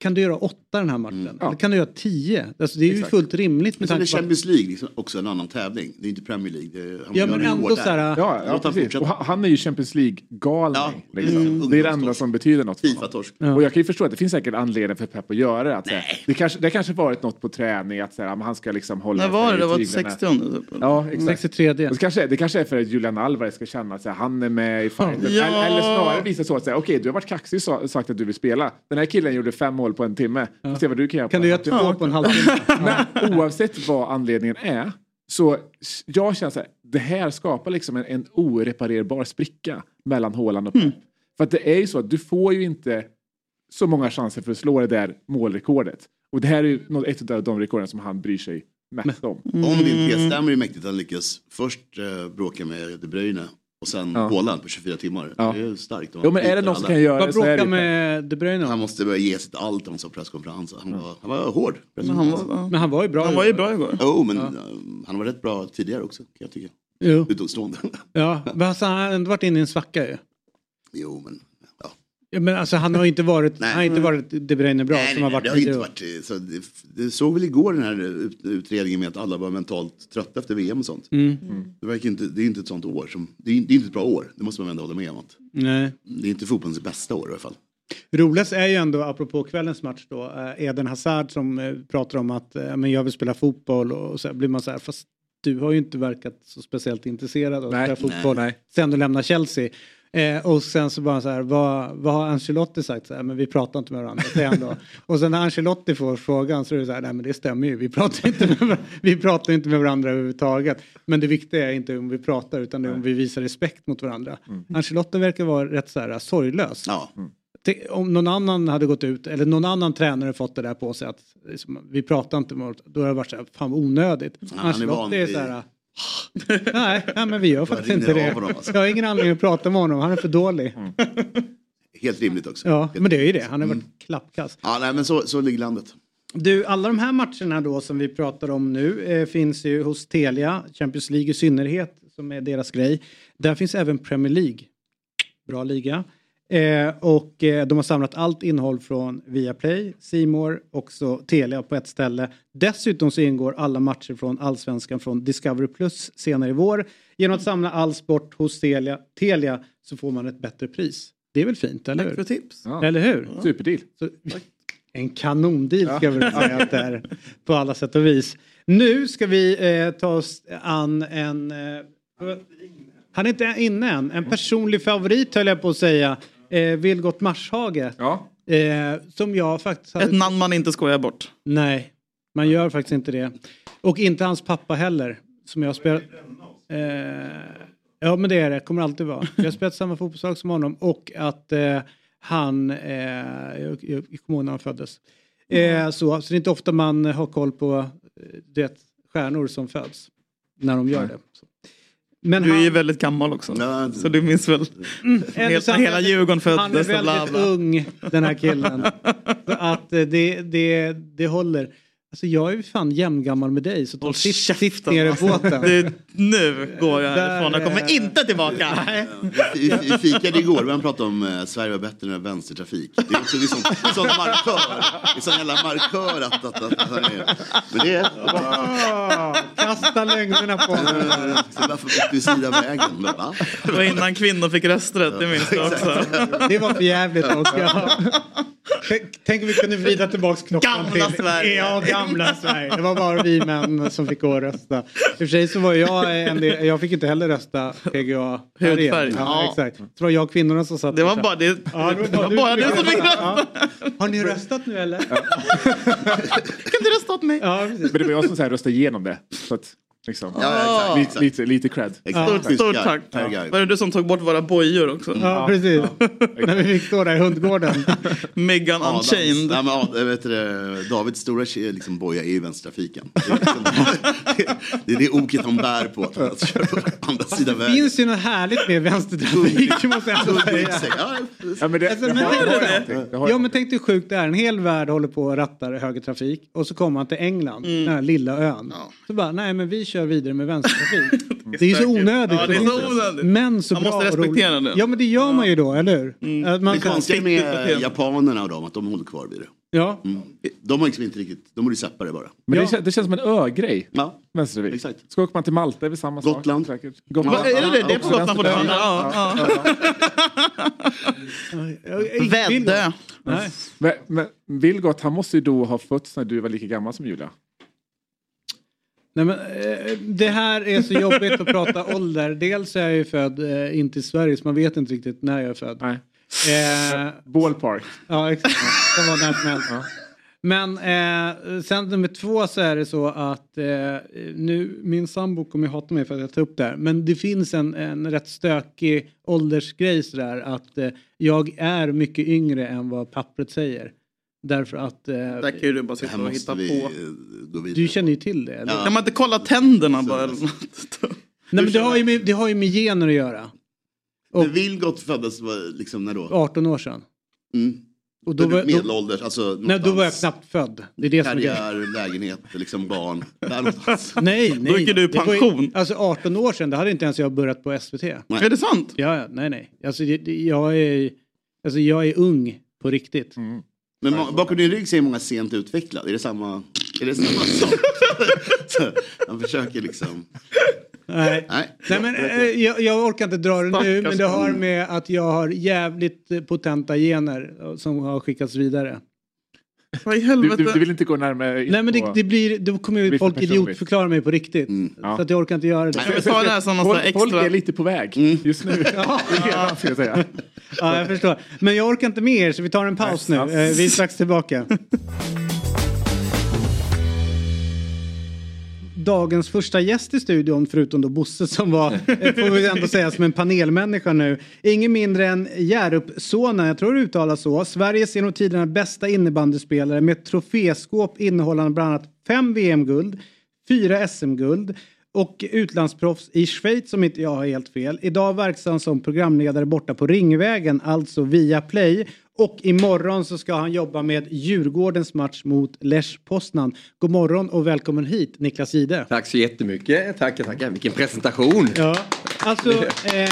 Kan du göra åtta den här matchen? Mm. Ja. Eller kan du göra tio? Alltså, det är ju Exakt. fullt rimligt Men med sen är. Champions League liksom också en annan tävling. Det är inte Premier League. Det är, han Ja men ändå så här... Ja, ja precis. Och han, är ju Champions League-galning. Ja, liksom. mm. Det är det enda som betyder något. Fifa-torsk. Och jag kan ju förstå att det finns säkert anledning för Pep att göra det. Det, kanske, varit något på träning att men han ska liksom hålla var det? Det var tyglarna. 60 typ. Ja, exakt. 63 Och så kanske, det kanske är för att Julian Alvarez ska känna att han är med i fighten. Ja. Eller, eller snarare visa så att säga, okej du har varit kaxig och sa- sagt att du vill spela. Den här killen gjorde fem mål på en timme. Får se vad du kan göra på Kan du en göra två på en halvtimme? Men oavsett vad anledningen är så jag känner så här, det här skapar liksom en, en oreparerbar spricka mellan Haaland och Pep. Mm. För att det är ju så att du får ju inte så många chanser för att slå det där målrekordet. Och det här är ju ett av de rekorden som han bryr sig om. Om din tes stämmer är mäktigt att han lyckas först eh, bråka med De Bruyne och sen Ja. Haaland på 24 timmar. Ja. Det är starkt. Jo men är det någon som kan göra Vad det så är det med De Bruyne Han måste börja ge sitt allt om han sa presskonferens. Han var, han var hård. Men han var, Men han var ju bra. han var ju bra igår. Jo, men eh, han var rätt bra tidigare också kan jag tycka. Jo. Utomstående. Ja, men alltså, han har ändå varit inne i en svacka ju. jo, men ja. Men alltså, han har inte varit, Nej. han har inte varit De Bruyne bra Nej, som har nej, varit det har inte varit eh, så det, det såg väl igår den här ut, utredningen med att alla var mentalt trötta efter VM och sånt. Mm. Det, verkar inte, det är inte ett sånt år som, det är, det är inte ett bra år, det måste man ändå hålla med om. Att, Nej. det är inte fotbollens bästa år i alla fall. Roligast är ju ändå, apropå kvällens match då, eh, Eden Hazard som eh, pratar om att eh, men jag vill spela fotboll och så blir man så här, fast du har ju inte verkat så speciellt intresserad av att spela fotboll nej. sen du lämnar Chelsea. Eh, och sen så bara så här, vad, vad har Ancelotti sagt? Så här, men vi pratar inte med varandra, säger han då. och sen när Ancelotti får frågan så är det så här, nej men det stämmer ju, vi pratar inte med, var- vi pratar inte med varandra överhuvudtaget. Men det viktiga är inte om vi pratar utan det är om vi visar respekt mot varandra. Ancelotti verkar vara rätt så här sorglös. Ja, Tänk om någon annan hade gått ut eller någon annan tränare fått det där på sig att liksom, vi pratar inte med varandra, då hade det varit så här, fan onödigt. han är van är vid- så här, nej, nej men vi gör faktiskt inte det. honom, alltså. Jag har ingen anledning att prata med honom, han är för dålig. helt rimligt också. Ja, men det är ju det, han har varit Mm. klappkast. Ja, nej, men så, så ligger landet. Du, alla de här matcherna då som vi pratar om nu eh, finns ju hos Telia, Champions League i synnerhet, som är deras grej. Där finns även Premier League. Bra liga. Eh, och eh, de har samlat allt innehåll från Viaplay, Simor också Telia på ett ställe. Dessutom så ingår alla matcher från Allsvenskan från Discovery Plus senare i vår. Genom att samla all sport hos Telia, Telia så får man ett bättre pris. Det är väl fint, eller Tack för hur? tips. Ja. Eller hur? Superdeal. Så, en kanondeal ska jag väl säga att det är på alla sätt och vis. Nu ska vi eh, ta oss an en... Eh, han är inte inne än. En personlig favorit höll jag på att säga. Eh, Vilgot Marshage. Ja. Eh, som jag faktiskt... hade- Ett namn man inte skojar bort. Nej, man gör faktiskt inte det. Och inte hans pappa heller. Som jag spelar... Eh, ja men det är det, kommer alltid vara. Jag har spelat samma fotbollslag som honom och att eh, han, eh, jag, jag, kommer ihåg när han föddes. Eh, så, så det är inte ofta man har koll på eh, det, stjärnor som föds. När de gör det. Så. Men Du är han- ju väldigt gammal också. Ja, Så du minns väl? Eller Hela, hela Djurgården Han är föddes väldigt bla bla. ung den här killen. Så att eh, det, det, det håller. Alltså jag är ju fan jämngammal med dig så ta sitt, sitt ner i alltså. båten. Det, nu går jag härifrån. Jag kommer inte tillbaka. Vi, vi fikade igår, vem pratade om eh, Sverige var bättre än vänstertrafik. Det är också det är sån, det är sån markör. Är sån jävla markör att... att, att, att men det är... Ah, kasta lögnerna på Så varför gick du sida vägen? Va? Det var innan kvinnor fick rösträtt, det minns jag också. Det var för jävligt Oskar. Tänk- om vi kunde vrida tillbaks klockan Gamla till... Sverige. Ja, gamla Sverige. Det var bara vi män som fick gå och rösta. I och för sig så var jag en del, jag fick inte heller rösta PGA. Hudfärg. Ja, Ja. exakt. Så det var jag och kvinnorna som satt Det var bara, det, Ja, det det var bara du som fick rösta. Har ni röstat nu eller? Kan du rösta åt mig? Ja, precis. Men det var jag som så här röstade igenom det. Så att, liksom, Ja, exakt. lite, lite, lite cred. Stort, Schysst stort tack. Var det du som tog bort våra bojor också? Ja, precis. När vi fick stå där i hundgården. Megan Adams- Unchained. Ja, men, vet du, det, Davids stora liksom, boja är ju vänstertrafiken. Det är, liksom, det är det oket han bär på, att, att köra på andra sidan Det vägen. finns ju något härligt med vänstertrafik måste jag ändå säga. Ja, Ja, men det, Alltså, det men har, tänk det dig- någonting. Det har Ja men tänk dig hur sjukt det är. En hel värld håller på och rattar högertrafik och så kommer man till England, den här lilla ön. Så bara, nej men vi kör vidare med vänstertrafik. det är så onödigt. Ja, det är så onödigt. Men så Man bra måste respektera det. Ja men det gör man ju då, eller hur? Att man Det konstiga med beteende. japanerna och dem, att de håller kvar vid det. Ja. Mm. De har liksom inte riktigt, de borde ju släppa det bara. Men Ja. det, kän- det känns som en ö-grej. Ja, Vänstertrafik. exakt. Ska åker man till Malta är det samma sak. Gotland. Säkert. Va, Gotland. är det det? Det är på Gotland fortfarande? Ja, ja. Väddö. Nej. Men, men Vilgot, han måste ju då ha fötts när du var lika gammal som Julia. Nej, men, eh, det här är så jobbigt att prata ålder. Dels är jag ju född eh, inte i Sverige så man vet inte riktigt när jag är född. Nej. Eh, Ballpark. Ja, exakt. Det var när som helst. Men eh, sen nummer två så är det så att eh, nu, min sambo kommer ju hata mig för att jag tar upp det här. Men det finns en, en rätt stökig åldersgrej sådär att eh, jag är mycket yngre än vad pappret säger. Därför att eh, Där kan ju du bara sitta och hitta vi på. du känner ju till det. Eller? Ja. Kan man inte kolla tänderna bara? Eller något? Nej, men det, har ju med, det har ju med gener att göra. Och Men Vilgot föddes var liksom när då? 18 år sedan. Mm. Och då var, då, Medelålders, alltså nej, då var jag knappt född. Det är det som är. Karriär, lägenhet, liksom barn. Där någonstans. Nej, nej. Då gick du i var ju- pension. Alltså 18 år sedan, då hade inte ens jag börjat på SVT. Är det sant? Ja, nej, nej. Alltså, jag, är, alltså, jag är ung på riktigt. Men bakom din rygg säger många sent utvecklad. Är det samma, är det samma sak? Så, Han försöker liksom... Nej. Nej. Nej, men, eh, jag, jag orkar inte dra det nu, men det har med att jag har jävligt potenta gener som har skickats vidare. Vad i Du, helvete? du, du vill inte gå närmare in Nej, men det, det blir, då kommer ju folk idiotförklara mig på riktigt. Ja. Så att jag orkar inte göra det. Vi ta det här som någon folk, folk extra... är lite på väg just nu. Ja. Redan, ska jag säga. Ja, jag förstår. Men jag orkar inte mer så vi tar en paus nu. Nej, Eh, Vi är strax tillbaka. Dagens första gäst i studion, förutom då Bosse som var, får vi ändå säga, som en panelmänniska nu. Ingen mindre än Hjärup-sonen, jag tror det uttalas så. Sveriges genom tiderna bästa innebandyspelare med ett troféskåp innehållande bland annat fem VM-guld, fyra SM-guld och utlandsproffs i Schweiz om inte jag har helt fel. Idag verksam som programledare borta på Ringvägen, alltså via Play. Och imorgon så ska han jobba med Djurgårdens match mot Lech Poznan. God morgon och välkommen hit Niklas Jihde. Tack så jättemycket. Tackar, tackar. Vilken presentation. Ja, alltså... Eh,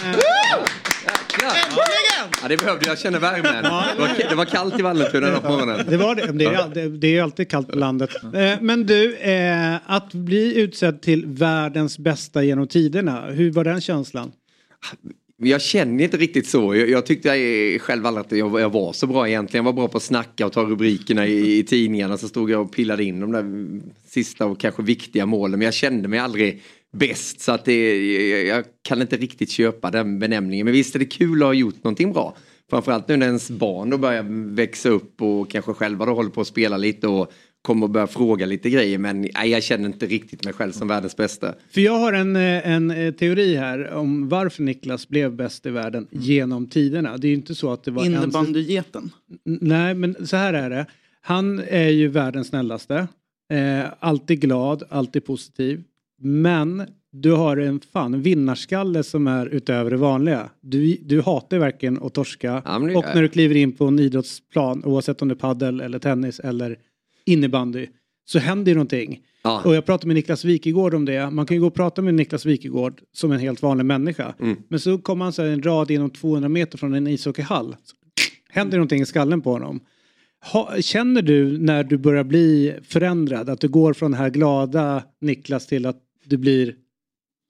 Ja, det behövde jag. Känner värmen. Det var, det var kallt i Vallentuna på morgonen. det var det. Det är, det- är alltid kallt på landet. Eh, men du, eh, att bli utsedd till världens bästa genom tiderna, hur var den känslan? Jag känner inte riktigt så. Jag, jag tyckte jag själv aldrig att jag, jag var så bra egentligen. Jag var bra på att snacka och ta rubrikerna i, i tidningarna. Så stod jag och pillade in de där sista och kanske viktiga målen. Men jag kände mig aldrig bäst. Så att det, jag, jag kan inte riktigt köpa den benämningen. Men visst är det kul att ha gjort någonting bra. Framförallt nu när ens barn då börjar växa upp och kanske själva då håller på att spela lite och kommer att börja fråga lite grejer. Men nej, jag känner inte riktigt mig själv som världens bästa. För jag har en, eh, en eh, teori här om varför Niklas blev bäst i världen genom tiderna. Det är ju inte så att det var... en- Innebandygeten. N- Nej, men så här är det. Han är ju världens snällaste. Eh, alltid glad, alltid positiv. Men du har en fan vinnarskalle som är utöver det vanliga. Du, du hatar verkligen att torska. Ja, och när du kliver in på en idrottsplan, oavsett om det är paddel eller tennis eller innebandy, så händer ju någonting. Ja. Och jag pratade med Niklas Wikegård om det. Man kan ju gå och prata med Niklas Wikegård som en helt vanlig människa. Mm. Men så kommer han så här en rad inom 200 meter från en ishockeyhall. Händer någonting i skallen på honom. Ha, känner du när du börjar bli förändrad att du går från den här glada Niklas till att du blir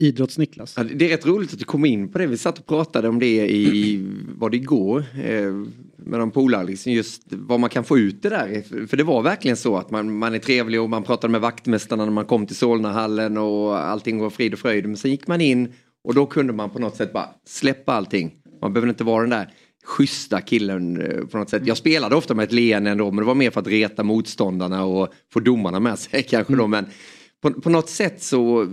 idrotts-Niklas? Ja, det är rätt roligt att du kom in på det. Vi satt och pratade om det i, var det igår, eh, med de polare, liksom just vad man kan få ut det där. För- det var verkligen så att man, man är trevlig och man pratade med vaktmästarna när man kom till Solnahallen och allting var frid och fröjd. Men sen gick man in och då kunde man på något sätt bara släppa allting. Man behöver inte vara den där schyssta killen eh, på något sätt. Jag spelade ofta med ett leende ändå men det var mer för att reta motståndarna och få domarna med sig kanske då. Men på, på något sätt så,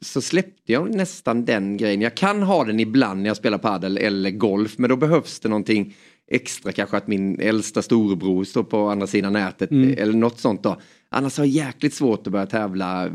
så släppte jag nästan den grejen. Jag kan ha den ibland när jag spelar padel eller golf men då behövs det någonting extra kanske att min äldsta storebror står på andra sidan nätet Mm. eller något sånt då. Annars har jag jäkligt svårt att börja tävla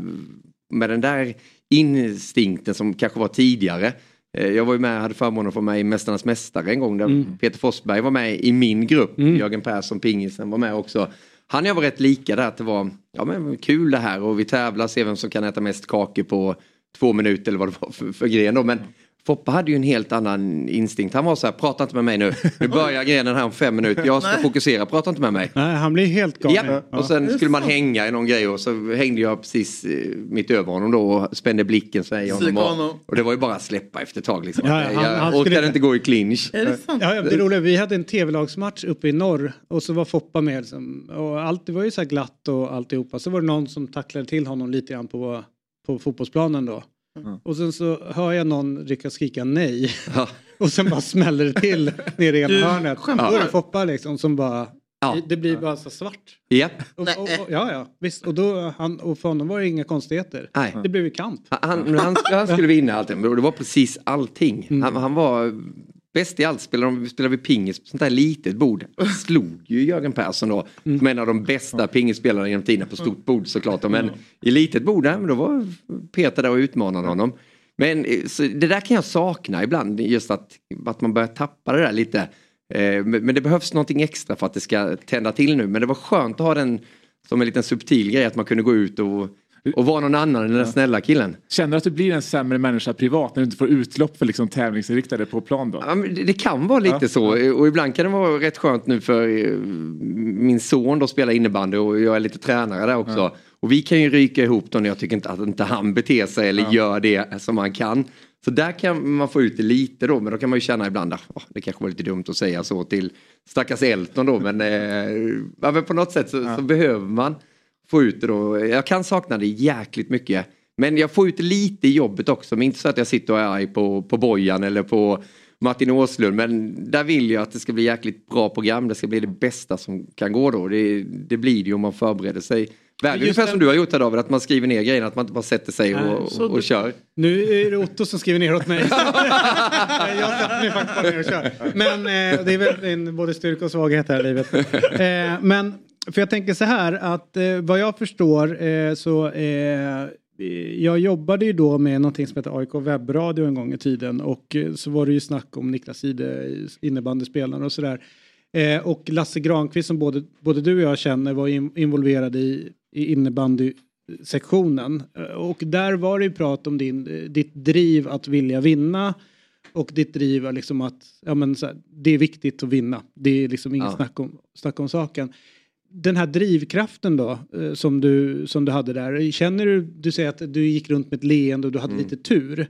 med den där instinkten som kanske var tidigare. Eh, Jag var ju med, hade förmånen att få med i Mästarnas Mästare en gång där Mm. Peter Forsberg var med i min grupp. Jörgen Persson, pingisen, var med också. Han och jag var rätt lika där att det var ja, men kul det här och vi tävlar, ser vem som kan äta mest kakor på två minuter eller vad det var för, för gren då. Men Foppa hade ju en helt annan instinkt. Han var så här, prata inte med mig nu. Nu börjar grenen här om fem minuter. Jag ska Nej. fokusera, prata inte med mig. Nej, han blir helt galen. Ja, och sen skulle man hänga i någon grej och så hängde jag precis eh, mitt över honom då och spände blicken så här i honom. Honom. och det var ju bara att släppa efter ett tag liksom. Ja, ja, han- jag han orkade skulle- inte gå i clinch. Är det sant? Ja, ja, det roliga, vi hade en tv-lagsmatch uppe i norr och så var Foppa med. Liksom, och allt, det var ju så här glatt och alltihopa. Så var det någon som tacklade till honom lite grann på, på fotbollsplanen då. Och sen så hör jag någon rycka skrika nej. och sen bara smäller det till nere i ena hörnet. Skämtar? det Foppa liksom som bara... Ja. Det, blir bara så svart. Japp. Och, och, och, ja, ja, visst. Och, då, han, och för honom var det inga konstigheter. Nej. Det blev ju kamp. Han, han, han skulle vinna allting, det var precis allting. Mm. Han, han var bäst i allt. Spelade, de- spelade vi pingis på sånt där litet bord. Slog ju Jörgen Persson då. Mm. Som en av de bästa pingisspelarna genom tiderna på stort bord såklart. Men i litet bord, nej, men då var Peter där och utmanade honom. Men eh, det där kan jag sakna ibland, just att, att man börjar tappa det där lite. Eh, Men, men det behövs någonting extra för att det ska tända till nu. Men det var skönt att ha den som en liten subtil grej, att man kunde gå ut och, och vara någon annan än den snälla killen. Känner du att du blir en sämre människa privat när du inte får utlopp för liksom tävlingsinriktade på plan då? Ja, det, kan vara lite Ja. så och ibland kan det vara rätt skönt nu för eh, min son då spelar innebandy och jag är lite tränare där också. Ja. Och vi kan ju ryka ihop då när jag tycker inte att inte han beter sig eller gör det som han kan. Så där kan man få ut det lite då men då kan man ju känna ibland att "Åh, det kanske var lite dumt att säga så till stackars Elton då men, eh, ja, men på något sätt så, så behöver man få ut det då. Jag kan sakna det jäkligt mycket. Men jag får ut lite i jobbet också. Men inte så att jag sitter och är arg på, på Bojan eller på Martin Åslund. Men där vill jag att det ska bli jäkligt bra program. Det ska bli det bästa som kan gå då. Det, det blir det ju om man förbereder sig. Väl, ungefär som du har gjort här David, att man skriver ner grejerna, att man inte bara sätter sig Nej, och, och, och du- kör. Nu är det Otto som skriver ner åt mig. jag sätter mig faktiskt bara ner och kör. Men eh, det är väl en både styrka och svaghet här i livet. Eh, men för jag tänker så här att eh, vad jag förstår eh, så eh, jag jobbade ju då med någonting som heter AIK webbradio en gång i tiden och eh, så var det ju snack om Niklas Ide, innebandyspelare och sådär. Eh, och Lasse Granqvist som både, både du och jag känner var in, involverad i, i innebandysektionen. Eh, Och där var det ju prat om din, eh, ditt driv att vilja vinna och ditt driv är liksom att ja, men här, det är viktigt att vinna. Det är liksom inget Ja. snack, om, snack om saken. Den här drivkraften då eh, som du, som du hade där. Känner du, du säger att du gick runt med ett leende och du hade Mm. lite tur.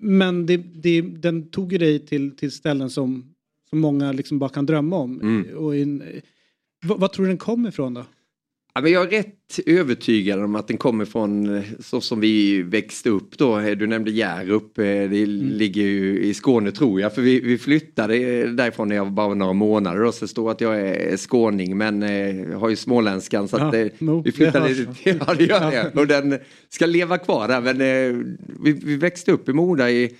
Men det, det, den tog ju dig till, till ställen som, som många liksom bara kan drömma om. Mm. Och in, vad, vad tror du den kommer ifrån då? Ja, men jag är rätt övertygad om att den kommer från eh, så som vi växte upp då. Eh, Du nämnde Hjärup, eh, det ligger ju i Skåne tror jag. För vi, vi flyttade därifrån när jag var bara några månader. Och så står att jag är skåning men eh, har ju småländskan. Så att, Ja, no, vi flyttade det ja det gör det. Och den ska leva kvar där. Men vi, vi växte upp i Moda i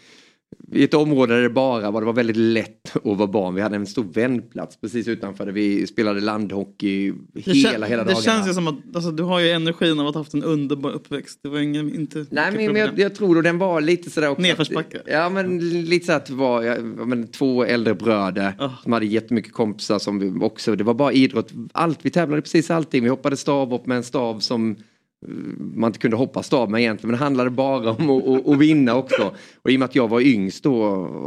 i ett område där det bara var, det var väldigt lätt att vara barn. Vi hade en stor vändplats precis utanför där vi spelade landhockey Det, hela, kän, hela det dagarna. känns ju som att alltså, du har ju energin av att ha haft en underbar uppväxt. Det var ingen, inte Nej men, men jag, jag tror då den var lite sådär också. Nedförsbacke. Ja men lite så att det var ja, men, två äldre bröder som hade jättemycket kompisar som också, det var bara idrott. Allt, vi tävlade precis allting. Vi hoppade stavhopp med en stav som man inte kunde hoppa stav med egentligen. Men det handlade bara om att, att, vinna också. Och i och med att jag var yngst då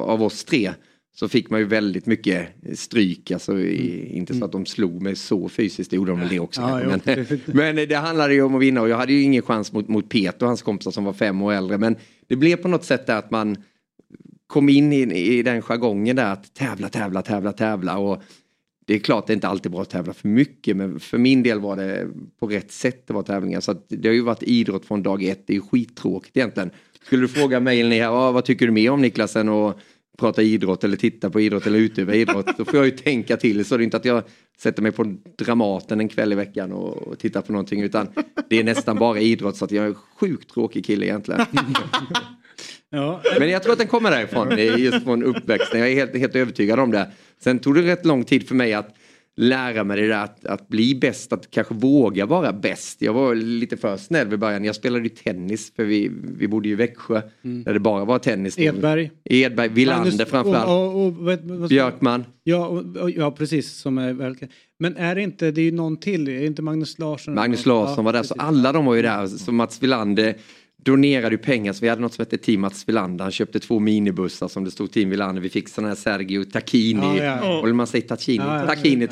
av oss tre så fick man ju väldigt mycket stryk. Alltså, i, inte så att de slog mig så fysiskt, det gjorde de väl det också. Ja, jo, men, det- men det handlade ju om att vinna och jag hade ju ingen chans mot, mot Peter och hans kompisar som var fem år äldre. Men det blev på något sätt att man kom in i, i den jargongen där att tävla, tävla, tävla, tävla. Och det är klart det är inte alltid bra att tävla för mycket men för min del var det på rätt sätt det var tävlingar. Så att det har ju varit idrott från dag ett, det är ju skittråkigt egentligen. Skulle du fråga mig eller ni här, "Ah, vad tycker du mer om Niklas än att prata idrott eller titta på idrott eller utöva idrott. Då får jag ju tänka till så det är inte att jag sätter mig på Dramaten en kväll i veckan och, och tittar på någonting utan det är nästan bara idrott så att jag är en sjukt tråkig kille egentligen. Ja. Men jag tror att den kommer därifrån, just från uppväxten. Jag är helt, helt övertygad om det. Sen tog det rätt lång tid för mig att lära mig det där att, att bli bäst, att kanske våga vara bäst. Jag var lite för snäll vid början. Jag spelade ju tennis för vi, vi bodde ju i Växjö Mm. där det bara var tennis. Edberg. Edberg, Magnus- framförallt. Och, och, och, Björkman. Ja, ja, precis. Som är väl... Men är det inte, det är ju någon till, är det inte Magnus Larsson? Magnus Larsson Ja, var där, precis. så alla de var ju där. Så Mats Wilander donerade ju pengar, så vi hade något som hette Team Mats Wilander. Han köpte två minibussar som det stod Team Wilander. Vi fick sådana här Sergio Tacchini, Ja, ja. eller man säger Tacchini, Ja. Tacchini.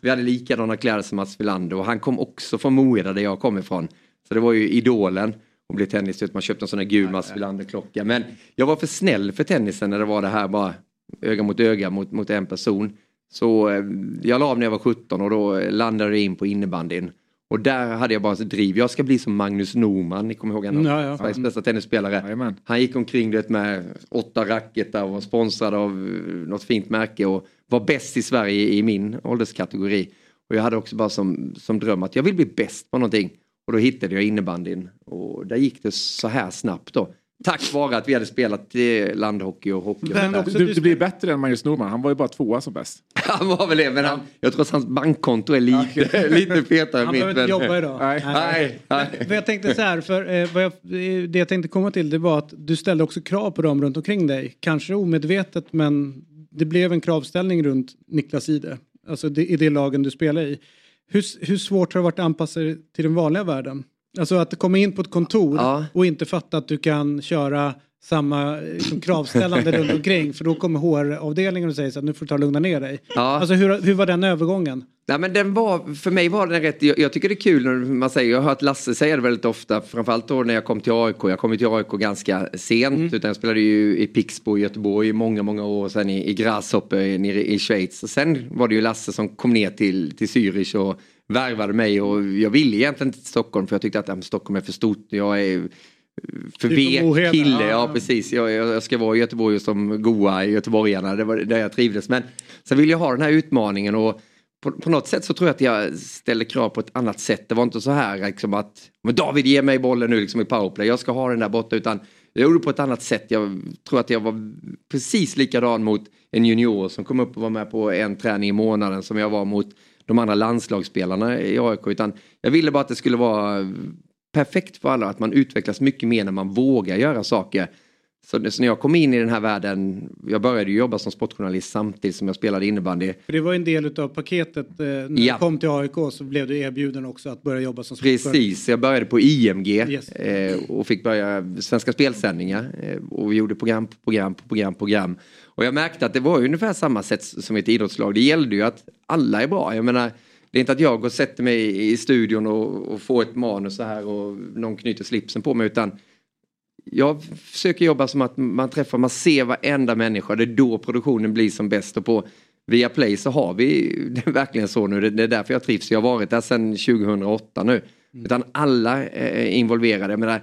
Vi hade likadana kläder som Mats Wilander och han kom också från Moeda där jag kom ifrån. Så det var ju idolen och blev tennis, man köpte en sån här gul Mats Wilander-klocka. Men jag var för snäll för tennisen när det var det här bara öga mot öga mot, mot en person. Så eh, jag la av när jag var 17 och då landade jag in på innebandyn. Och där hade jag bara så driv. Jag ska bli som Magnus Norman, ni kommer ihåg honom? Ja, ja. Sveriges bästa tennisspelare. Han gick omkring det med åtta racketar och var sponsrad av eh, något fint märke och var bäst i Sverige i min ålderskategori. Och jag hade också bara som, som dröm att jag vill bli bäst på någonting. Och då hittade jag innebandyn och där gick det så här snabbt då. Tack vare att vi hade spelat eh, landhockey och hockey. Du, du blir bättre än Magnus Norman, han var ju bara tvåa som bäst. Han var väl det, men han, jag tror att hans bankkonto är lite, lite fetare än Han mitt. behöver inte men- jobba idag. Nej. Nej. Nej. Men, för jag tänkte så här, för eh, vad jag, eh, det jag tänkte komma till det var att du ställde också krav på dem runt omkring dig. Kanske omedvetet men det blev en kravställning runt Niklas Ide. Alltså det, i det lagen du spelar i. Hur, hur svårt har det varit att anpassa dig till den vanliga världen? Alltså att komma in på ett kontor och inte fatta att du kan köra samma liksom, kravställande runt omkring för då kommer HR-avdelningen och säger så att nu får du ta och lugna ner dig. Ja. Alltså hur, hur var den övergången? Nej, men den var, för mig var den rätt, jag, jag tycker det är kul när man säger, jag har hört Lasse säga det väldigt ofta, framförallt då när jag kom till AIK, jag kom till AIK ganska sent, utan jag spelade ju i Pixbo i Göteborg i många, många år, sen i, i Grasshopper nere i Schweiz. Och sen var det ju Lasse som kom ner till, till Zürich och värvade mig och jag ville egentligen inte till Stockholm för jag tyckte att ja, Stockholm är för stort, jag är för vek kille, ja, precis. Jag, jag jag ska vara i Göteborg som goa göteborgarna, det var där jag trivdes. Men sen vill jag ha den här utmaningen och på, på något sätt så tror jag att jag ställer krav på ett annat sätt. Det var inte så här liksom att men David ge mig bollen nu liksom i powerplay, jag ska ha den där borta utan jag gjorde på ett annat sätt. Jag tror att jag var precis likadan mot en junior som kom upp och var med på en träning i månaden som jag var mot de andra landslagsspelarna i AIK. Utan jag ville bara att det skulle vara perfekt för alla, att man utvecklas mycket mer när man vågar göra saker. Så, så när jag kom in i den här världen, jag började ju jobba som sportjournalist samtidigt som jag spelade innebandy. För det var en del av paketet. Eh, när Ja. du kom till AIK så blev du erbjuden också att börja jobba som sportchef. Precis, jag började på IMG Yes. eh, och fick börja Svenska spelsändningar. Eh, och vi gjorde program på program på program på program. Och jag märkte att det var ungefär samma sätt som ett idrottslag. Det gällde ju att alla är bra. Jag menar, det är inte att jag går och sätter mig i studion och, och får ett manus så här och någon knyter slipsen på mig utan jag försöker jobba som att man träffar, man ser varenda människa. Det är då produktionen blir som bäst. Och på Viaplay så har vi det verkligen så nu. Det är därför jag trivs. Jag har varit där sedan 2008 nu. Utan alla är involverade. Jag menar,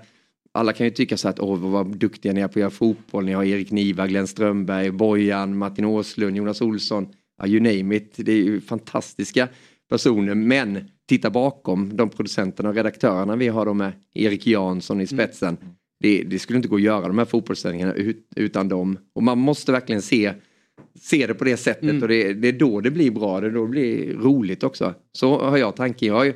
alla kan ju tycka så att åh vad duktiga ni är på att göra fotboll. Ni har Erik Niva, Glenn Strömberg, Bojan, Martin Åslund, Jonas Olsson. Ja, you name it. Det är ju fantastiska personer. Men titta bakom de producenterna och redaktörerna vi har då med Erik Jansson i spetsen. det, det skulle inte gå att göra de här fotbollssändningarna ut, utan dem. Och man måste verkligen se, se det på det sättet Mm. och det, det är då det blir bra, det är då det blir roligt också. Så har jag tanken. Jag har ju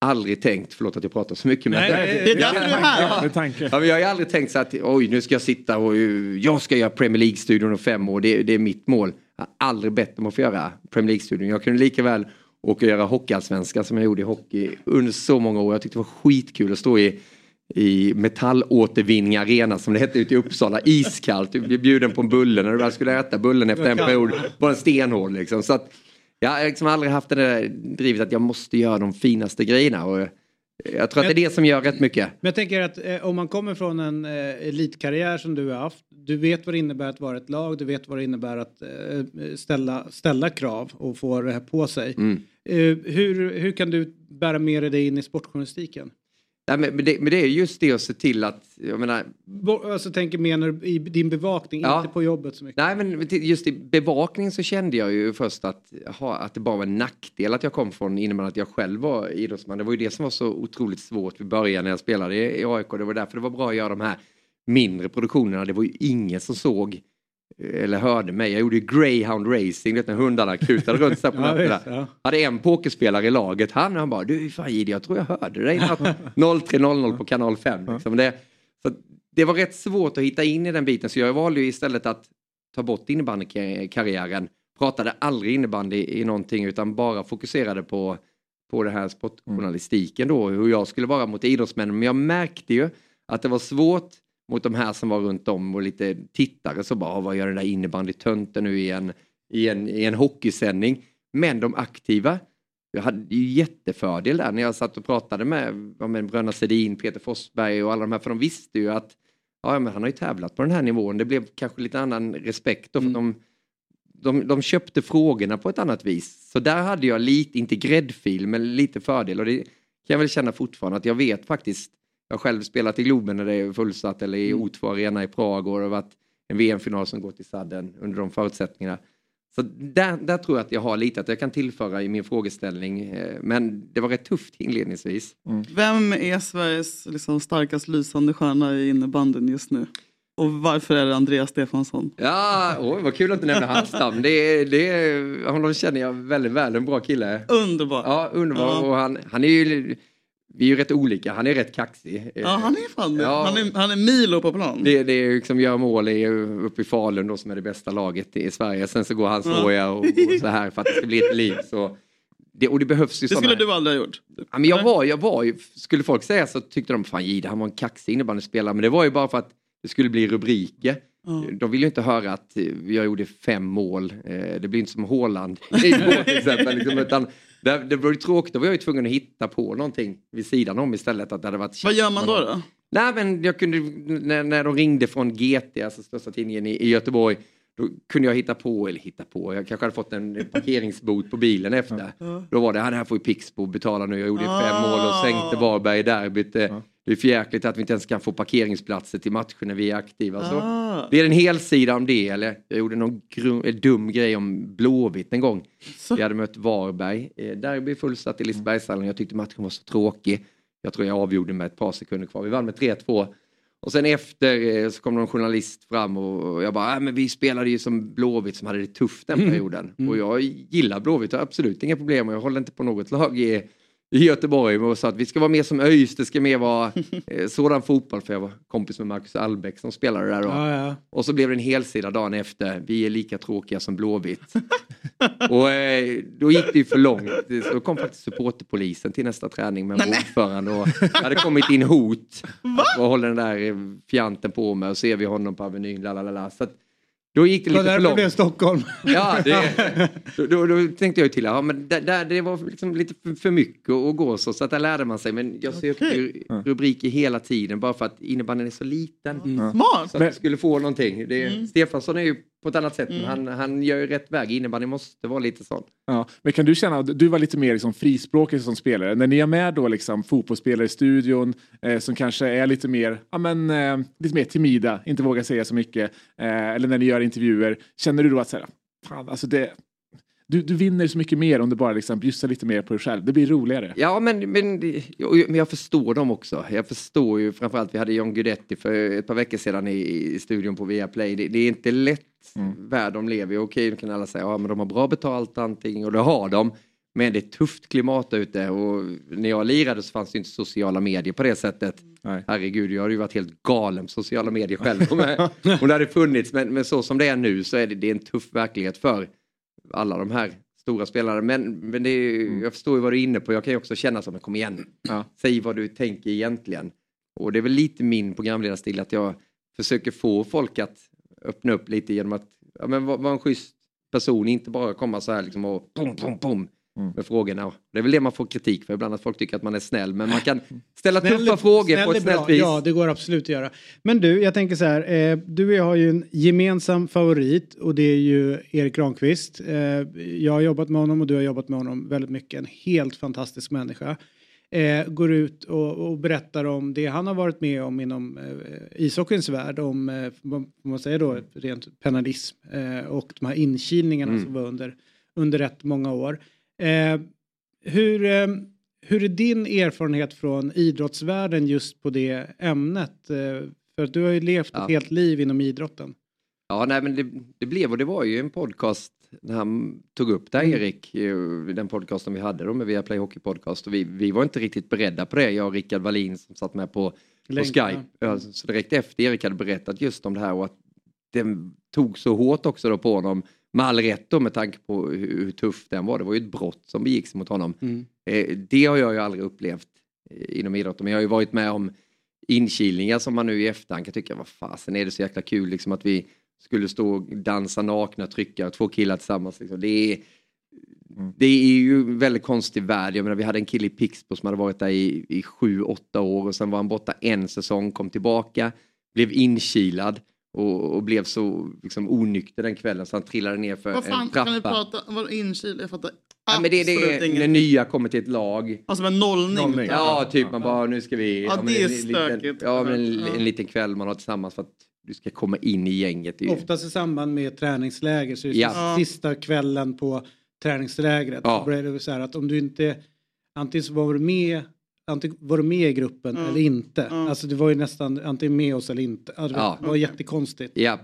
aldrig tänkt, förlåt att jag pratar så mycket. Men nej, det är därför du är här. Med. Ja, men jag har ju aldrig tänkt så att oj nu ska jag sitta och jag ska göra Premier League-studion om fem år. Det, det är mitt mål. Jag har aldrig bett om att få göra Premier League-studion. Jag kunde lika väl åka och göra Hockeyallsvenskan som jag gjorde i hockey under så många år. Jag tyckte det var skitkul att stå i i metallåtervinning arena som det hette ute i Uppsala, iskallt. Du blev bjuden på en bulle när du väl skulle äta bullen efter en period. Var den stenhård liksom. Så att, jag har liksom aldrig haft det där drivet att jag måste göra de finaste grejerna. Och jag tror att det är det som gör rätt mycket. Men jag tänker att eh, om man kommer från en eh, elitkarriär som du har haft. Du vet vad det innebär att vara ett lag. Du vet vad det innebär att eh, ställa, ställa krav och få det här på sig. Mm. Eh, hur, hur kan du bära med dig det in i sportjournalistiken? Nej, men, det, men det är just det att se till att, jag menar, alltså tänker mer när, i din bevakning, Ja. inte på jobbet så mycket. Nej men just i bevakning så kände jag ju först att, aha, att det bara var en nackdel att jag kom från innan att jag själv var idrottsman. Det var ju det som var så otroligt svårt vid början när jag spelade i i AIK. Det var därför det var bra att göra de här mindre produktionerna. Det var ju ingen som såg eller hörde mig. Jag gjorde greyhound racing, vet, när hundarna kutade runt så på nätterna. ja. Hade en pokerspelare i laget, han, han bara du fan Jihde, jag tror jag hörde dig natt 03.00 på kanal 5. Liksom. Det, så det var rätt svårt att hitta in i den biten så jag valde ju istället att ta bort innebandykarriären. Pratade aldrig innebandy i någonting utan bara fokuserade på, på det här sportjournalistiken då, hur jag skulle vara mot idrottsmännen. Men jag märkte ju att det var svårt mot de här som var runt om och lite tittare så bara, "Ah, vad gör den där innebandytönten nu i en, i en, i en hockeysändning? Men de aktiva, jag hade ju jättefördel där när jag satt och pratade med, med Bröderna Sedin, Peter Forsberg och alla de här, för de visste ju att ja, men han har ju tävlat på den här nivån. Det blev kanske lite annan respekt då, för de, de, de köpte frågorna på ett annat vis. Så där hade jag lite, inte gräddfil, men lite fördel. Och det kan jag väl känna fortfarande att jag vet faktiskt. Jag har själv spelat i Globen när det är fullsatt eller i O2 Arena i Prag och det har varit en VM-final som gått i sadden under de förutsättningarna. Så där, där tror jag att jag har lite att jag kan tillföra i min frågeställning. Eh, Men det var rätt tufft inledningsvis. Vem är Sveriges liksom, starkast lysande stjärna i innebandyn just nu? Och varför är det Andreas Stefansson? Ja, oj, vad kul att du nämner hans namn. Det, det, honom känner jag väldigt väl, en bra kille. Underbar. Ja, underbar. Ja. Och han, han är ju, vi är ju rätt olika, han är rätt kaxig. Ja, han är fan Ja. han, är, han är Milo på plan. Det, det är liksom gör mål i, uppe i Falun då som är det bästa laget i Sverige. Sen så går han Ja. soja och, och så här för att det ska bli ett liv. Så det, och det behövs ju Det skulle du aldrig ha gjort. Ja, men jag var, jag var ju, skulle folk säga så tyckte de fan Jihde han var en kaxig innebandyspelare. Men det var ju bara för att det skulle bli rubriker. Ja. De ville ju inte höra att eh, jag gjorde fem mål. Eh, Det blir inte som Haaland i mål till exempel. Liksom, utan det, det var ju tråkigt, då var jag ju tvungen att hitta på någonting vid sidan om istället. Att det hade varit Vad gör man då? då? Nej men jag kunde, när, när de ringde från GT, alltså största tidningen i, i Göteborg, då kunde jag hitta på, eller hitta på, jag kanske hade fått en parkeringsbot på bilen efter. Ja. Då var det, "Ja, det här får ju Pixbo betala nu, jag gjorde Ah. fem mål och sänkte Varberg i derbyt. Det är för jäkligt att vi inte ens kan få parkeringsplatser till matcher när vi är aktiva. Så Ah. det är en hel sida om det, eller jag gjorde någon eh, dum grej om Blåvitt en gång. Vi hade mött Varberg, eh, derby fullsatt i Lisebergshallen, jag tyckte matchen var så tråkig. Jag tror jag avgjorde med ett par sekunder kvar. Vi vann med 3-2. Och sen efter eh, så kom någon journalist fram och jag bara, äh, men vi spelade ju som Blåvitt som hade det tufft den Mm. perioden. Och jag gillar Blåvitt, har absolut inga problem och jag håller inte på något lag i, i Göteborg och sa att vi ska vara mer som ÖIS, det ska mer vara eh, sådan fotboll för jag var kompis med Marcus Albeck som spelade där då. Ja, ja. Och så blev det en helsida dagen efter, vi är lika tråkiga som Blåvitt. och eh, då gick det ju för långt. Så kom faktiskt supporterpolisen till nästa träning med en ordförande och det hade kommit in hot. Vad håller den där eh, fjanten på med och ser vi honom på Avenyn, la la la, la. Så att, då gick det lite för långt. blev Stockholm. Ja, det, då, då, då tänkte jag till, ja men där, där, det var liksom lite för, för mycket att gå så, så att där lärde man sig. Men jag sökte ju rubriker hela tiden bara för att innebandyn är så liten. Smart! Så att du skulle få någonting. Det, Mm. Stefansson är ju på ett annat sätt, men Mm. han, han gör ju rätt väg. Innebandy måste vara lite sån. Ja, men kan du känna, att du var lite mer liksom frispråkig som spelare, när ni är med då liksom fotbollsspelare i studion eh, som kanske är lite mer, ja, men, eh, lite mer timida, inte vågar säga så mycket, eh, eller när ni gör intervjuer, känner du då att så här, fan, alltså det, du, du vinner så mycket mer om du bara liksom bjussar lite mer på dig själv. Det blir roligare. Ja, men, men, men jag förstår dem också. Jag förstår ju framförallt, vi hade John Guidetti för ett par veckor sedan i, i studion på Viaplay. Det, det är inte lätt Mm. värld de lever i. Okej, då kan alla säga ja, men de har bra betalt antingen och det har de. Men det är tufft klimat ute och när jag lirade så fanns det inte sociala medier på det sättet. Nej. Herregud, jag hade ju varit helt galen på sociala medier själv om det hade funnits. Men, men så som det är nu så är det, det är en tuff verklighet för alla de här stora spelarna. Men, men det är, Mm. jag förstår ju vad du är inne på. Jag kan ju också känna som, kom igen, säg vad du tänker egentligen. Och det är väl lite min programledarstil att jag försöker få folk att öppna upp lite genom att ja, men vara vara en schysst person, inte bara komma så här liksom och pum, pum, pum Mm. med frågorna. Det är väl det man får kritik för ibland, att folk tycker att man är snäll. Men man kan ställa Snäll tuffa frågor snäll på ett snällt vis. Ja, det går absolut att göra. Men du, jag tänker så här. Eh, du och jag har ju en gemensam favorit och det är ju Erik Granqvist. Eh, jag har jobbat med honom och du har jobbat med honom väldigt mycket. En helt fantastisk människa. Eh, går ut och, och berättar om det han har varit med om inom eh, ishockeyns värld. Om, eh, vad man säger då, rent penalism eh, och de här inkilningarna Mm. som var under, under rätt många år. Eh, hur, eh, hur är din erfarenhet från idrottsvärlden just på det ämnet? Eh, för att du har ju levt Ja. ett helt liv inom idrotten. Ja, nej, men det, det blev och det var ju en podcast när han tog upp det här, Mm. Erik, eh, den podcasten vi hade då med Viaplay Hockey Podcast och vi, vi var inte riktigt beredda på det, jag och Rickard Wallin som satt med på, på Länk, Skype. Ja, så direkt efter Erik hade berättat just om det här och att den tog så hårt också då på honom, med all rätt då med tanke på hur, hur tuff den var. Det var ju ett brott som begicks mot honom. Mm. Eh, det har jag ju aldrig upplevt eh, inom idrotten, men jag har ju varit med om inkilningar som man nu i efterhand kan tycka, vad fasen är det så jäkla kul liksom att vi skulle stå och dansa nakna, trycka två killar tillsammans. Liksom. Det, är, det är ju en väldigt konstig värld. Jag menar, vi hade en kille i Pixbo som hade varit där i, i sju, åtta år och sen var han borta en säsong, kom tillbaka, blev inkilad och, och blev så liksom, onykter den kvällen så han trillade ner för Vad fan, en trappa. kan ni prata, vad inkil? Jag fattar Ja, men det, det är när ingenting. nya kommer till ett lag. Alltså med nollning. Ja, typ man bara nu ska vi... Ja, men det är en liten- stökigt. Ja, men en, Ja. en liten kväll man har tillsammans för att du ska komma in i gänget. Oftast i samband med träningsläger så är det Ja. sista- Ja. sista kvällen på träningslägret. Ja. Då är det så här att om du inte antingen så var du med Antingen var du med i gruppen Ja. eller inte. Ja. Alltså det var ju nästan antingen med oss eller inte. Ja, det var, Ja. det var jättekonstigt. Ja.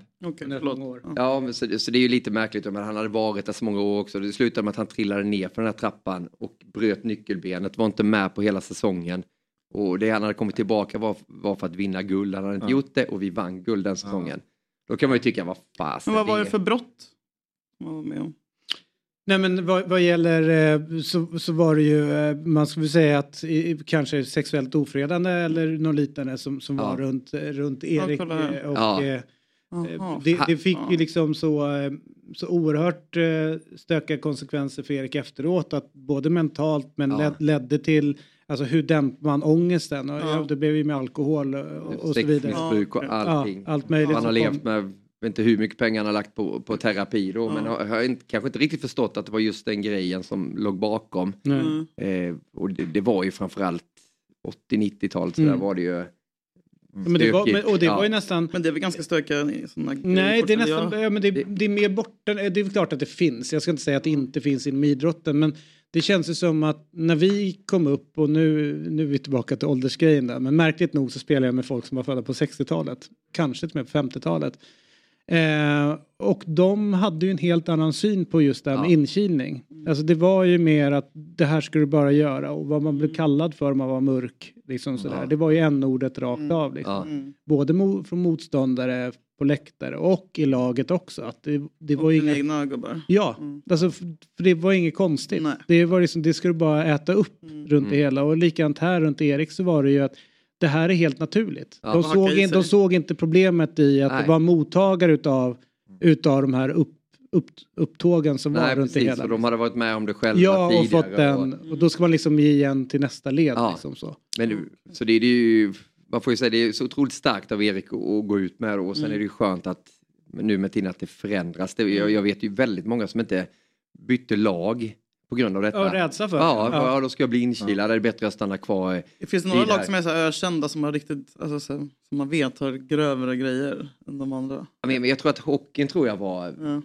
År. Ja, men så, så det är ju lite märkligt. Men han hade varit där så många år också. Det slutade med att han trillade ner för den här trappan och bröt nyckelbenet. Var inte med på hela säsongen. Och det han hade kommit tillbaka var, var för att vinna guld. Han hade inte Ja. gjort det och vi vann guld den säsongen. Då kan man ju tycka, vad fasen. Men vad var det för brott? Man var med om? Nej men vad, vad gäller eh, så, så var det ju, eh, man skulle säga att kanske sexuellt ofredande eller något liknande som, som Ja. var runt, eh, runt Erik. eh, Och, Ja. Jaha. det, det fick Ja. ju liksom så, så oerhört stökiga konsekvenser för Erik efteråt. Att både mentalt men Ja. led, ledde till, alltså hur dämpar man ångesten? Och, Ja. ja, det blev ju med alkohol och, och så vidare. Sexmissbruk och allting. Ja, allt möjligt Han har levt med, vet inte hur mycket pengar han har lagt på, på terapi då. Men har, har inte, kanske inte riktigt förstått att det var just den grejen som låg bakom. Mm. Eh, och det, det var ju framförallt 80-90-talet så där Mm. var det ju Men det var, men, och det Ja. var ju nästan Men det är väl ganska stökiga sådana grejer Nej, det är nästan, ja, men det, det är mer borta, det är klart att det finns. Jag ska inte säga att det inte finns inom idrotten, men det känns ju som att när vi kom upp och nu, nu är vi tillbaka till åldersgrejen där, men märkligt nog så spelar jag med folk som var födda på 60-talet, kanske till och med på 50-talet. Eh, och de hade ju en helt annan syn på just det här med Ja. inkilning. Alltså det var ju mer att det här ska du bara göra och vad man blev kallad för om man var mörk. Liksom sådär. Ja. Det var ju en-ordet rakt av. Liksom Ja. Mm. både mo från motståndare på läktare och i laget också. Att det, det var Och dina inget, egna gubbar. ja, Mm. alltså, för det var inget konstigt. Nej. Det, var liksom, det ska du bara äta upp Mm. runt det hela. Och likadant här runt Erik så var det ju att det här är helt naturligt. Ja. de, såg in, de såg inte problemet i att Nej. det var mottagare utav, utav de här upp, upp, upptågen som var Nej, runt det precis, hela. för de hade varit med om det själva Ja, och tidigare. fått den. Och då ska man liksom ge igen till nästa led. Ja. Liksom så. Men, nu- så det, är ju, man får ju säga det är så otroligt starkt av Erik att, gå ut med det och sen Mm. är det ju skönt att nu med tiden att det förändras. Det, jag, jag vet ju väldigt många som inte bytte lag på grund av detta. Ja, rädsla för Ja, det. ja. då ska jag bli inkilad, det är bättre att stanna kvar. Det finns några lag som är så ökända som har riktigt, alltså, som man vet har grövre grejer än de andra. Ja, Men jag tror att hockeyn tror jag var Ja.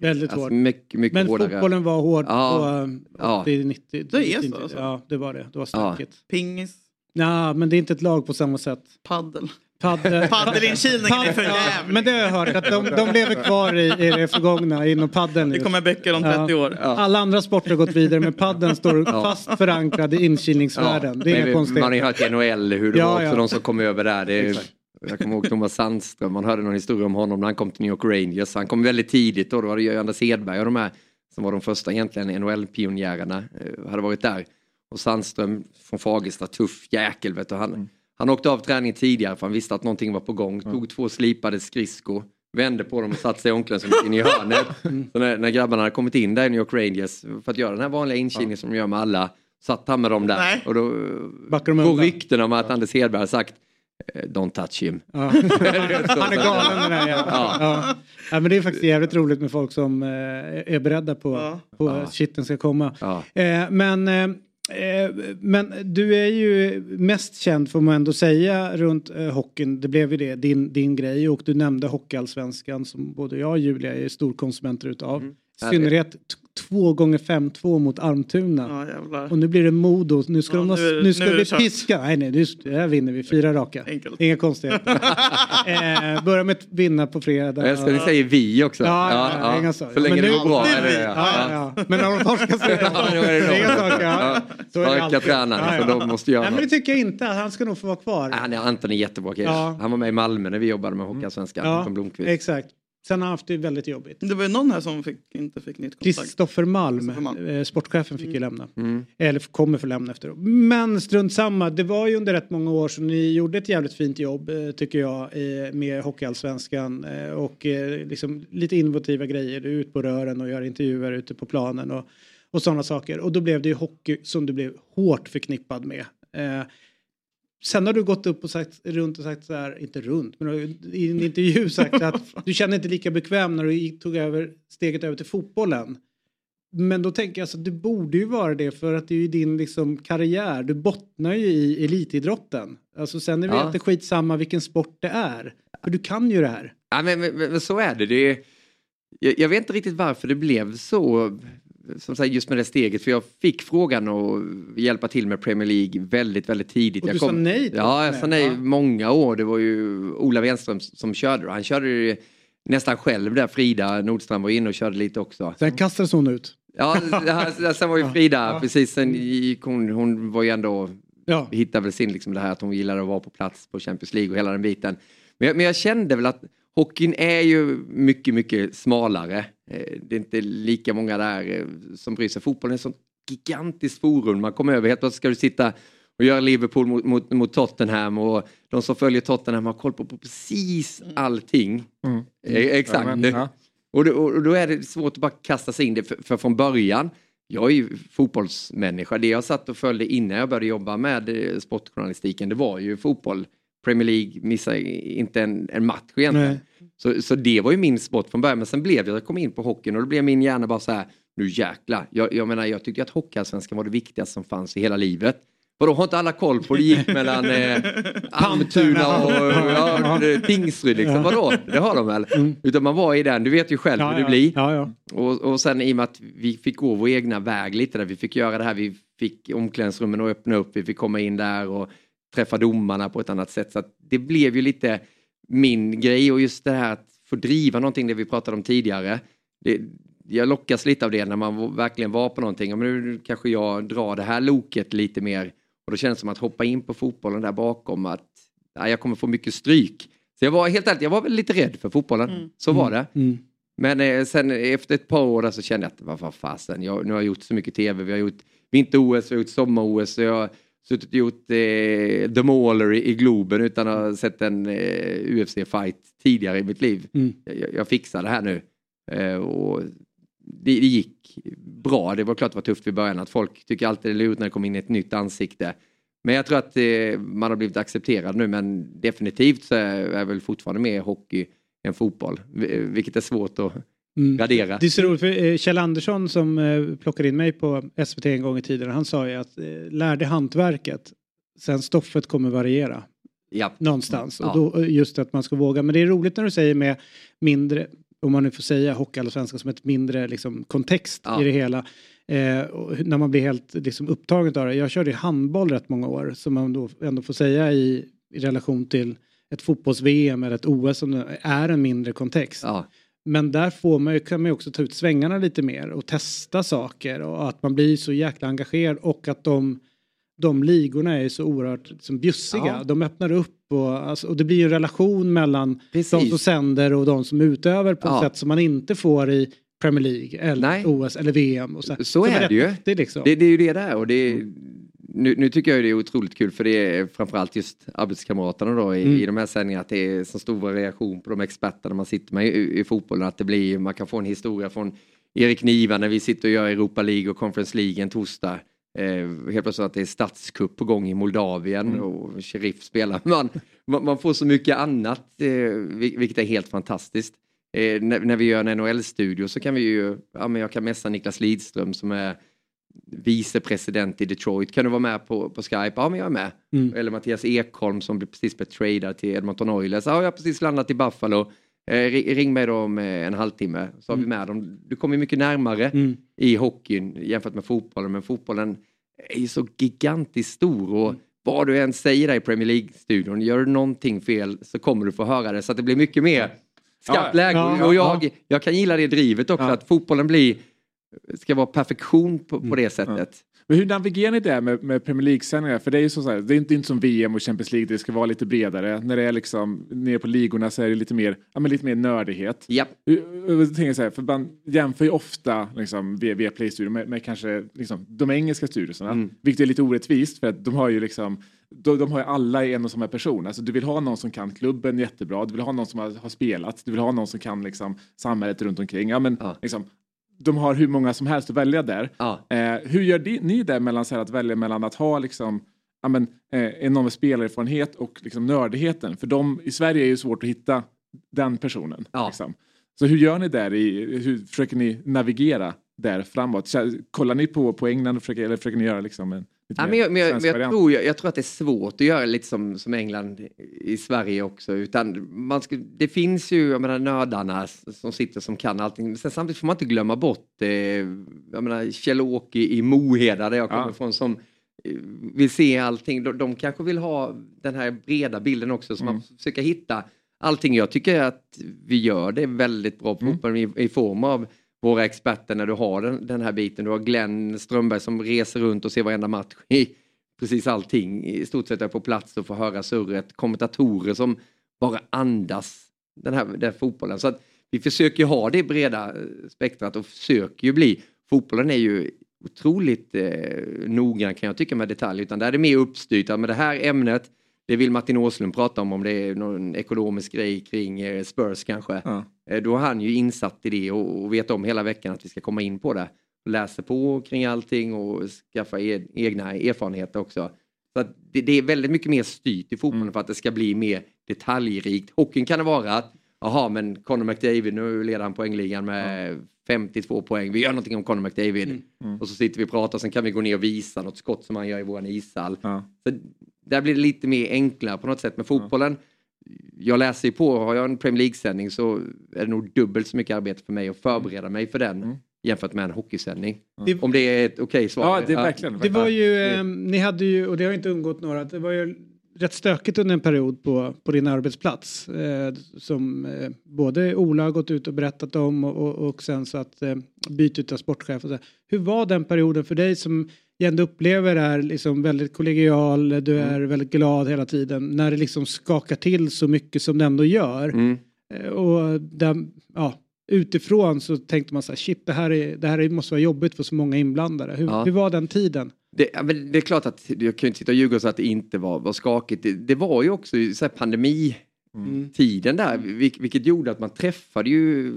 Väldigt alltså, hård. Mycket, mycket Men hårdare. fotbollen var hård Ja. på Ja. 80, 90. Det är så 90, alltså? Ja, det var det. Det var Ja. snackigt. Pingis, Ja, men det är inte ett lag på samma sätt. paddel. Paddel, Paddelinkilningen är för ja, jävlig. Men det har jag hört att de, de lever kvar i, i det förgångna inom paddeln. Det kommer böcker om 30 år. Alla andra sporter har gått vidare men paddeln står fast förankrad i inkilningsvärlden. Det är inga konstigheter. Man har ju hört i NHL hur det Ja, var också ja. de som kom över där. Det är, jag kommer ihåg Thomas Sandström, man hörde någon historia om honom när han kom till New York Rangers. Han kom väldigt tidigt då, då var det ju Anders Hedberg och de här som var de första egentligen NHL-pionjärerna eh, hade varit där. Och Sandström från Fagersta, tuff jäkel vet du. Han, han åkte av träning tidigare för han visste att någonting var på gång. Tog två slipade skridskor, vände på dem och satte sig i omklädningsrummet in i hörnet. Så när, när grabbarna hade kommit in där i New York Rangers för att göra den här vanliga inkilningen som de gör med alla satt han med dem där. Nej. Och då går rykten om att Anders Hedberg har sagt eh, Don't touch him. Ja. Han är galen den där jäveln. Ja. Ja. Ja, men det är faktiskt jävligt roligt med folk som eh, är beredda på, Ja. på att shiten ska komma. Ja. Eh, men, Eh, men du är ju mest känd får man ändå säga runt eh, hockeyn. Det blev ju det, din, din grej. Och du nämnde Hockeyallsvenskan som både jag och Julia är storkonsumenter utav. Mm. I synnerhet två gånger 5-2 mot Almtuna. Ja. Och nu blir det Modo. Nu ska Ja, de ha, nu nu ska nu kört. piska. Nej, nej, nu, det här vinner vi. Fyra raka. Enkelt. Inga konstigheter. eh, börja med att vinna på fredag. Jag älskar att ni säger vi också. Ja, ja, ja, inga saker. Så länge Men det nu- går bra. är det- vi. Ja, ja. Men när de torskar så är det Ja, inga saker. Ja. Så är det alltid. tränare, så de måste göra Nej, men det tycker jag inte. Han ska nog få vara kvar. Han är Anton är jättebra kille. Ja. Han var med i Malmö när vi jobbade med Hockeyallsvenskan. Ja, exakt. Sen har han haft det väldigt jobbigt. Det var ju någon här som fick, inte fick nytt kontrakt. Kristoffer Malm, Malm. eh, sportchefen, fick ju lämna. Mm. Eller kommer få lämna efter. Men strunt samma, det var ju under rätt många år som ni gjorde ett jävligt fint jobb eh, tycker jag med Hockeyallsvenskan eh, och liksom lite innovativa grejer. Du är ute på rören och gör intervjuer ute på planen och, och sådana saker. Och då blev det ju hockey som du blev hårt förknippad med. Sen har du gått upp och sagt runt och sagt så här, inte runt, men i en intervju sagt att du känner inte lika bekväm när du tog över steget över till fotbollen. Men då tänker jag så att du borde ju vara det för att det är ju din liksom karriär. Du bottnar ju i elitidrotten. Alltså sen är det Ja. inte skitsamma vilken sport det är. För du kan ju det här. Ja, men, men, men så är det. det är, jag, jag vet inte riktigt varför det blev så. Som sagt, just med det steget. För jag fick frågan att hjälpa till med Premier League väldigt, väldigt tidigt. Och jag du sa nej då? Ja, jag sa nej Ja. många år. Det var ju Ola Wenström som körde. Han körde det nästan själv där. Frida Nordström var inne och körde lite också. Sen kastades hon ut. Ja, sen var ju Frida, precis, sen gick hon, hon var ju ändå, Ja. hittade väl sin liksom det här att hon gillade att vara på plats på Champions League och hela den biten. Men jag, men jag kände väl att hockeyn är ju mycket, mycket smalare. Eh, Det är inte lika många där eh, som bryr sig. Fotbollen är ett sånt gigantiskt forum. Man kommer över, helt plötsligt ska du sitta och göra Liverpool mot, mot, mot Tottenham och de som följer Tottenham har koll på, på precis allting. Mm. Eh, Exakt. Ja, men, ja. Och, då, och då är det svårt att bara kasta sig in det. För, för från början, jag är ju fotbollsmänniska. Det jag satt och följde innan jag började jobba med sportjournalistiken, det var ju fotboll. Premier League missade inte en, en match egentligen. Nej. Så, så det var ju min sport från början. Men sen blev jag, jag kom in på hockeyn och då blev min hjärna bara så här, nu jäklar. Jag, jag menar, jag tyckte att Hockeyallsvenskan var det viktigaste som fanns i hela livet. Vadå, har inte alla koll på det gick mellan eh, Almtuna och ja, Tingsryd liksom? Vadå? Det har de väl? Utan man var i den, du vet ju själv Mm. Ja, hur det ja. blir. Ja, ja. Och, och sen i och med att vi fick gå vår egna väg lite där, vi fick göra det här, vi fick omklädningsrummen och öppna upp, vi fick komma in där och träffa domarna på ett annat sätt. Så att det blev ju lite min grej och just det här att få driva någonting, det vi pratade om tidigare. Det, jag lockas lite av det när man verkligen var på någonting. Ja, men nu kanske jag drar det här loket lite mer och då känns det som att hoppa in på fotbollen där bakom att ja, jag kommer få mycket stryk. Så jag var helt ärligt, jag var väl lite rädd för fotbollen. Så var det. Mm. Men eh, sen efter ett par år där så kände jag att vad, fasen, jag, nu har jag gjort så mycket tv. Vi har gjort vinter-OS, vi har gjort sommar-OS. Jag suttit och gjort eh, The Mauler i, i Globen utan att ha sett en eh, UFC-fight tidigare i mitt liv. Mm. Jag, jag fixar det här nu. Eh, och det, det gick bra. Det var klart det var tufft i början att folk tycker alltid det är lurigt när det kommer in ett nytt ansikte. Men jag tror att eh, man har blivit accepterad nu men definitivt så är är väl fortfarande mer hockey än fotboll. vi- Vilket är svårt att Mm. radera. Det är så roligt för eh, Kjell Andersson som eh, plockade in mig på SVT en gång i tiden. Han sa ju att eh, lär dig hantverket. Sen stoffet kommer variera. Ja. Någonstans. Ja. Och då, just att man ska våga. Men det är roligt när du säger med mindre om man nu får säga hockeyallsvenskan som ett mindre liksom, kontext Ja. i det hela. Eh, när man blir helt liksom, upptagen av det. Jag körde handboll rätt många år som man då ändå får säga i, i relation till ett fotbolls-VM eller ett OS som är en mindre kontext. Men där får man, ju- kan man ju också ta ut svängarna lite mer och testa saker och att man blir så jäkla engagerad och att de, de ligorna är så oerhört liksom, bjussiga. Ja. De öppnar upp och, alltså, och det blir ju en relation mellan de som sänder och de som utövar på Ja. ett sätt som man inte får i Premier League eller OS eller VM. Och så, Så Som är det ju. häftigt, liksom. Det, det är ju det där och det är, nu, nu tycker jag det är otroligt kul för det är framförallt just arbetskamraterna då i, Mm. i de här sändningarna att det är så stor variation på de experterna man sitter med i, i fotbollen att det blir, man kan få en historia från Erik Niva när vi sitter och gör Europa League och Conference League en torsdag. Eh, helt plötsligt att det är statskupp på gång i Moldavien Mm. och Sheriff spelar. Man, man, får så mycket annat eh, vil- vilket är helt fantastiskt. Eh, när, när vi gör en NHL-studio så kan vi ju, ja men jag kan messa Niklas Lidström som är vicepresident i Detroit. Kan du vara med på, på Skype? Ja, men jag är med. Mm. Eller Mattias Ekholm som precis blev tradad till Edmonton Oilers. Ja, jag har precis landat i Buffalo. Eh, ri- ring mig då om eh, en halvtimme så har vi med dem. Du kommer mycket närmare Mm. i hockeyn jämfört med fotbollen. Men fotbollen är ju så gigantiskt stor och vad du än säger där i Premier League-studion, gör du någonting fel så kommer du få höra det. Så att det blir mycket mer skarpt Ja, läge. ja, och ja, jag, jag kan gilla det drivet också, att fotbollen blir, ska vara perfektion på, på det sättet. Men hur navigerar ni det med, med Premier League-sändningar? För det är ju så, så här, det är inte, inte som VM och Champions League, det ska vara lite bredare. När det är liksom nere på ligorna så är det lite mer, ja, men lite mer nördighet. Ja. Jag tänker så här, för man jämför ju ofta liksom, via, Play-studion med, med kanske liksom, de engelska studierna. Mm. Vilket är lite orättvist för att de har ju liksom de, de har ju alla i en och samma person. Alltså, du vill ha någon som kan klubben jättebra, du vill ha någon som har, har spelat, du vill ha någon som kan liksom, samhället runt omkring. Ja, men, liksom, de har hur många som helst att välja där. Eh, hur gör ni det mellan så här, att välja mellan att ha liksom, ja, men, eh, enorm spelarerfarenhet och liksom, nördigheten? För de, i Sverige är det ju svårt att hitta den personen. Liksom. Så hur gör ni där? I, hur försöker ni navigera där framåt? Kollar ni på, på England och försöker, eller försöker ni göra liksom en Ja, men jag, men jag, jag, tror, jag, tror att det är svårt att göra lite som, som England i Sverige också. Utan man ska, det finns ju jag menar, nördarna som sitter som kan allting. Men samtidigt får man inte glömma bort eh, jag menar, Kjell-Åke i Moheda där jag kommer Ja. ifrån som eh, vill se allting. De, de kanske vill ha den här breda bilden också. Så man försöker hitta allting. Jag tycker att vi gör det väldigt bra på fotbollen i, i form av våra experter när du har den, den här biten. Du har Glenn Strömberg som reser runt och ser varenda match i precis allting. I stort sett är på plats och får höra surret. Kommentatorer som bara andas den här, den här fotbollen. Så att vi försöker ju ha det breda eh, spektrat och försöker ju bli. Fotbollen är ju otroligt eh, noggrann kan jag tycka med detaljer. Utan där är det mer uppstyrt. att Med det här ämnet, det vill Martin Åslund prata om, om det är någon ekonomisk grej kring eh, Spurs kanske. Eh, Då är han ju insatt i det och, och vet om hela veckan att vi ska komma in på det. Och läser på kring allting och skaffa e egna erfarenheter också. Så det, det är väldigt mycket mer styrt i fotbollen för att det ska bli mer detaljrikt. Hockeyn kan det vara att, jaha men Conor McDavid, nu leder han poängligan med 52 poäng. Vi gör någonting om Conor McDavid. Och så sitter vi och pratar, sen kan vi gå ner och visa något skott som han gör i våran ishall. Så där blir det lite mer enklare på något sätt. med fotbollen, jag läser ju på, har jag en Premier League-sändning så är det nog dubbelt så mycket arbete för mig att förbereda mig för den jämfört med en hockeysändning. Det- Om det är ett okej svar. Det var ju, eh, ni hade ju, och det har inte undgått några, det var ju rätt stökigt under en period på, på din arbetsplats. Eh, som eh, både Ola har gått ut och berättat om och, och, och sen så att eh, byta av sportchef. Och så. Hur var den perioden för dig som jag ändå upplever är liksom väldigt kollegial, du är väldigt glad hela tiden, när det liksom skakar till så mycket som det ändå gör. Mm. Eh, Och där, ja, utifrån så tänkte man så här, shit det här, är, det här är, måste vara jobbigt för så många inblandade. Hur, Ja. hur var den tiden? Det, det är klart att jag kan inte sitta och ljuga och säga att det inte var, var skakigt. Det, det var ju också i så här pandemitiden där, vil, vilket gjorde att man träffade ju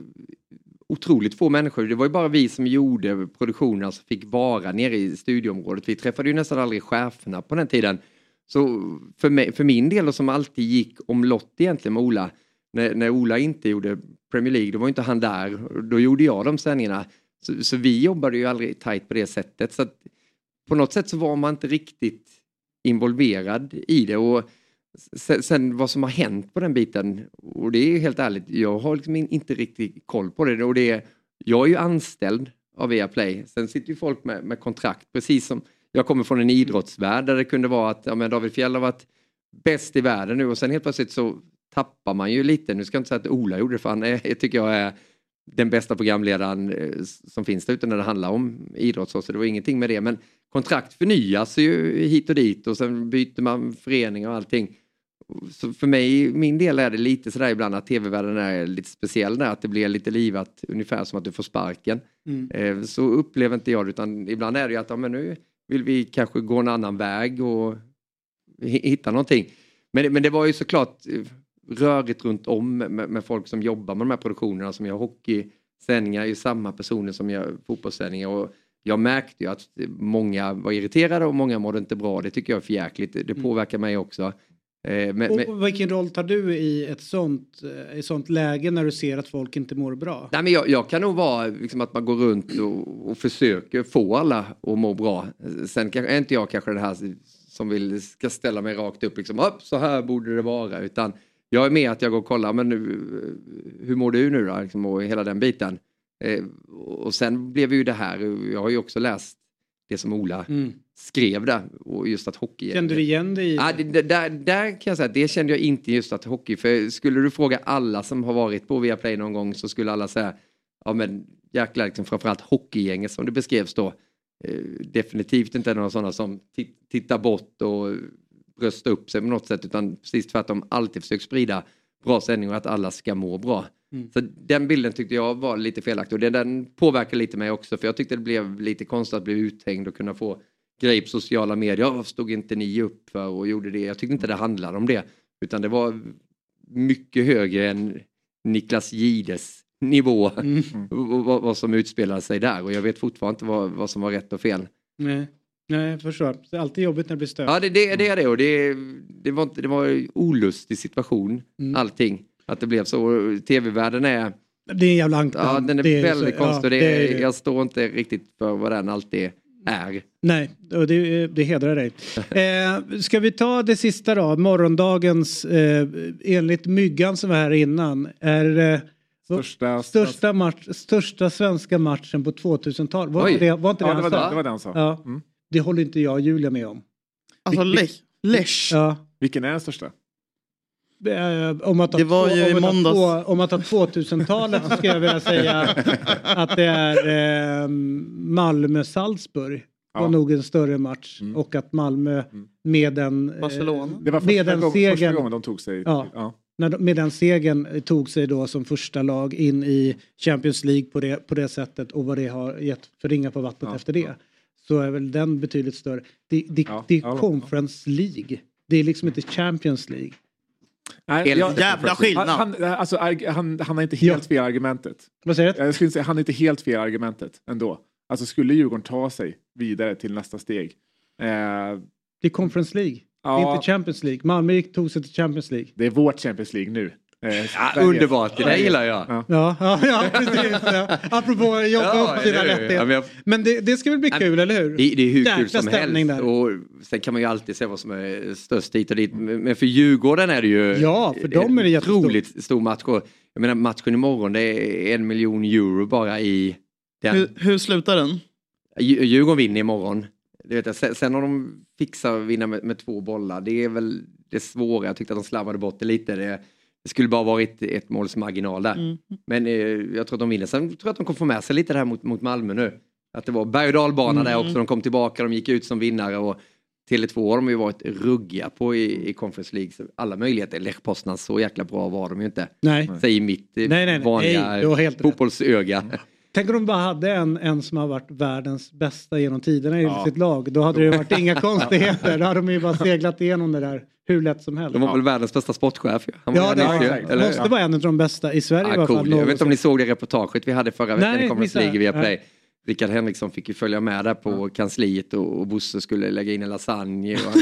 otroligt få människor. Det var ju bara vi som gjorde produktionen som fick vara nere i studieområdet. Vi träffade ju nästan aldrig cheferna på den tiden. Så för, mig, för min del, och som alltid gick omlott egentligen med Ola, när, när Ola inte gjorde Premier League, då var inte han där. Då gjorde jag de sändningarna. Så, så vi jobbade ju aldrig tajt på det sättet. Så att på något sätt så var man inte riktigt involverad i det. Och sen, sen vad som har hänt på den biten, och det är helt ärligt, jag har liksom inte riktigt koll på det. Och det är, jag är ju anställd av Viaplay. Sen sitter ju folk med, med kontrakt, precis som jag kommer från en idrottsvärld där det kunde vara att ja, men David Fjell har varit bäst i världen nu och sen helt plötsligt så tappar man ju lite. Nu ska jag inte säga att Ola gjorde det för han är, tycker jag är den bästa programledaren eh, som finns där ute när det handlar om idrott. Så så det var ingenting med det. Men kontrakt förnyas ju hit och dit och sen byter man förening och allting. Så för mig, min del är det lite sådär ibland att tv-världen är lite speciell där, att det blir lite livat ungefär som att du får sparken. Mm. Eh, Så upplever inte jag det utan ibland är det ju att ja, men nu vill vi kanske gå en annan väg och hi- hitta någonting. Men, men det var ju såklart eh, rörigt runt om med, med folk som jobbar med de här produktionerna som gör hockeysändningar, är ju samma personer som gör fotbollssändningar. Och jag märkte ju att många var irriterade och många mådde inte bra. Det tycker jag är för jäkligt. Det påverkar mig också. Eh, Men, men, Och vilken roll tar du i ett sånt, eh, i ett sånt läge när du ser att folk inte mår bra? Nej, men jag, jag kan nog vara liksom att man går runt och, och försöker få alla att må bra. Sen kanske, är inte jag kanske det här som vill ska ställa mig rakt upp liksom, upp så här borde det vara. Utan jag är med att jag går och kollar, men nu, hur mår du nu då? Liksom, och hela den biten. Eh, och sen blev ju det här, jag har ju också läst det som Ola Mm. Skrev där. Och just att hockey... Kände du igen dig i Ja, det, det, där, där kan jag säga att det kände jag inte just att hockey. För skulle du fråga alla som har varit på Viaplay någon gång så skulle alla säga ja men jäklar, liksom, framförallt hockeygänget som det beskrevs då. Eh, definitivt inte några sådana som ti- tittar bort och bröstar upp sig på något sätt utan precis tvärtom alltid försöker sprida bra sändningar och att alla ska må bra. Mm. Så den bilden tyckte jag var lite felaktig och den, den påverkar lite mig också för jag tyckte det blev lite konstigt att bli uthängd och kunna få grejer på sociala medier. Ja, Varför stod inte ni upp för och gjorde det? Jag tyckte inte det handlade om det utan det var mycket högre än Niklas Gides nivå Mm. vad, vad som utspelade sig där och jag vet fortfarande inte vad, vad som var rätt och fel. Nej. Nej, jag förstår. Det är alltid jobbigt när det blir stök. Ja, det, det, det är det och det, det, var, det var en olustig situation Mm. allting. Att det blev så. Tv-världen är, Det är en jävla ankdamm. ja, den är väldigt konstig. det, är det. Jag står inte riktigt för vad den alltid är. Nej, och det, det hedrar dig. Eh, ska vi ta det sista då? Morgondagens, eh, enligt Myggan som var här innan, är eh, Största, största, match, största svenska matchen på 2000-talet. Var, inte det, var inte det Ja, han det var sa? det- var det han sa. Ja. Mm. Det håller inte jag och Julia med om. Alltså. Lech. Ja. Vilken är den största? Eh, om att Det var två- ju om i att måndags. två- Om man tar 2000-talet så skulle jag vilja säga att det är eh, Malmö-Salzburg. var Ja. nog en större match och att Malmö med den, eh, Barcelona. Det var med den gång, första segern, gången de tog sig Ja. Ja. när de, med den segern tog sig då som första lag in i Champions League på det, på det sättet och vad det har gett för ringar på vattnet Ja, efter det. Så är väl den betydligt större. Det, det, Ja, det är ja, Conference League. Det är liksom inte Champions League. Nej, jag- Jävla skillnad. Han, han, alltså, han, han har inte helt fel argumentet. Vad säger du? Jag skulle säga han har inte helt fel argumentet ändå. Alltså skulle Djurgården ta sig vidare till nästa steg. Eh, Det är Conference League. Det Ja. är inte Champions League. Malmö tog sig till Champions League. det är vårt Champions League nu. Eh, Ja, underbart, det där gillar jag. Ja. Ja, ja, ja precis. Ja. Apropå att jobba Ja, upp sina rättigheter. Ja, men jag- Men det, det ska väl bli kul, eller hur? Det, det är hur Jäkla kul som helst. där. Och sen kan man ju alltid säga vad som är störst hit och dit. Men för Djurgården är det ju Ja, för dem är det en otroligt stor match. Och Jag menar matchen imorgon det är en miljon euro bara i den. Hur, hur slutar den? Dju- Djurgården vinner imorgon. Det vet jag. Sen, sen om de fixar att vinna med, med två bollar, det är väl det svåra. Jag tyckte att de slarvade bort det lite. Det, det skulle bara varit ett målsmarginal där. Mm. Men eh, jag tror att de vinner. Sen tror jag att de kommer få med sig lite det här mot, mot Malmö nu. Att det var berg och dalbana där Mm. också. De kom tillbaka, de gick ut som vinnare. Och Tele2 har de ju varit ruggiga på i, i Conference League. Så alla möjligheter. Lech Poznan, så jäkla bra var de ju inte. Nej. Säger mitt eh, Nej, nej, nej. vanliga fotbollsöga. Tänk om de bara hade en, en som har varit världens bästa genom tiderna i Ja. sitt lag. Då hade det varit inga konstigheter. Då hade de ju bara seglat igenom det där hur lätt som helst. De var väl världens bästa sportsportchef. ju. Han var Ja, det gärna- exakt. eller- måste vara en av de bästa i Sverige i Ja, cool. Jag vet inte om ni såg det reportaget vi hade förra veckan Nej, i Conference. League via Play. Nej. Rickard Henriksson fick ju följa med där på kansliet och, och Bosse skulle lägga in en lasagne och han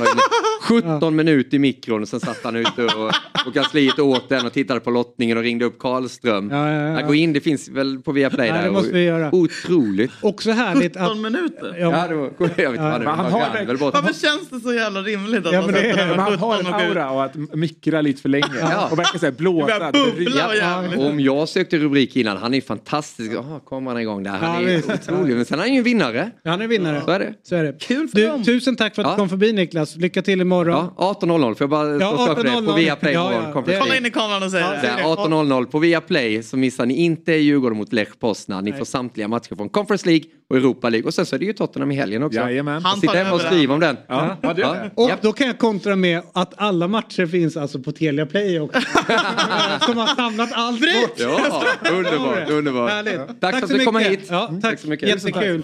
la in 17 minuter i mikron och sen satt han ute och, och kansliet åt den och tittade på lottningen och ringde upp Karlström. Ja, ja, ja. Jag går in, det finns väl på Viaplay Ja, där. det måste vi göra. Otroligt. Också härligt att... 17 minuter? Ja, det var, jag vet inte vad det Men var. han har Han väl bort. Varför känns det så jävla rimligt att Ja, man det sätter den han har 17 en aura och att mikra lite för länge. Ja. Och verkar såhär blåsa. Det börjar bubbla och Ja, jävligt. om jag sökte rubrik innan, han är fantastisk. Jaha, kommer han igång där? Han Ja, är visst. otrolig. Men sen är han ju en vinnare. Han är vinnare. Så är det. Så är det. Kul för Du, dem. tusen tack för att Ja. du kom förbi Niklas. Lycka till imorgon. Ja, 18.00 får jag bara Ja, slå för det 18.00. på Viaplay Ja, imorgon. ja, det- Kolla in i kameran och säg Ja, det. det är Det är 18.00 på Viaplay så missar ni inte Djurgården mot Lech Poznan. Ni får samtliga matcher från Conference League och Europa League. Och sen så är det ju Tottenham i helgen också. Jajamän. Han Sitta tar hemma och skriva om den. Ja, ja, det. Och då kan jag kontra med att alla matcher finns alltså på Telia Play också. Som har samlat allt bort. Ja, underbart, underbart. Härligt. Tack, för att du kom hit. Ja, tack. så mycket. Jättekul.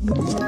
Ett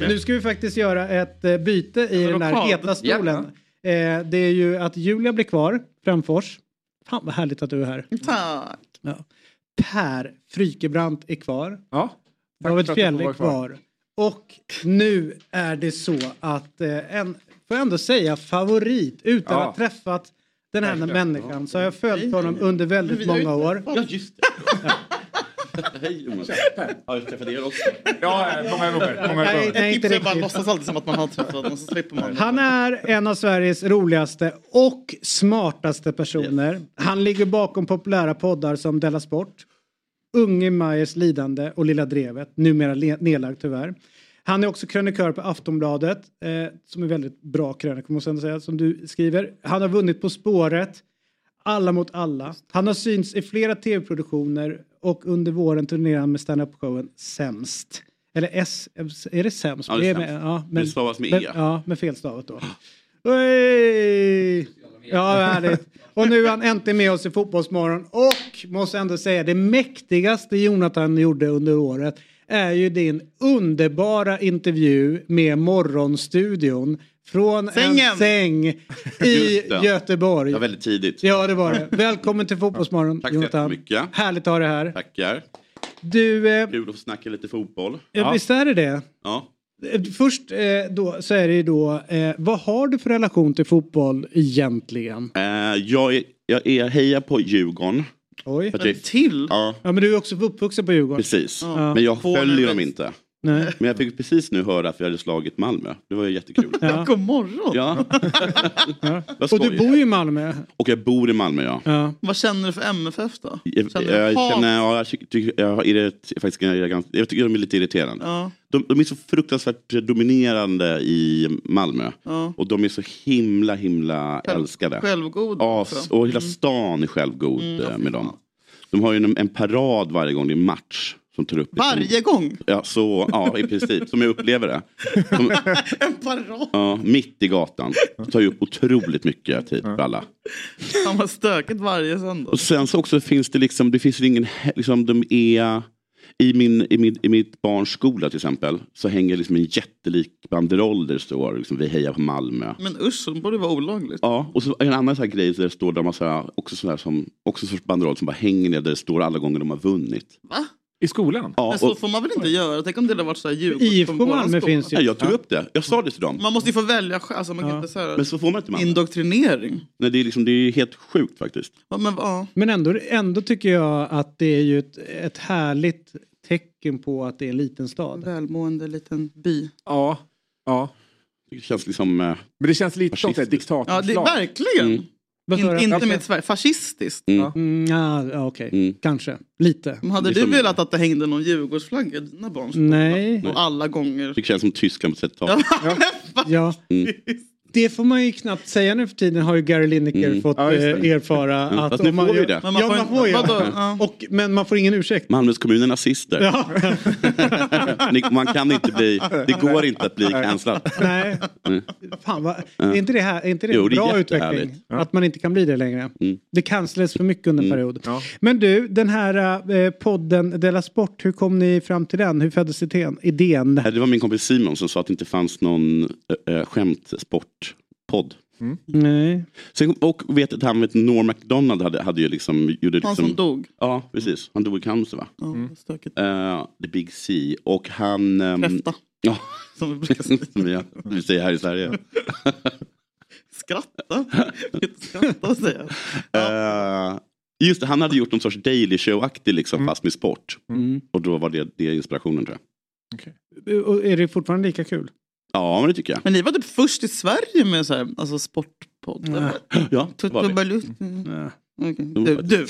Nu ska vi faktiskt göra ett eh, byte i den Rockad. heta stolen. Eh, det är ju att Julia blir kvar, Framfors. Fan vad härligt att du är här. Tack. Ja. Per Frykebrant är kvar. Ja. Tack David får är kvar. kvar. Och nu är det så att eh, en, får jag ändå säga favorit utan Ja. att ha träffat den här Verkligen. människan så har jag följt honom under väldigt många år. Ja, just det. Hej Jonas. Har jag träffat er också? Ja, många gånger. Många Nej, gånger. nej, inte riktigt. låtsas alltid som att man har träffat någon så slipper man. Han är en av Sveriges roligaste och smartaste personer. Han ligger bakom populära poddar som Della Sport, Unge Majers lidande och Lilla Drevet, numera nedlagd tyvärr. Han är också krönikör på Aftonbladet, eh, som är väldigt bra krönikor måste jag säga, som du skriver. Han har vunnit På spåret, Alla mot alla. Han har synts i flera tv-produktioner och under våren turnerar han med stand-up-showen Sämst. Eller S, är det Sämst? Ja, det är med, Sämst. ja, Det stavas med men, E. Ja, med felstavat då. Oj! Ja, härligt. Och nu är han äntligen med oss i Fotbollsmorgon och måste ändå säga det mäktigaste Jonathan gjorde under året är ju din underbara intervju med Morgonstudion från en Sängen. säng i. Göteborg. Det var väldigt tidigt. Ja, det var det. Välkommen till Fotbollsmorgon, Tack så Jonathan. jättemycket. Härligt att ha dig här. Tackar. Du, eh, Kul att få snacka lite fotboll. ja. visst är det det? Ja. Eh, Först eh, då, så är det ju då, eh, vad har du för relation till fotboll egentligen? Eh, jag, är, jag är hejar på Djurgården. Oj. För att jag- Till? Ja, Ja, men du är också uppvuxen på Djurgården. precis. Ja. Men jag På följer dem inte. Nej. Men jag fick precis nu höra att vi hade slagit Malmö. Det var ju jättekul. Ja. God morgon. Ja. Ja. Och du bor ju i Malmö. Och jag bor i Malmö ja. Ja. Vad känner du för MFF då? Jag, Känner jag, hat? känner, ja, jag, tycker, jag, är det, faktiskt, jag, är ganska, jag tycker de är lite irriterande. Ja. De, de är så fruktansvärt dominerande i Malmö. Ja. Och de är så himla himla Själv- älskade. Självgod Ja, och hela stan är självgod Mm. eh, med dem. De har ju en, en parad varje gång det är match. Som tar upp Varje gång? Ja, så, ja, i princip. Som jag upplever det. De, En parad. ja, mitt i gatan. Det tar ju upp otroligt mycket tid för alla. Han var stökigt varje söndag. Och sen så också finns det liksom, det finns ingen, he- liksom de är i, min, i, min, I mitt barns skola till exempel så hänger liksom en jättelik banderoll där det står liksom, vi hejar på Malmö. Men usch, det borde vara olagligt. Ja, och så en annan så här grej där det står där man så här, också här som, också en sorts banderoll som bara hänger ner där det står alla gånger de har vunnit. Va? I skolan? Ja, Men så och, får man väl inte göra? Tänk om det hade varit så här Djurgården IFK Malmö skola. finns ju. ja, jag tog upp det, jag sa det till dem. Man måste ju få välja själv. Alltså, man kan Ja. inte säga Men så får man inte Malmö. indoktrinering. Nej, det, är liksom, det är helt sjukt faktiskt. Ja, men, ja. Men ändå, ändå tycker jag att det är ju ett, ett härligt tecken på att det är en liten stad. Välmående liten by. Ja. ja. Det känns liksom... Eh, Men det känns lite som ett Fascistiskt. Ja, det, diktatorslag. verkligen. Mm. In, inte med ett Sverige. Fascistiskt. mm. Mm, ja, ja, okej. Mm. Kanske. Lite. Men hade du velat att det hängde någon Djurgårdsflagga i dina barns? Nej. Och alla gånger. Det känns som Tyskland på sätt och Ja, tag. Ja. Mm. Det får man ju knappt säga nu för tiden har ju Gary Lineker Mm. fått Ja, det. eh, erfara. Mm. Att Fast nu man, får vi det. Ja, Men man man får, får- ju. Ja. Och, men man får ingen ursäkt. Malmös kommun är nazister. Ja. Man kan inte bli, det går inte att bli cancellad. Nej. Mm. Fan, vad, Ja. är inte det, här, är inte det Jo, en det är bra jättehärligt. utveckling? Ja. Att man inte kan bli det längre. Mm. Det cancellades för mycket under en period. Men du, den här eh, podden Della Sport, hur kom ni fram till den? Hur föddes idén? Det var min kompis Simon som sa att det inte fanns någon äh, skämtsportpodd. Nej. Sen, och vet att han vet Norm MacDonald hade, hade ju liksom... Gjorde Han liksom som dog. Ja, precis. Han dog i cancer va? Ja, stökigt. Eh, The Big C. Och han... Um, Kräfta. Ja. Som vi brukar säga. Som vi, vi säger här i Sverige. Skratta. Skratta säger jag. Eh, just det, han hade gjort någon sorts Daily Show-aktig liksom, fast med sport. Mm. Och då var det, det inspirationen tror jag. Och är det fortfarande lika kul? Ja, men det tycker jag. Men ni var typ först i Sverige med så här, alltså sportpodd. Ja, det var vi. Tuttobaloo. Nej. Okej. Du, du.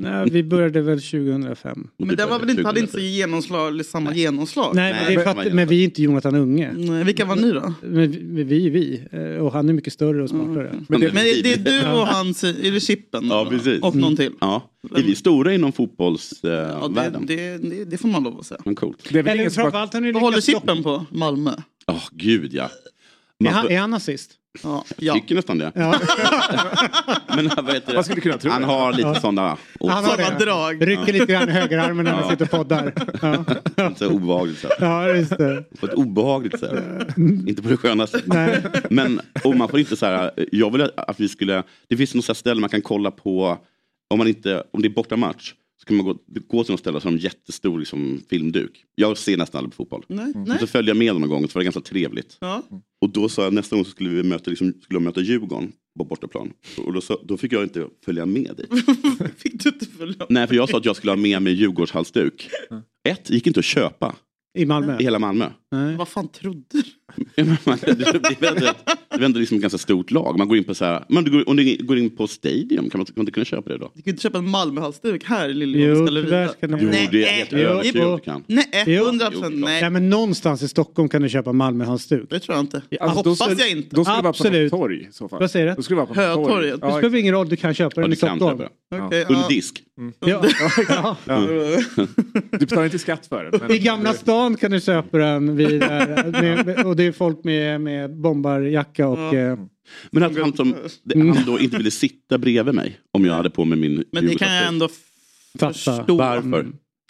Nej, vi började väl 2005. Men det var väl inte, hade inte så genomslag, samma genomslag? Nej, men, det är för att, men vi är inte Jonathan Unge. Nej, vilka var ni då? Men vi, men vi är vi. Eh, Och han är mycket större och smartare. Men det, men det är du och han, är det Chippen? Ja, precis. Och någon till? Ja. Är vi stora inom fotbollsvärlden? Ja, det, det, det, får man lov att säga. Men coolt. Det är väl Eller framförallt har ni Vad håller Chippen på? Malmö? Åh, gud ja. Är Man han, får- är han nazist? Ja. Jag tycker nästan det. Ja. Men vad heter det? Skulle kunna tro Han det. har lite Ja. sådana Han har Sådana det. drag. Rycker lite grann i högerarmen när man sitter och poddar. Ja, så obehagligt sätt. ja just det. På ett obehagligt sätt. Inte på det sköna sättet. Men och man får inte så här, jag vill att vi skulle, det finns något ställe man kan kolla på, om, man inte, om det är bortamatch, så kan man gå, gå till något ställe som har en jättestor liksom, filmduk. Jag ser nästan aldrig på fotboll. Nej. Nej. så följde jag med dem en gång och så var det ganska trevligt. Ja. Och då sa jag nästa gång så skulle vi möta, liksom, skulle de möta Djurgården på bortaplan. Och då, sa, då fick jag inte följa med dit. Fick du inte följa Nej, för jag sa att jag skulle ha med mig Djurgårdshalsduk. Ett, gick inte att köpa I Malmö? i hela Malmö. Nej. Vad fan trodde du? Det är ändå det ändå liksom ett ganska stort lag. Man går in på så här, man går, om du går in på Stadium kan man, kan man inte kunna köpa det då? Du kan inte köpa en Malmöhalsduk här i Jo, Liljeholms tyvärr Jo, det är helt Jo, övertygad jo. att du kan. Nej, Jo. 100 procent nej. Men någonstans i Stockholm kan du köpa Malmöhalsduk. Det tror jag inte. Alltså, Hoppas skulle- jag inte. Då skulle det vara på torg i så fall. Vad säger du? Då skulle vara på Hötorget. Det spelar ingen roll, du kan köpa Ja, den i Stockholm. Under ja. disk. Ja. Du betalar inte skatt för det. men- I Gamla stan kan du köpa den vid, och det folk med, med bombarjacka och... Eh, Men att han, som, han då inte ville sitta bredvid mig om jag hade på mig min Men det kan jag ändå Fatta. förstå. Varför?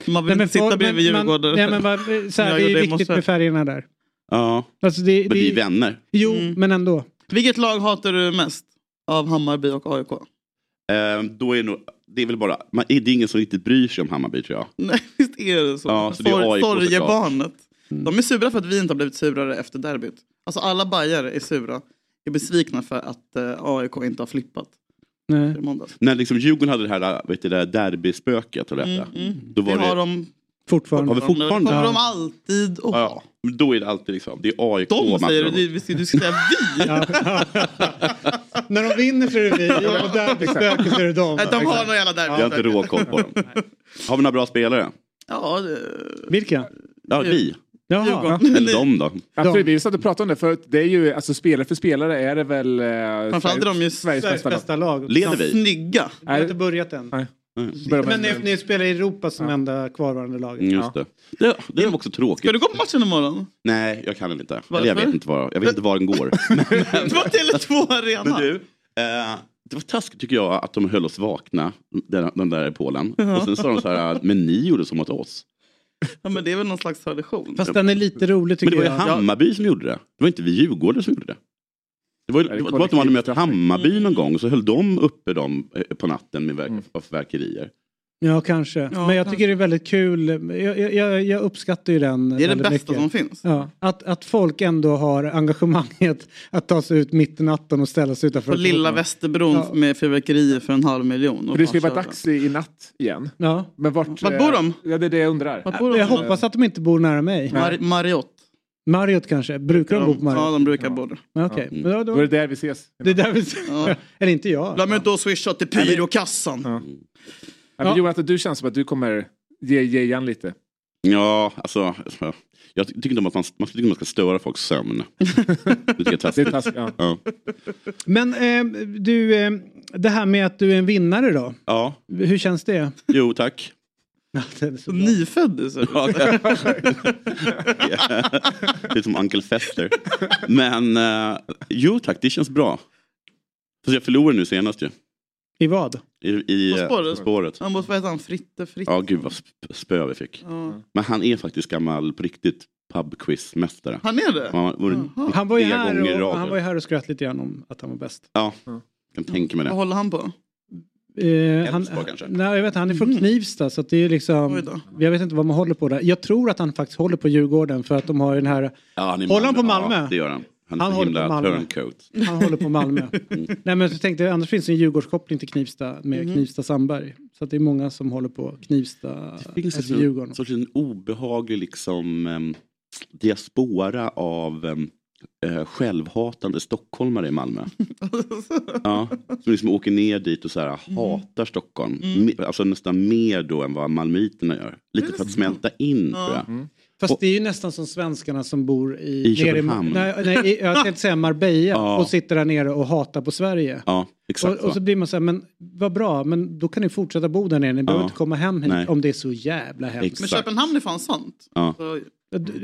Man vill inte sitta bredvid Djurgården. Nej, men så här, det är viktigt morse. med färgerna där. Ja, Alltså det, men det, vi är vänner. Jo, Mm. men ändå. Vilket lag hatar du mest? Av Hammarby och AIK? Eh, då är nog, det är väl bara, man, det är ingen som riktigt bryr sig om Hammarby tror jag. Nej, visst är det så? Ja, så det är Sor- AIK såklart. Sorgebarnet. Mm. De är sura för att vi inte har blivit surare efter derbyt. Alltså alla bajare är sura. Är besvikna för att eh, AIK inte har flippat. Nej. i måndags. När liksom Djurgården hade det här vet du, det där derbyspöket, Mm, detta, mm. då var Det det... har de Fortfarande. Har vi fortfarande? Det kommer Ja. de alltid att ha. Ja, men då är det alltid liksom, det är AIK De säger det, du, du, ska säga vi. När de vinner så är det vi och där blir spöket så är det dem. Nej, de har någon jävla Jag har inte derby. råkoll på dem. Har vi några bra spelare? Ja, det... Vilka? Ja, vi. Jaha. Djurgården. Eller de då? Absolut, vi satt och pratade om det för det är ju, alltså spelare för spelare är det väl... Eh, Framförallt är de ju Sveriges Sveriges bästa lag. bästa lag. Leder de vi? snygga. Vi har inte börjat än. Nej. Mm. Men ni, ni spelar i Europa som enda kvarvarande lag. Mm, Just det. det. Det är också tråkigt. Ska du gå på matchen imorgon? Nej, jag kan inte. Varför? Eller jag vet inte var, jag vet inte var den går. Det var Tele2 Arena. Men du, eh, det var taskigt tycker jag att de höll oss vakna, den, den där i Polen. Och sen sa de så här, men ni gjorde så mot oss. Ja, men det är väl någon slags tradition. Fast den är lite rolig Men tycker det var ju jag. Hammarby som gjorde det. Det var inte vi Djurgårdare som gjorde det. Det var, det var, det var att de hade mött Hammarby någon gång och så höll de uppe dem eh, på natten med verk, av verkerier. Ja, kanske. Ja, Men jag tycker det är väldigt kul. Jag, jag, jag uppskattar ju den Det är det bästa mycket. som finns. Ja, att, att folk ändå har engagemanget att ta sig ut mitt i natten och ställa sig utanför. På lilla. Västerbron Ja. med fyrverkerier för en halv miljon. För det ska ju vara dags i, i natt igen. Ja. Men vart, Vart bor de? Ja, det är det jag undrar. Vart bor de? Jag hoppas att de inte bor nära mig. Mar- Marriott. Marriott kanske? Brukar de bo på Ja, Marriott? de brukar bo där. Ja. Okej, Mm. men då, Då är då, det där vi ses. det är där vi... Ja. Eller inte jag. Glöm inte att swisha till pyrokassan. Ja. Ja, men Ja. Jonathan, du känns som att du kommer ge, ge igen lite. Ja, alltså. Jag tycker inte om att man, man tycker man ska störa folks sömn. Det tycker jag är taskigt. ja. Ja. Men eh, du, eh, det här med att du är en vinnare då. ja, Hur känns det? jo tack. Så nyfödd du ser. Ja, ja. Det är som Uncle Fester. Men eh, jo tack, det känns bra. Fast jag förlorade nu senast ju. I vad? I, i På eh, spåret? På spåret. Han måste, vad heter han? Fritte? Fritte? Ja gud vad sp- spö vi fick. Ja. Men han är faktiskt gammal på riktigt pubquizmästare. Han är det? Ja, var Jaha. Han var, ju här och, han var ju här och skröt lite grann om att han var bäst. Ja, kan tänka mig Vad det. håller han på? Eh, han, kanske? nej, jag vet, han är från Knivsta så att det är liksom, jag vet inte vad man håller på där. Jag tror att han faktiskt håller på Djurgården för att de har ju den här, Ja, han Håller han på? Malmö? Ja, det gör han. Han Han håller på Malmö. turncoat. han håller på Malmö. Nej men så tänkte jag, annars finns det en Djurgårdskoppling till Knivsta med Mhm. Knivsta Sandberg. Så att det är många som håller på Knivsta, Det finns alltså en Djurgården. sorts en obehaglig liksom, em, diaspora av eh, självhatande stockholmare i Malmö. ja, som liksom åker ner dit och så här, hatar Stockholm. Me- Alltså nästan mer då än vad malmöiterna gör. Lite för att smälta in tror jag. Fast det är ju nästan som svenskarna som bor i, I Köpenhamn. nej, nej, i, jag tänkte säga Marbella Ja. och sitter där nere och hatar på Sverige. Ja, exakt Och, och så blir man så här, men vad bra, men då kan ni fortsätta bo där nere, ni behöver Ja. inte komma hem hit Nej. om det är så jävla hemskt. Men Köpenhamn är fan sant. Ja. Så,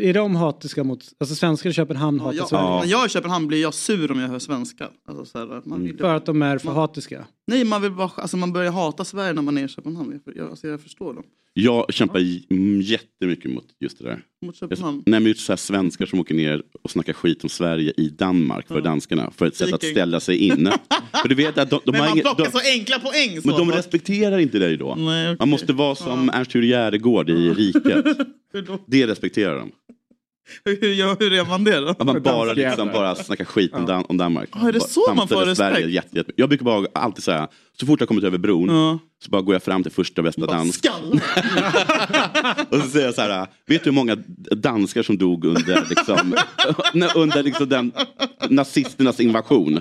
Är de hatiska mot, alltså svenskar i Köpenhamn hatar ja, Sverige? När jag är i Köpenhamn blir jag sur om jag hör svenska. Alltså, så här, man vill, För att de är för hatiska? Nej, man, vill bara, alltså, man börjar hata Sverige när man är i Köpenhamn. Jag, jag, alltså, jag förstår dem. Jag kämpar mm, jättemycket mot just det där. Mot Köpenhamn. Nej, men just så här svenskar som åker ner och snackar skit om Sverige i Danmark för danskarna. För ett sätt att ställa sig in. för du vet att de, de Men man plockar de, så enkla poäng. Så, men de respekterar inte dig då. Nej, okej. Man måste vara som Ernst-Hugo Järegård i Riket. Det respekterar de. hur, gör, hur är man det då? Att man bara, liksom, bara snackar skit om, Dan- om Danmark. Ja, är det så man får respekt? Sverige jätte, jätte, jag brukar bara alltid säga, så fort jag kommit över bron Ja. så bara går jag fram till första bästa dans. Skall! Och så säger jag så här, vet du hur många danskar som dog under, liksom, under liksom den nazisternas invasion?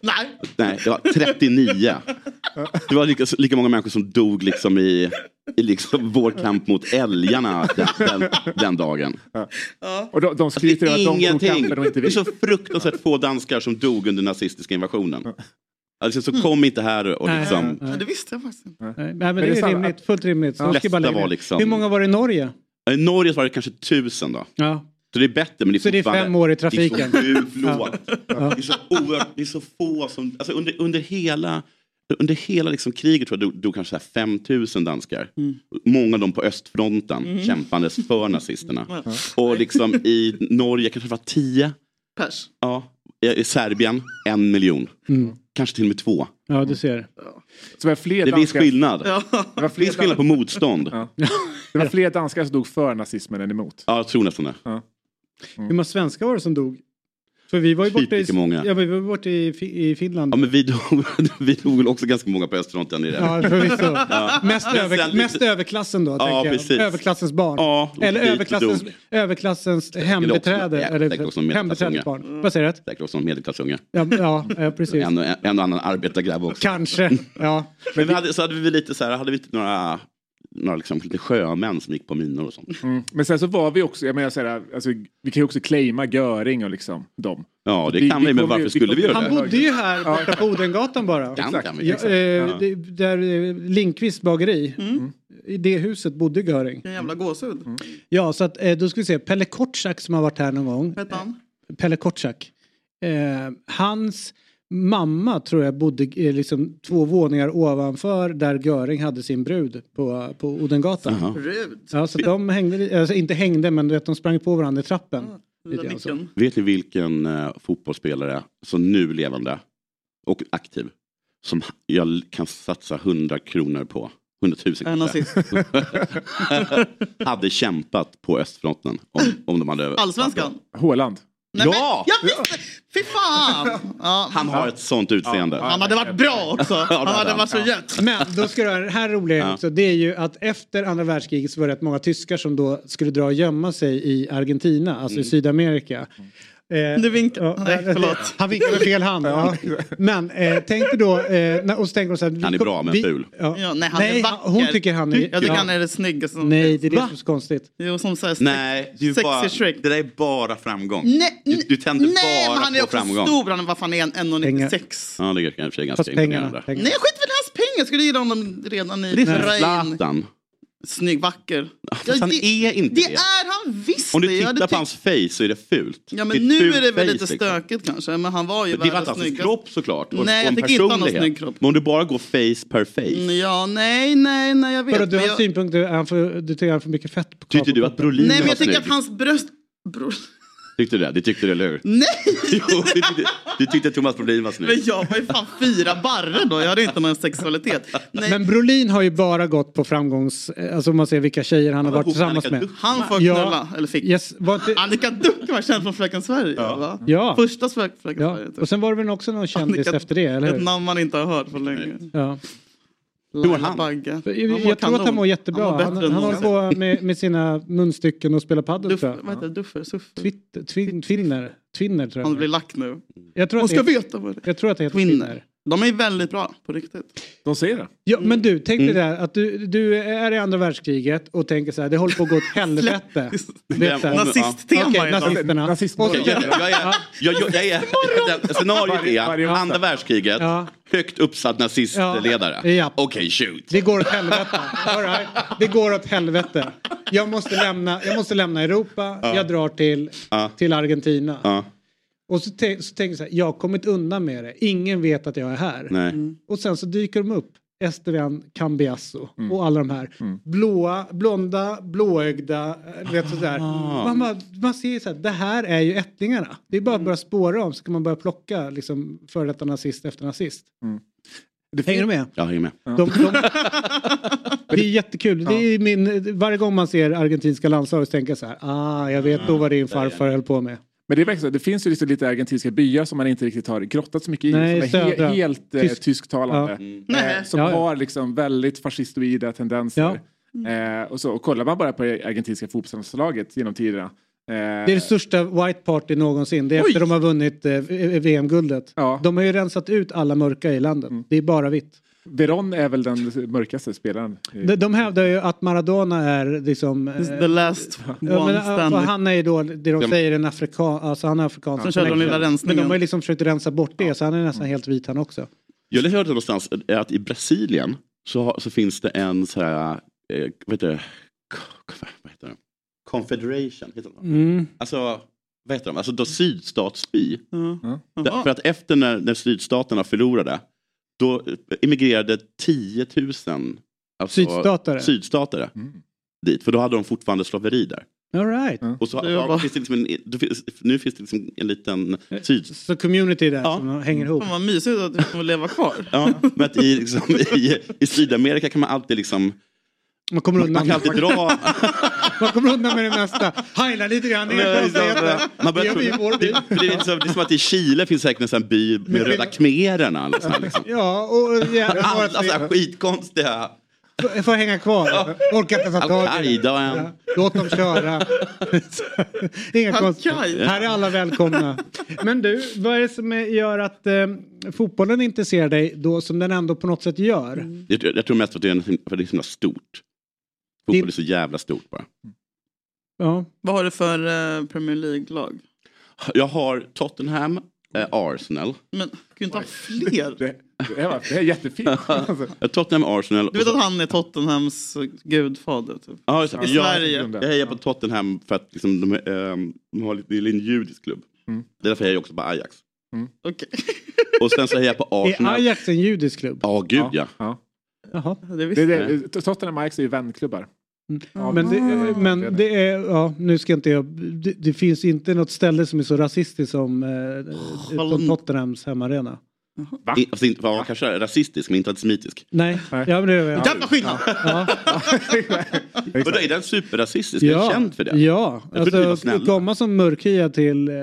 Nej. Nej, det var 39. Det var lika, lika många människor som dog liksom i, i liksom vår kamp mot älgarna den, den, den dagen. Och de, de skryter över att de tog Ingenting. kampen och inte Det är vi. så fruktansvärt få danskar som dog under nazistiska invasionen. Alltså, så kom inte här och liksom... nej, nej. Ja, det visste jag faktiskt inte. Nej, men det är rimligt, fullt rimligt. Så Ja. bara var liksom- Hur många var det i Norge? I Norge var det kanske tusen då. Ja. Så det är bättre men det är Så det är fem år i trafiken. Det är så sjukt lågt. Det är så oerhört, det är så få som, alltså under, under hela, under hela liksom kriget tror jag dog, dog kanske så här 5000 danskar. Många av dem på östfronten Mm. kämpandes för nazisterna. Och liksom i Norge kanske det var 10. Pers. Ja. I i Serbien en miljon. Mm. Kanske till och med två. Ja, du ser. Så var fler Det finns danskar- skillnad. Ja. Det var Det fler, finns skillnad på motstånd. Ja. det var fler danskar som dog för nazismen än emot. Ja, jag tror nästan det. Hur många svenskar var det som dog? För vi var ju borta i, många. ja, vi var borta i, i Finland. Ja, men vi dog, vi dog väl också ganska många på östfronten. I det. Ja, förvisso. Ja. Mest, över, mest överklassen då, Ja, tänker jag. precis. Överklassens barn. Ja, Eller överklassens, dog. överklassens hembeträde. Ja, eller medelklassunge. barn. Vad säger du? Säkert också en medelklassunge. Ja, ja, ja precis. En och annan arbetargrabb också. Kanske, ja. Men vi hade, så hade vi lite så här, hade vi inte några, några liksom, lite sjömän som gick på minor och sånt. Mm. Men sen så var vi också, jag menar så här, alltså, vi kan ju också claima Göring och liksom dem. Ja, det Vi- kan vi vi, men varför vi skulle vi göra Han det? bodde ju här borta på Odengatan bara. Kan, kan vi. Ja, Exakt. eh, Ja. det, där eh, Lindqvist bageri. I det huset bodde Göring. Vilken jävla gåshud. Ja, så att, eh, då ska vi se. Pelle Kortsak som har varit här någon gång. Hette han? Pelle Kortsak. Eh, hans mamma tror jag bodde eh, liksom två våningar ovanför där Göring hade sin brud på, på Odengatan. Jaha. Brud. Ja, så de hängde, alltså inte hängde men du vet, de sprang på varandra i trappen. Lilla Lite grann så. Nicken. Vet ni vilken eh, fotbollsspelare som nu levande och aktiv som jag kan satsa 100 kronor på? 100 000 En kanske. hade kämpat på östfronten om, om de hade... Allsvenskan? Håland. Nej, Ja! Men, jag visste! Fy fan! Ja, Han har ett sånt utseende. han hade varit bra också. det Han hade varit så gött. Men då ska du ha det här roliga Ja. också. Det är ju att efter andra världskriget så var det rätt många tyskar som då skulle dra och gömma sig i Argentina, alltså Mm. i Sydamerika. Eh, Du vinkar. ja, Nej, förlåt. Han vinkar med fel hand. Ja. Men eh, tänk dig då, eh, när- och så tänker hon så här, Han är bra men vi- ful. Ja. Ja, nej, han är vacker. hon tycker han är... Jag tycker ja. han är det snyggaste som Nej, det är det Va? som är så konstigt. Jo, som så här sex, Nej, du sexy bara, Shrek. det där är bara framgång. Nej, Du, du tänder nej men bara han är på också framgång. stor. Han är, vad fan är han? 1,96. Ja, det är kanske ganska Fast pengarna, imponerande. pengarna. Nej, skit väl i hans pengar. Jag skulle gilla honom redan i Det är. Zlatan. Snygg, vacker. Fast han är inte det. det. är han visst Om du det. Tittar på hans face så är det fult. Ja men nu fult är det väl lite liksom. stökigt kanske. Men han var ju Det var inte världens hans snyggaste. kropp såklart. Och, Nej, och jag tycker inte han har snygg kropp. Men om du bara går face per face. Mm, Ja, nej, nej, nej, jag vet. Att du har jag... synpunkter, är han för, du tycker han har för mycket fett på Tyckte du att Brolin Nej, men jag tycker snygg? att hans bröst... Bro... Tyckte du det? Det tyckte du, eller hur? Nej! Jo, du tyckte, du tyckte Thomas Brolin var Men snygg. jag var ju fan fyra barre då. Jag hade inte någon sexualitet. Nej. Men Brolin har ju bara gått på framgångs... Alltså om man ser vilka tjejer han har varit tillsammans med. Han får Ja. knulla, eller fick. Yes, inte... Annika Duck var känd från Fröken Sverige. Va? Ja. Första Frö- Fröken Ja. Sverige. Typ. Och sen var det väl också någon kändis Annika- efter det, eller Ett hur? namn man inte har hört på länge. Ja. Laila Bagge. Jag, Han jag, mår tror att han mår jättebra. Han Han, han, håller på med, med sina munstycken och spelar padel Duff, tror jag. vad heter det? Duffer? Suffer? Twitter, twin, twinner, twinner tror jag. Han blir lack nu. Jag tror Hon ska det, veta vad det är. jag tror att det heter Twinner. De är väldigt bra, på riktigt. De säger det. Ja, men du, tänk Mm. dig där att du, du är i andra världskriget och tänker så här, det håller på att gå åt helvete. Här. Nazisttema Okej, idag. nazisterna. Jag, jag, jag är, jag, scenariot är andra världskriget, Ja. högt uppsatt nazistledare. Ja. Ja. Okej, shoot. Det går åt helvete. All right. Det går åt helvete. Jag måste lämna, jag måste lämna Europa. Ja. Jag drar till, Ja. till Argentina. Och så, så tänker jag så här, jag har kommit undan med det. Ingen vet att jag är här. Nej. Och sen så dyker de upp. Esteban Cambiasso Mm. och alla de här. Blåa, blonda, blåögda, vet sådär. Ah. Man, bara, man ser ju så här, det här är ju ättlingarna. Det är bara att börja spåra dem så kan man börja plocka liksom före detta nazist efter nazist. Hänger du med? Jag hänger med. De, de, det är jättekul. Det är min, varje gång man ser argentinska landslaget så tänker jag så här, ah, jag vet nog vad din farfar höll på med. Men det, är verkligen det finns ju liksom lite argentinska byar som man inte riktigt har grottat så mycket i. Nej, som är he, helt eh, Tysk- tysktalande. Ja. Eh, som Ja, ja. har liksom väldigt fascistoida tendenser. Eh, och, så, och kollar man bara på det argentinska fotbollslaget genom tiderna. Eh, Det är det största white party någonsin. Det är efter de har vunnit eh, VM-guldet. De har ju rensat ut alla mörka i landet. Det är bara vitt. Veron är väl den mörkaste spelaren. De, de hävdar ju att Maradona är liksom... eh, The last Ja, one men, äh, standing. för han är ju då det de Ja. säger en afrikan, alltså han är afrikansk. Sen körde de lilla Men de har ju liksom försökt rensa bort det så han är nästan helt vit han också. Jag hörde någonstans att i Brasilien så, så finns det en så här, eh, vad heter det? Vad heter det? Confederation, heter det? Mm. Alltså, vad heter de? Alltså då sydstatsby. Ja. Där- För att efter när, när sydstaterna förlorade, då emigrerar 10 000 alltså, Sydstatare? sydstatare dit. För då hade de fortfarande slaveri där. All right. Och så, bara- finns det liksom en, nu finns det liksom en liten syd... Så community där som hänger ihop. Fan vad mysigt att du får leva kvar. Ja, men att i, liksom, i, i Sydamerika kan man alltid liksom... Man kommer undan. man kan alltid dra... Man kommer undan med det mesta. Heila lite grann, Det gör vi i vår by. det, det, är liksom, det är som att i Chile finns säkert en by med röda khmererna. Liksom. Ja, och gärna Alla vara så här skitkonstiga... Jag får hänga kvar. Orkar inte ta tag i det. Ja, Låt dem köra. Inga konstigheter. Här är alla välkomna. Men du, vad är det som gör att eh, fotbollen intresserar dig då som den ändå på något sätt gör? Jag, tror- jag tror mest för att det är, en, för det är så himla stort. Fotboll är så jävla stort bara. Ja. Vad har du för eh, Premier League-lag? Jag har Tottenham, eh, Arsenal. Men kan du inte ha fler? Det, det, är, det är jättefint. Alltså. Tottenham, Arsenal. Du vet att han är Tottenhams eh, gudfader? Typ. Ja, just det. I jag, Sverige. jag hejar på Tottenham för att liksom, de, ehm, de har lite, det är en judisk klubb. Mm. Det är därför jag hejar också på Ajax. Okej. Och sen så hejar jag på Är Arsenal. Ajax en judisk klubb? Ja, gud ja. Ja. Jaha. Det Det, visste jag. det, Tottenham och Ajax är ju vänklubbar. Ja, Men, det, men det är är, ja, nu ska inte jag, det, det finns inte något ställe som är så rasistiskt som, eh, som Tottenhams hemmaarena. I, alltså, inte, ja, kanske rasistisk men inte antisemitisk. Nej, ja, men det är jag. Jävla skillnad! Ja. Då är den superrasistisk? Är Ja, den känd för det? ja. Alltså, snälla. komma som mörkhyad till eh,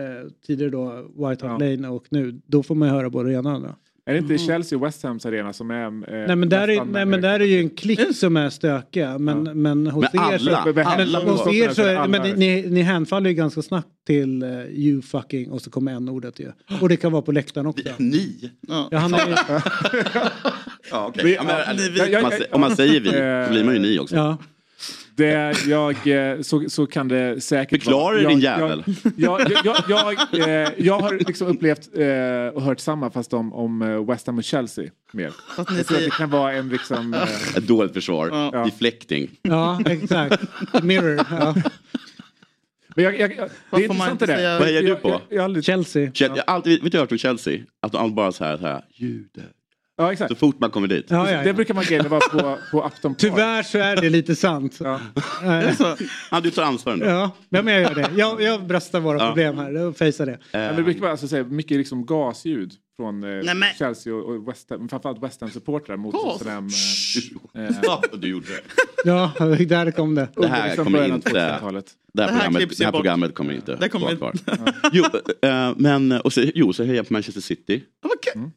tidigare då White Hart Lane och nu, då får man ju höra både det ena och andra. Är det inte Chelsea och West Hams arena som är... Eh, Nej men, där är, nej men där är ju en klick som är stökiga. Men, men hos Men er så, alla- men, alla hos måste- er så är, men ni, ni, hänfaller ju ganska snabbt till uh, you fucking och så kommer en ordet ju. Och det kan vara på läktaren också. Ni? Ja, han är, Ja, okej. Vi- Ja, men, ja, vi- om, man, sä- om man säger vi så blir man ju ni också. ja. Det, jag, eh, så, så kan det säkert Förklara vara. Jag- din jag- jävel. Jag, jag, jag, jag, eh, jag har liksom upplevt eh, och hört samma fast om, om eh, West Ham och Chelsea mer. Jag tror att det kan vara en liksom... Eh, Ett dåligt försvar. Ja. Deflecting. ja exakt. Mirror. Ja. men jag, jag, jag, det Vad är intressant det där. Vad hejar du Jag- på? jag- jag har aldrig- Chelsea. Chelsea. Jag har alltid, vet du vad jag har hört från Chelsea? Att de bara så här, så här jude. Ja, exakt. Så fort man kommer dit. Ja, ja, Det ja. brukar man grejen vara på, på Park. Tyvärr så är det lite sant. Ja. Eh, Ja, du tar ansvar ändå. Ja, ja, men jag gör det. Jag, jag bröstar våra Ja. problem här och fejsar det. Ja, men det brukar vara alltså, säga, mycket liksom gasljud från eh, Nej, men- Chelsea och, och West Ham, framförallt West Ham-supportrar mot? Tottenham. Eh, eh, Ja, du gjorde det. Ja, där kom det. Det här kommer inte... 2000-talet. Det här, Det här programmet, det här ju bort. programmet kommer inte Det kommer vara inte- kvar. Jo, eh, men och så, jo, så hejar jag på Manchester City. Ja, vad kul. Mm.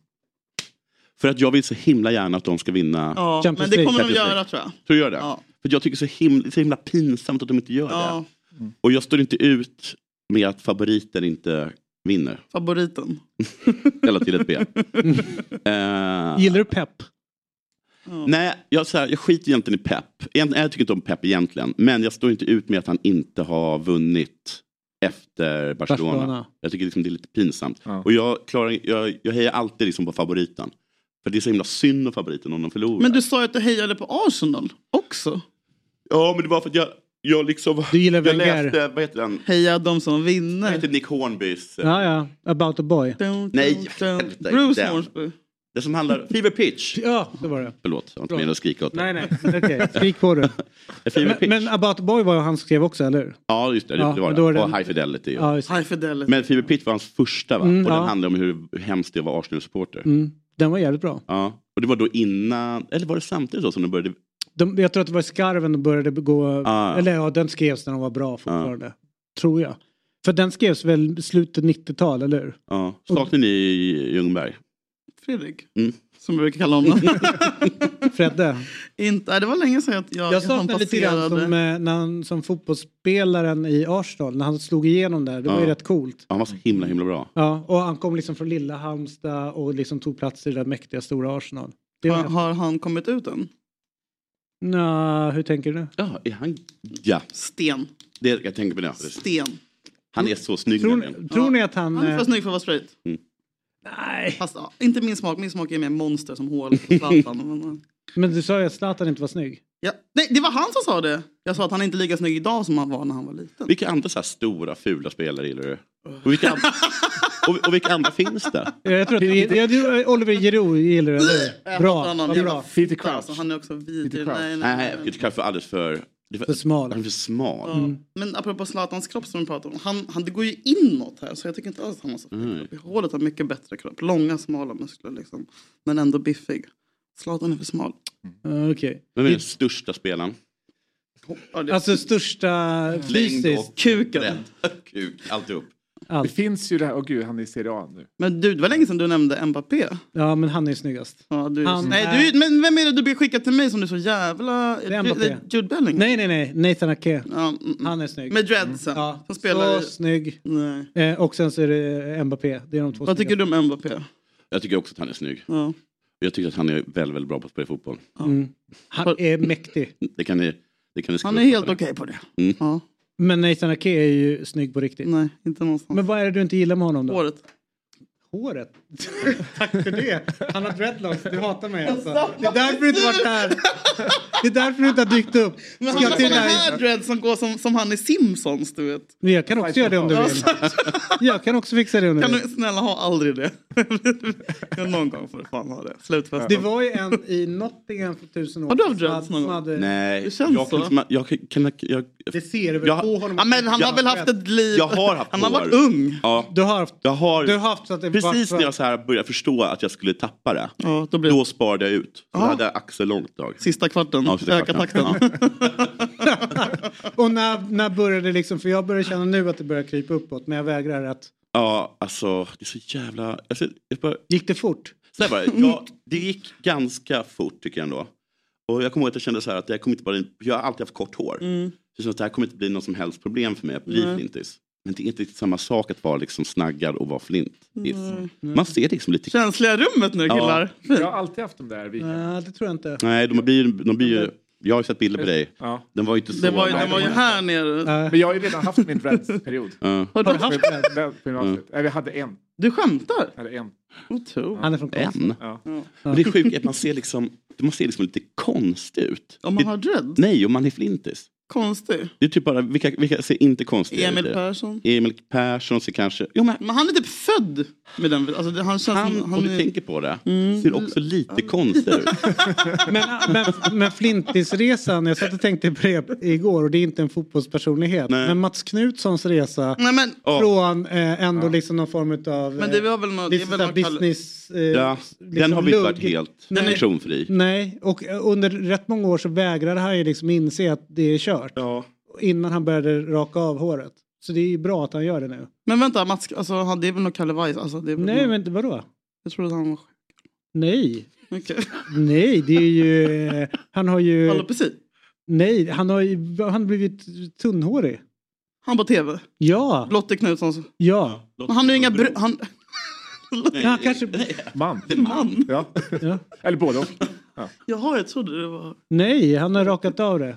För att jag vill så himla gärna att de ska vinna. Ja, Champions men det League. kommer de League. göra tror jag. Tror du gör det? Ja. För jag tycker så himla, så himla pinsamt att de inte gör Ja, det. Och jag står inte ut med att favoriten inte vinner. favoriten. Eller till ett B. Eh, Gillar du pepp? Ja. Nej, jag, så här, jag skiter egentligen i Pep. Egentligen, jag tycker inte om Pep egentligen. Men jag står inte ut med att han inte har vunnit efter Barcelona. Barcelona. Jag tycker liksom det är lite pinsamt. Ja. Och jag, klarar, jag, jag hejar alltid liksom på favoriten. För det är så himla synd om favoriten om de förlorar. Men du sa ju att du hejade på Arsenal också. Ja, men det var för att jag, jag liksom... Du gillar jag läste, vad heter den? Heja de som Vad vinner. heter Nick Hornbys? eh, Ja, ja. About a boy. Dun, Nej, dun, Bruce. Hornsby. Det som handlar... Fever Pitch. Ja, det var det. Förlåt, jag var inte menad att skrika åt dig. Nej, nej. Okej, skrik på det. Fever Men, men About a boy var ju han som skrev också, eller hur? Ja, just det. det, Ja, det var men då är det. det Och High Fidelity. Ja. High Fidelity. Men Fever Pitch var hans första va? Mm, och ja. den handlade om hur hemskt det var Arsenal-supporter. Mm. Den var jävligt bra. Ja. Och det var då innan, eller var det samtidigt då som de började? De, jag tror att det var i Skarven de började begå... Ah. Eller ja, den skrevs när de var bra fortfarande. Tror jag. För den skrevs väl slutet 90-tal, eller hur? Ja. Saknar ni Ljungberg? Fredrik. Mm. Som vi brukar kalla honom. Fredde? Inte, det var länge sedan jag, Jag han saknar lite grann som, eh, när han, som fotbollsspelaren i Arsenal, när han slog igenom där. Det var ju Ja. rätt coolt. Han var så himla himla bra. Ja, och han kom liksom från lilla Halmstad och liksom tog plats i det där mäktiga stora Arsenal. Det Har, har han kommit ut än? Nå, hur tänker du? Ja, är han... Ja, Sten. det, jag tänker på det. Sten. Han är så snygg Tror, tror ni att han... Han är eh, för snygg för att vara straight. Mm. Nej. Fast ja, inte min smak. Min smak är mer monster som hål på Zlatan. Men, du sa ju att Zlatan inte var snygg. ja. Nej, det var han som sa det. Jag sa att han inte är lika snygg idag som han var när han var liten. Vilka andra så här stora fula spelare gillar du? Och vilka, andra, och, och vilka andra finns det? Jag tror att du, jag, Oliver Giroud gillar du, eller Bra, vad bra. Peter Crouch. Alltså, han är också vidrig. Nej, nej, Nej, nej. Peter Crouch är alldeles för... det är För smal. Han är för smal. Ja. Men apropå Zlatans kropp som vi pratade om. Han, han, det går ju inåt här så jag tycker inte alls att han har så fin Mm. kropp. Hålet har mycket bättre kropp. Långa smala muskler liksom. Men ändå biffig. Zlatan är för smal. Uh, Okej. Vem är den största spelaren? Alltså största fysiskt. Kuken. Bredd. Kuk, alltihop. Det Allt. finns ju det här, åh gud han är i Serie A nu. Men du, det var länge sedan du nämnde Mbappé. Ja, men han är snyggast. Ja, du, Han nej, är- du, men vem är det du blir skickad till mig som du är så jävla... Det är Mbappé. Jude Bellingham? Nej, nej, nej. Nathan Ake. Ja, mm, mm. Han är snygg. Med dreadsen. Ja, Som spelar så i... snygg. Nej. Eh, och sen så är det Mbappé. Det är de två Vad tycker du om Mbappé? Jag tycker också att han är snygg. Ja. Jag tycker att han är väldigt, väldigt bra på att spela fotboll. Mm. Han är mäktig. Det kan ni, det kan ni Han är helt okej på det. Mm. Ja. Men Nathan Ake är ju snygg på riktigt. Nej, inte någonstans. Men vad är det du inte gillar med honom då? Håret. Håret? Tack för det. Han har dreadlocks. Du hatar mig alltså. Det är därför du inte varit här. Det är därför du inte har dykt upp. Men han har dig? här dreads som går som, som han i Simpsons, du vet. Men jag kan också göra det om du vill. Jag kan också fixa det om du Kan vill. du snälla ha aldrig det? Någon gång får du fan ha det. Slutfest. Det var ju en i Nottingham för tusen år Har du haft dreads någon gång? hade- Nej, Det känns jag så. kan, jag, kan, kan, jag, Det ser du väl Jag- på honom? Ja, men han har väl haft ett liv... jag har haft Han har varit ung. Ja, Du har haft, jag har, du har haft så att det precis när jag så här började förstå att jag skulle tappa det. Ja, då blir Då sparade jag ut. Så då hade jag axel långt tag. Sista kvarten. Ja, sista Öka takten. Och när, när började det liksom, för jag börjar känna nu att det börjar krypa uppåt men jag vägrar att... Ja, alltså det är så jävla... Alltså, jag bara, Gick det fort? Så det. Jag, det gick ganska fort tycker jag ändå. Och jag kommer ihåg att jag kände så här att det här kommer inte bara, jag har alltid haft kort hår. Mm. Så det här kommer inte bli något som helst problem för mig att bli Nej. flintis. Men det är inte riktigt samma sak att vara liksom snaggad och vara flintis. Nej. Man ser liksom lite... Känsliga rummet nu Ja. killar. Jag har alltid haft de där vikarna. Nej, det tror jag inte. Nej, de blir, de blir ju... Jag har ju sett bilder på dig. Ja. Den var ju inte så... Det var, ju- den var ju här nere. Men jag har ju redan haft min dreads-period. Ja. Har du haft det? Nej, vi hade en. Du skämtar? Eller en. Han är från En? Ja. Men det är sjukt att man ser liksom, man ser liksom lite konstig ut. Om man Det- har dread? Nej, om man är flintis. Konstig. Det är typ bara, vilka, vilka ser inte konstiga Emil? Persson. Emil Persson ser kanske... Jo, men Men han är typ född med den. Alltså, han känns han, som, om han du är... tänker på det, Mm. ser också lite konstig ut. Men, men, men Flintisresan, jag satt och tänkte på det igår och det är inte en fotbollspersonlighet. Nej. Men Mats Knutssons resa Nej, men, från eh, ändå liksom någon form av Men det var väl något- lite det är väl sådär något kall- business... Eh, Ja, den liksom har vi inte varit helt Nej. friktionfri. Nej, och eh, under rätt många år så vägrade han ju liksom inse att det är kört. Innan han började raka av håret. Så det är ju bra att han gör det nu. Men vänta, Mats, alltså, han- det är väl något Kalle Weiss? Alltså, det är väl Nej, något... men vadå? Jag trodde han var Nej. Okej. Nej, det är ju... Han har ju... Alopeci? Nej, han har ju han har blivit tunnhårig. Han på tv? Ja. Lotte Knutsson? Ja. Men han har ju inga br- han... Ja, kanske... Man. Man? Ja. Ja. Eller både och. Ja. Jaha, jag trodde det var... Nej, han har rakat av det.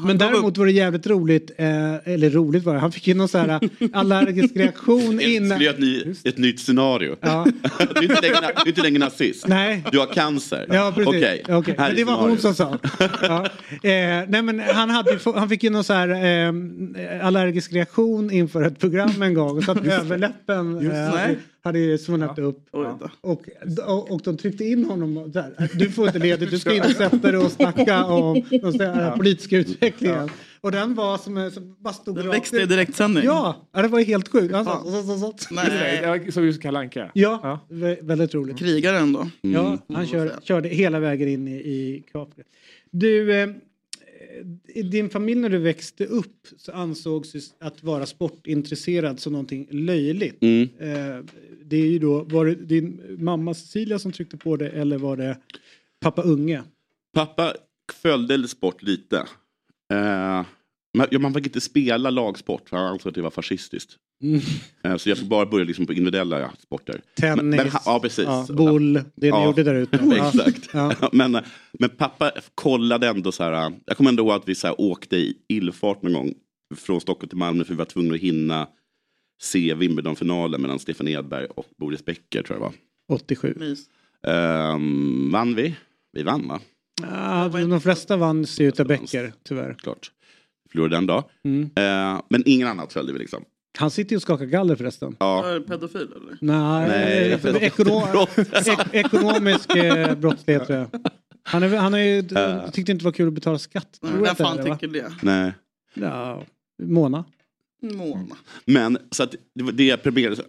Men däremot var det jävligt roligt, eh, eller roligt var det, han fick ju någon sån här allergisk reaktion innan. skulle göra ett, ny, ett nytt scenario. Ja. du, är inte längre, du är inte längre nazist. Nej. Du har cancer. Ja, precis. Okej, Okej, här Men det var hon som sa. Ja. Eh, nej, men han, hade, han fick ju någon så här, eh, allergisk reaktion inför ett program en gång. Så att överläppen eh, Just det. Hade, hade svullnat upp. Då. Och, och, och de tryckte in honom och där. Du får inte ledigt, du ska in och sätta dig och snacka om den här politiska utvecklingen. Och den var som, en- som bara stod Den växte i direktsändning. Ja, ja, det var helt sjukt. Han sa, så, så, så, så. Nej. Såg ut som Kalle Anka. Ja, vä- väldigt roligt. Krigaren då? Ja, han kör, körde hela vägen in i, i Capri. Du, eh, i din familj när du växte upp så ansågs att vara sportintresserad som någonting löjligt. Mm. Eh, det är ju då, var det din mamma Cecilia som tryckte på det eller var det pappa Unge? Pappa följde sport lite. Eh, man fick inte spela lagsport för han ansåg att det var fascistiskt. Mm. Eh, så jag bara börja liksom på individuella sporter. Tennis, Men, men, ja, precis. ja, boll, det ni Ja. gjorde där ute. Ja. Exakt. Ja. men, men pappa kollade ändå så här. Jag kommer ändå ihåg att vi så här, åkte i illfart någon gång från Stockholm till Malmö för vi var tvungna att hinna se Wimbledon-finalen mellan Stefan Edberg och Boris Becker tror jag det var. 87. Mys. Ehm, vann vi? Vi vann va? Ah, de flesta vann sig utav Becker, tyvärr. Klart. Förlorade den dag. Mm. Eh, men ingen annat följde vi liksom. Han sitter ju och skakar galler förresten. Ja. Är pedofil eller? Nej, Nej, eh, ekono ek ekonomisk eh, brottslighet tror jag. Han, är, han är ju, Eh. tyckte inte det var kul att betala skatt. Nej, Vem fan det, va? tycker det? Nej. Ja, Mona. Mona. Men så att det, var- det, problemet,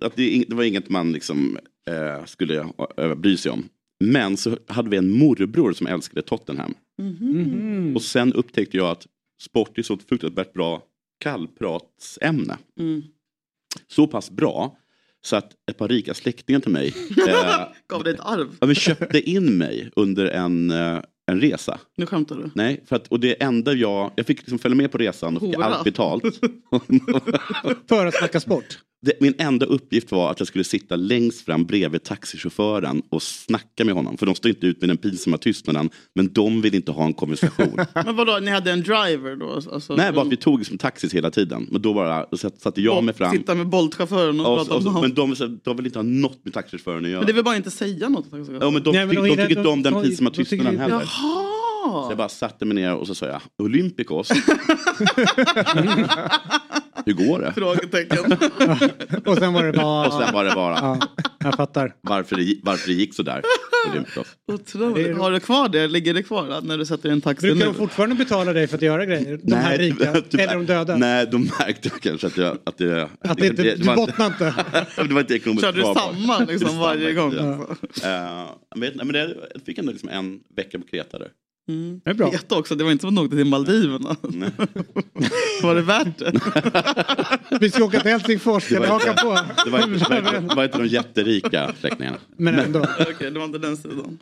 att det, det var inget man liksom, eh, skulle eh, bry sig om. Men så hade vi en morbror som älskade Tottenham. Mhm. Och sen upptäckte jag att sport är så fruktansvärt bra kallpratsämne. Mm. Så pass bra så att ett par rika släktingar till mig eh, Gav dig ett arv? ja, men köpte in mig under en, eh, en resa. Nu skämtar du. Nej, för att, och det enda jag, jag fick liksom följa med på resan och fick Hora. allt betalt. För att snacka sport? Det, min enda uppgift var att jag skulle sitta längst fram bredvid taxichauffören och snacka med honom. För de står inte ut med den pinsamma tystnaden, men de vill inte ha en konversation. Men vadå, ni hade en driver då? Alltså, Nej, bara att vi tog liksom taxis hela tiden. Men då bara satte jag mig fram. Sitta med Bolt-chauffören och, Och, prata och, om men de, de vill inte ha något med taxichauffören att göra. Men det vill bara inte säga något. Ja, men de, Nej, men tyck- de- de tycker inte om den de- pinsamma de tystnaden heller. Jaha! Så jag bara satte mig ner och så sa jag Olympikos. Hur går det? Frågetecken. Och sen var det bara... Och sen var det bara Ja, jag fattar. varför, det, gick- varför det gick sådär. Otroligt. Har du kvar det? Ligger det kvar då, när du sätter i en taxi Brukar nu? de fortfarande betala dig för att göra grejer? De här rika? tyvärr. Eller de döda? Nej, de märkte kanske att, jag, att det... Att det inte, du var bottnar inte? det var inte ekonomiskt Kör du samma liksom varje gång? ja. Jag vet, nej, men det, jag fick ändå liksom en vecka på Kreta där. Mm. Det är bra. Vet också, det var inte som att åkte till Maldiverna. var det värt det? Vi ska åka till Helsingfors, kan du haka på? det var inte, det var inte, det var inte de jätterika släktingarna. Men ändå. Okej, det var inte den sidan.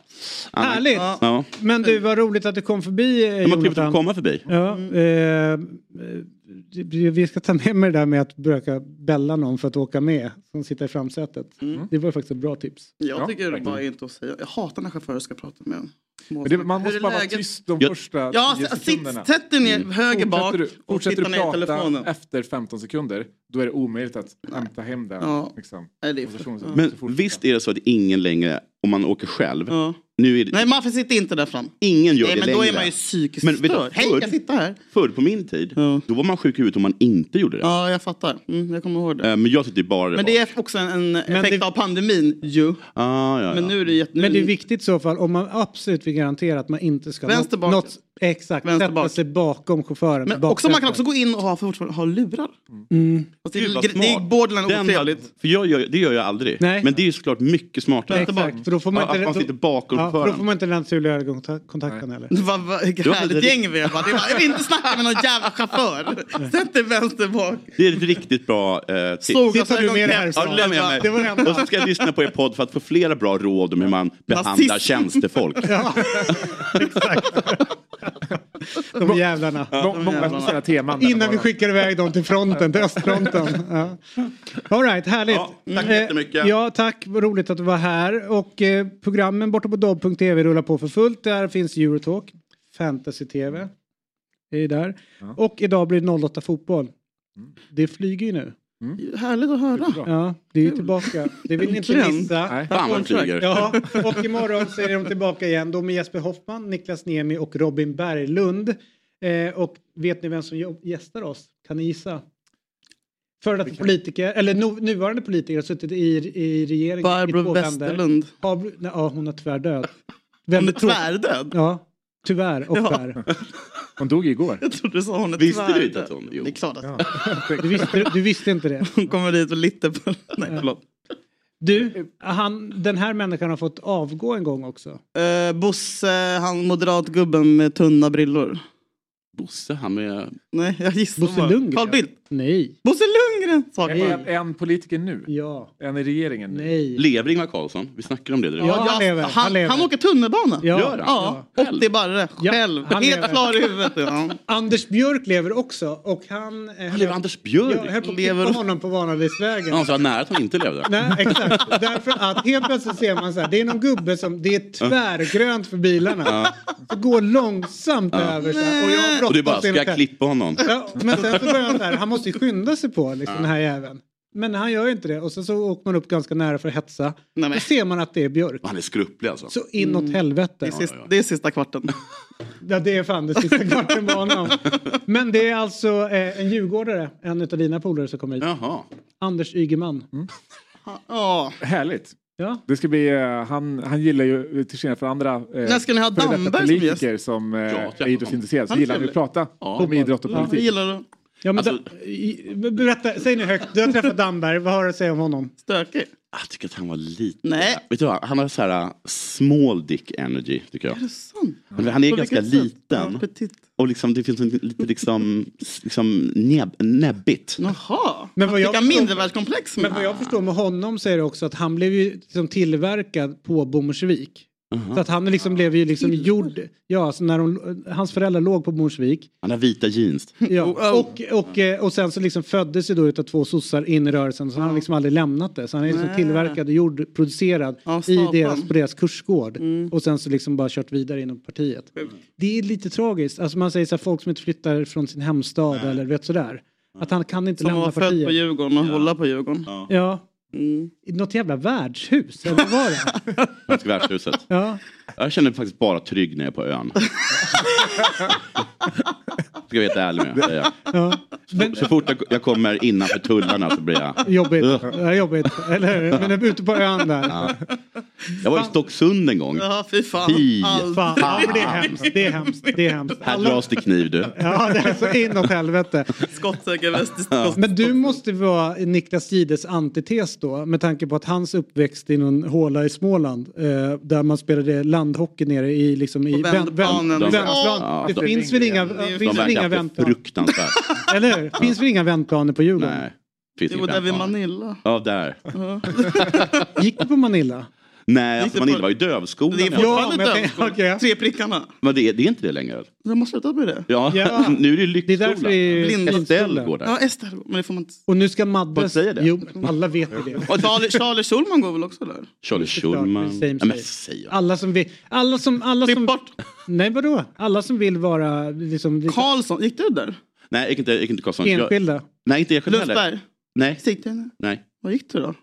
Härligt! Ja. Men du, vad roligt att du kom förbi De har trevligt att komma förbi. Ja, eh, eh, vi ska ta med mig det där med att bröka bälla någon för att åka med som sitter i framsätet. Det var faktiskt ett bra tips. Jag tycker det bara inte att säga. Jag hatar när chaufförer ska prata med en. Men det, man måste bara vara läget? tyst de Jag- första Ja, tio sitt- sekunderna. sätt dig ner höger bak Fortsätter du, och fortsätter titta du ner i telefonen. efter 15 sekunder, då är det omöjligt att hämta hem den. Ja. Liksom, så- Men visst är det så att ingen längre, om man åker själv, Ja. Nu är det, Nej, man får sitta inte där fram. ingen gör Nej, det men längre. då är man ju psykiskt Men störd. Hej, jag sitter här. Förr på min tid, då var man sjuk i huvudet om man inte gjorde det. Ja, jag fattar. Mm, jag kommer ihåg det. Eh, Men jag tyckte bara det Men var... det är också en, en effekt av pandemin ju. Ah, ja, ja. Men nu är det jätte... Men det är viktigt i så fall om man absolut vill garantera att man inte ska Vänster bak. något, exakt, Vänster sätta bak. sig bakom chauffören. Men också, man kan också gå in och ha, fortfarande ha lurar. Mm. Fast det, Gud, är, vad det är borderline Den- otrevligt. För jag gör, det gör jag aldrig. Nej. Men det är ju såklart mycket smartare. Exakt, för då får man Ja, inte, att man sitter bakom ja, för då får man inte den naturliga ögonkontakten heller. Vad vilket Ja, härligt det- gäng vi är. va? Det är bara, Jag vill inte snacka med någon jävla chaufför. Sätt dig vänster bak. Det är ett riktigt bra eh, tips. Solglasögon, Sitter du med det här Ja, det med Det var det. Och så ska jag lyssna på er podd för att få flera bra råd om hur man behandlar tjänstefolk. Exakt. De jävlarna. Må- Många speciella teman. Innan vi skickar iväg dem till fronten, till östfronten. Ja. All right, härligt. Ja, tack Eh, jättemycket. Ja, tack. Roligt att du var här. Och eh, programmen borta på dobb.tv rullar på för fullt. Där finns Eurotalk, Fantasy-tv. Det är där. Och idag blir det 08 fotboll. Det flyger ju nu. Härligt att höra. Ja, det är ju tillbaka. Det vill ni inte missa. Nej. Fan vad det flyger. Ja, och imorgon så är de tillbaka igen. Då med Jesper Hoffman, Niklas Niemi och Robin Berglund. Eh, och vet ni vem som gästar oss? Kan ni gissa? Före detta politiker, eller nu, nuvarande politiker har suttit i, i regeringen i Barbro två länder. Westerlund. Har, nej, ja, hon har tyvärr död. Hon är tvärdöd. Ja, tyvärr och Ja. tvär. Hon dog igår. Jag trodde du sa hon är Visste du tvärdöd. inte att hon... Jo. Det är klart att Du visste, du visste inte det? hon kommer dit och lite på... Nej, förlåt. Du, han, den här människan har fått avgå en gång också. Uh, Bosse, han moderatgubben med tunna brillor. Bosse, han med... Nej, jag gissar Bosse. Lundgren? Carl Bildt. Nej. Bosse Lundgren! Är, är en politiker nu? Ja. En i regeringen nu? Nej. Lever Ingvar Carlsson? Vi snackade om det. Ja, han lever. Han, Han, lever. han åker tunnelbana. Ja. Gör han? Ja, Själv? 80 barre. Ja, Själv. han Helt lever. klar i huvudet. Ja. Anders Björk lever också och han... Eh, Han lever Anders Björk? Jag höll på att Lever- honom på Vanadisvägen. Han sa nära att han inte levde. Nej, exakt. Därför att helt plötsligt ser man så här, det är någon gubbe som, det är tvärgrönt för bilarna. Det går långsamt över så här, och jag har Och du bara, ska jag klippa honom? Ja, men sen så börjar han så här, han måste ju skynda sig på liksom, den här jäveln. Men han gör ju inte det och sen så åker man upp ganska nära för att hetsa. Nej, Då ser man att det är Björk. Han är skrupplig alltså. Så inåt helvete. Det, är sista, det är sista kvarten. Ja, det är fan det sista kvarten på honom. Men det är alltså eh, en djurgårdare, en av dina polare som kommer hit. Jaha. Anders Ygeman. Ja. Härligt. Ja. Det ska bli, eh, han, han gillar ju, eh, till skillnad från andra eh, När ska ni ha före detta Damberg som politiker som eh, träffar är idrottsintresserade, så gillar han att prata Ja. om idrott och Ja, jag politik. gillar det. Ja, men Alltså- da, berätta, säg nu högt, du har träffat Damberg, vad har du att säga om honom? Stökig. Jag tycker att han var lite... Nej. Vet du vad, han har så här uh, small dick energy tycker jag. Är det sant? Men han är På ganska liten. Ja. Och liksom, det finns en, lite liksom, liksom näbb, näbbigt. Jaha. Men vad jag mindervärldskomplex. Men vad jag förstår med honom så är det också att han blev ju liksom tillverkad på Bommersvik. Så att han liksom blev ju liksom gjord, ja, så när de, hans föräldrar låg på Bommersvik. Han har vita jeans. Ja, Oh, oh. och, och, eh, och sen så liksom föddes ju då utav två sossar in i rörelsen så han har liksom aldrig lämnat det. Så han är liksom Nej. tillverkad, gjord, producerad Ja, i deras, på deras kursgård. Mm. Och sen så liksom bara kört vidare inom partiet. Det är lite tragiskt, alltså man säger så här, folk som inte flyttar från sin hemstad eller vet sådär. Att han kan inte Som lämna var född på partiet. Djurgården och hålla på Djurgården. Ja, Mm. i något jävla värdshus, eller vad var det? Svenska värdshuset. Ja. Jag känner mig faktiskt bara trygg när jag är på ön. Ska jag vara helt ärlig med det. Ja. Men, Så fort jag, kommer innanför tullarna så blir jag... jobbigt, Ugh. ja, jobbigt. Eller, men ute på ön där. Ja. Jag var i Stocksund en gång. Ja, fy fan. Fy Allt. Fan, ja, det är hemskt. Det är hemskt. Det är hemskt. Här Alla- dras det kniv du. Ja, det är så inåt helvete. Skottsäker väst Ja. Men du måste vara Niklas Gides antites då med tanke på att hans uppväxt i någon håla i Småland eh, där man spelade landhockey nere i liksom i På vändplanen. vänd- vändplan. Ja, Det de- finns väl inga, Det är- finns De väl verkar inga vändplan? fruktansvärt. Eller hur? Finns väl inga vändplaner på Djurgården? Nej, finns Det var där vid. Manilla. Ja, där. Gick du på Manilla? Nej, alltså Manilla på- var ju dövskolan. Det är ja. fortfarande jag dömt. tänkte- okej. Tre prickarna. Men det, det är inte det längre. De har slutat med det. Ja, Ja. nu är det är därför lyxskolan. det är Blind- Estelle går där. Ja, Ester. Men det får man inte. Och nu ska Får Madde... inte säga det? Jo, alla vet ju det. Charlie, Charlie Schulman går väl också där? Charlie Schulman. same, Ja, men same. säg Alla som vill... Alla som... Alla som bort. nej vadå? Alla som vill vara liksom... Karlsson, gick du där? Nej, jag gick inte, jag gick inte Karlsson. Jag, Enskilda. nej, inte enskild heller. Lundsberg? Nej, Sigtuna? nej. Vad gick du då?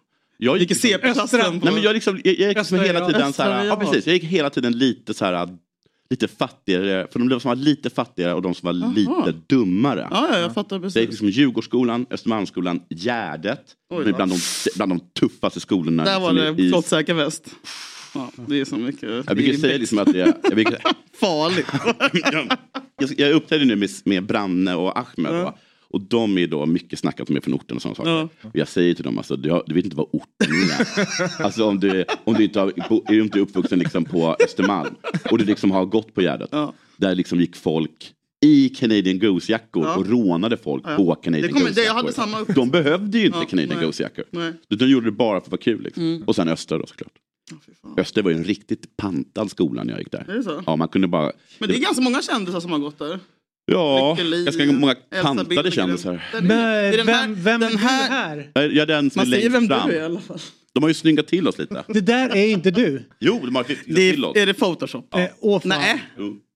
Jag Gick i Östra. CP-klassen? på- Nej, men jag, liksom, jag, jag gick Östra hela tiden så här, Östra ja, ja. precis, jag gick hela tiden lite så här, lite fattigare, för de som var lite fattigare och de som var Jaha. lite dummare. Ja, ja, jag fattar Så jag gick precis. liksom Djurgårdsskolan, Östermalmsskolan, Gärdet. Oj Det är bland de, bland de tuffaste skolorna. Där var liksom det i- skottsäker väst. Ja, det är så mycket. Jag det brukar är säga liksom att det, jag, brukar, farligt. jag, jag uppträdde nu med, med Branne och Ahmed. Ja. Och de är då mycket snackat om är från orten och sådana saker. Ja. Och jag säger till dem, alltså, du, har, du vet inte vad orten är. alltså om du, om du inte har, är du inte uppvuxen liksom på Östermalm och du liksom har gått på Gärdet. Ja. Där liksom gick folk i Canadian Goose-jackor Ja. och rånade folk Ja. på Canadian Goose-jackor. samma De behövde ju inte Ja, Canadian. Goose-jackor. De gjorde det bara för att vara kul. Liksom. Mm. Och sen Öster då såklart. fan. Öster var ju en riktigt pantad skola när jag gick där. Ja, man kunde bara... Men det är ganska många kändisar som har gått där. Ja, ganska många Billgren. kändisar. Är- är den här- vem, vem den är här- du här? Är den som Man är ser vem längst du fram. är i alla fall. De har ju snyggat till oss lite. Det där är inte du. Jo, de har snyggat Det till oss. är, är det Photoshop? Eh, åh, fan. Nej.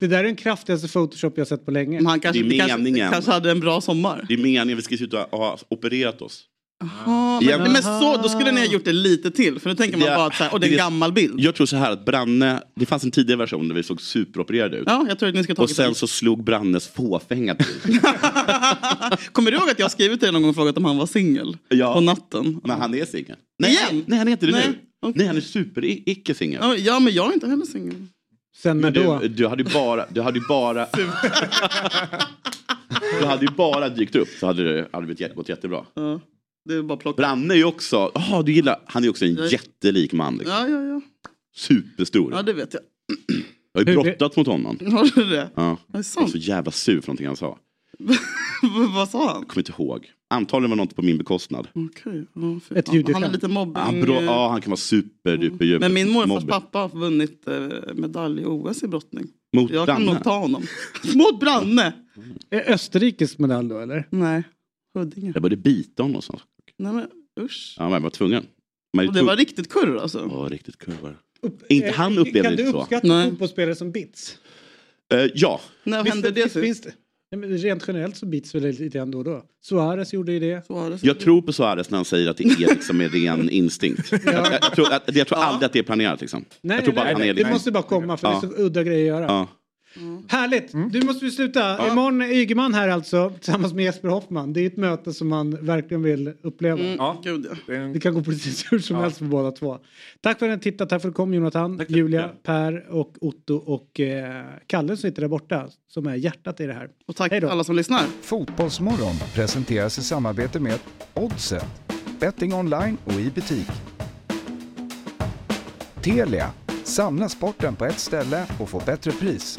Det där är den kraftigaste Photoshop jag sett på länge. men han kanske, Det är kanske, meningen. kanske hade en bra sommar. Det är meningen, vi ska ut att ha opererat oss. Ja, men, Egentligen- men så, då skulle ni ha gjort det lite till. För nu tänker man Det- bara att så här, och det är en det- gammal bild. Jag tror så här att Branne, det fanns en tidigare version där vi såg superopererade ut. Ja, jag tror att ni ska ta Och sen så slog Brannes fåfänga till. Kommer du ihåg att jag har skrivit till dig någon gång och frågat om han var singel? Ja. På natten. Men han är singel. Nej, Igen? nej, han är inte det Nej. nu. Okej. Nej, han är super-icke-singel. Ja, Ja, men jag är inte heller singel. Sen när Men då? du, du hade ju bara, du hade ju bara, du hade ju bara dykt upp så hade det hade det gått jättebra. Ja, det är bara plocka. Branne är ju också, jaha du gillar, han är också en Jag- jättelik man. Liksom. Ja, ja, ja. Superstor. Ja, det vet jag. Jag har ju brottats mot honom. Har du det? Ja. Är det Jag var sant? så jävla sur för någonting han sa. Vad sa han? Jag kommer inte ihåg. Antagligen var något på min bekostnad. Okej. Ja, för- Ett ja, ljudklipp. han är lite mobbing. Han, bro, ja, han kan vara superduper djup. Men min morfars pappa har vunnit eh, medalj i OS i brottning. Mot Jag kan Branne? nog ta honom. Mot Branne! Är Österrikes medalj då eller? Nej, Huddinge. Jag började bita honom. Så. Nej men usch. Ja, men jag var tvungen. Men Och det var riktigt kurr alltså. Ja, riktigt kurvar. Inte han Eh, upplevde Kan det du så. uppskatta Nej. fotbollsspelare som bits? Eh, ja, När Visst- hände det finns det? Nej, men rent generellt så bits väl lite grann då och då. Suarez gjorde ju det. Suarez. jag tror på Suarez när han säger att det är liksom med ren instinkt. jag, jag tror, att, jag tror aldrig att det är planerat. Liksom. Nej, jag tror nej, bara nej, att han är det liksom, måste bara komma för Ja. det är så udda grejer att göra. ja. Härligt! Du måste vi sluta. Imorgon är Ygeman här alltså tillsammans med Jesper Hoffman. Det är ett möte som man verkligen vill uppleva. Mm, Ja. Ja. Det kan gå precis hur som helst för båda två. Tack för att ni tittat. Tack för att du kom Jonathan, Tack Julia. Per och Otto och eh, Kalle som sitter där borta som är hjärtat i det här. Och tack Hej då. alla som lyssnar. Fotbollsmorgon presenteras i samarbete med Oddset, betting online och i butik. Telia, samla sporten på ett ställe och få bättre pris.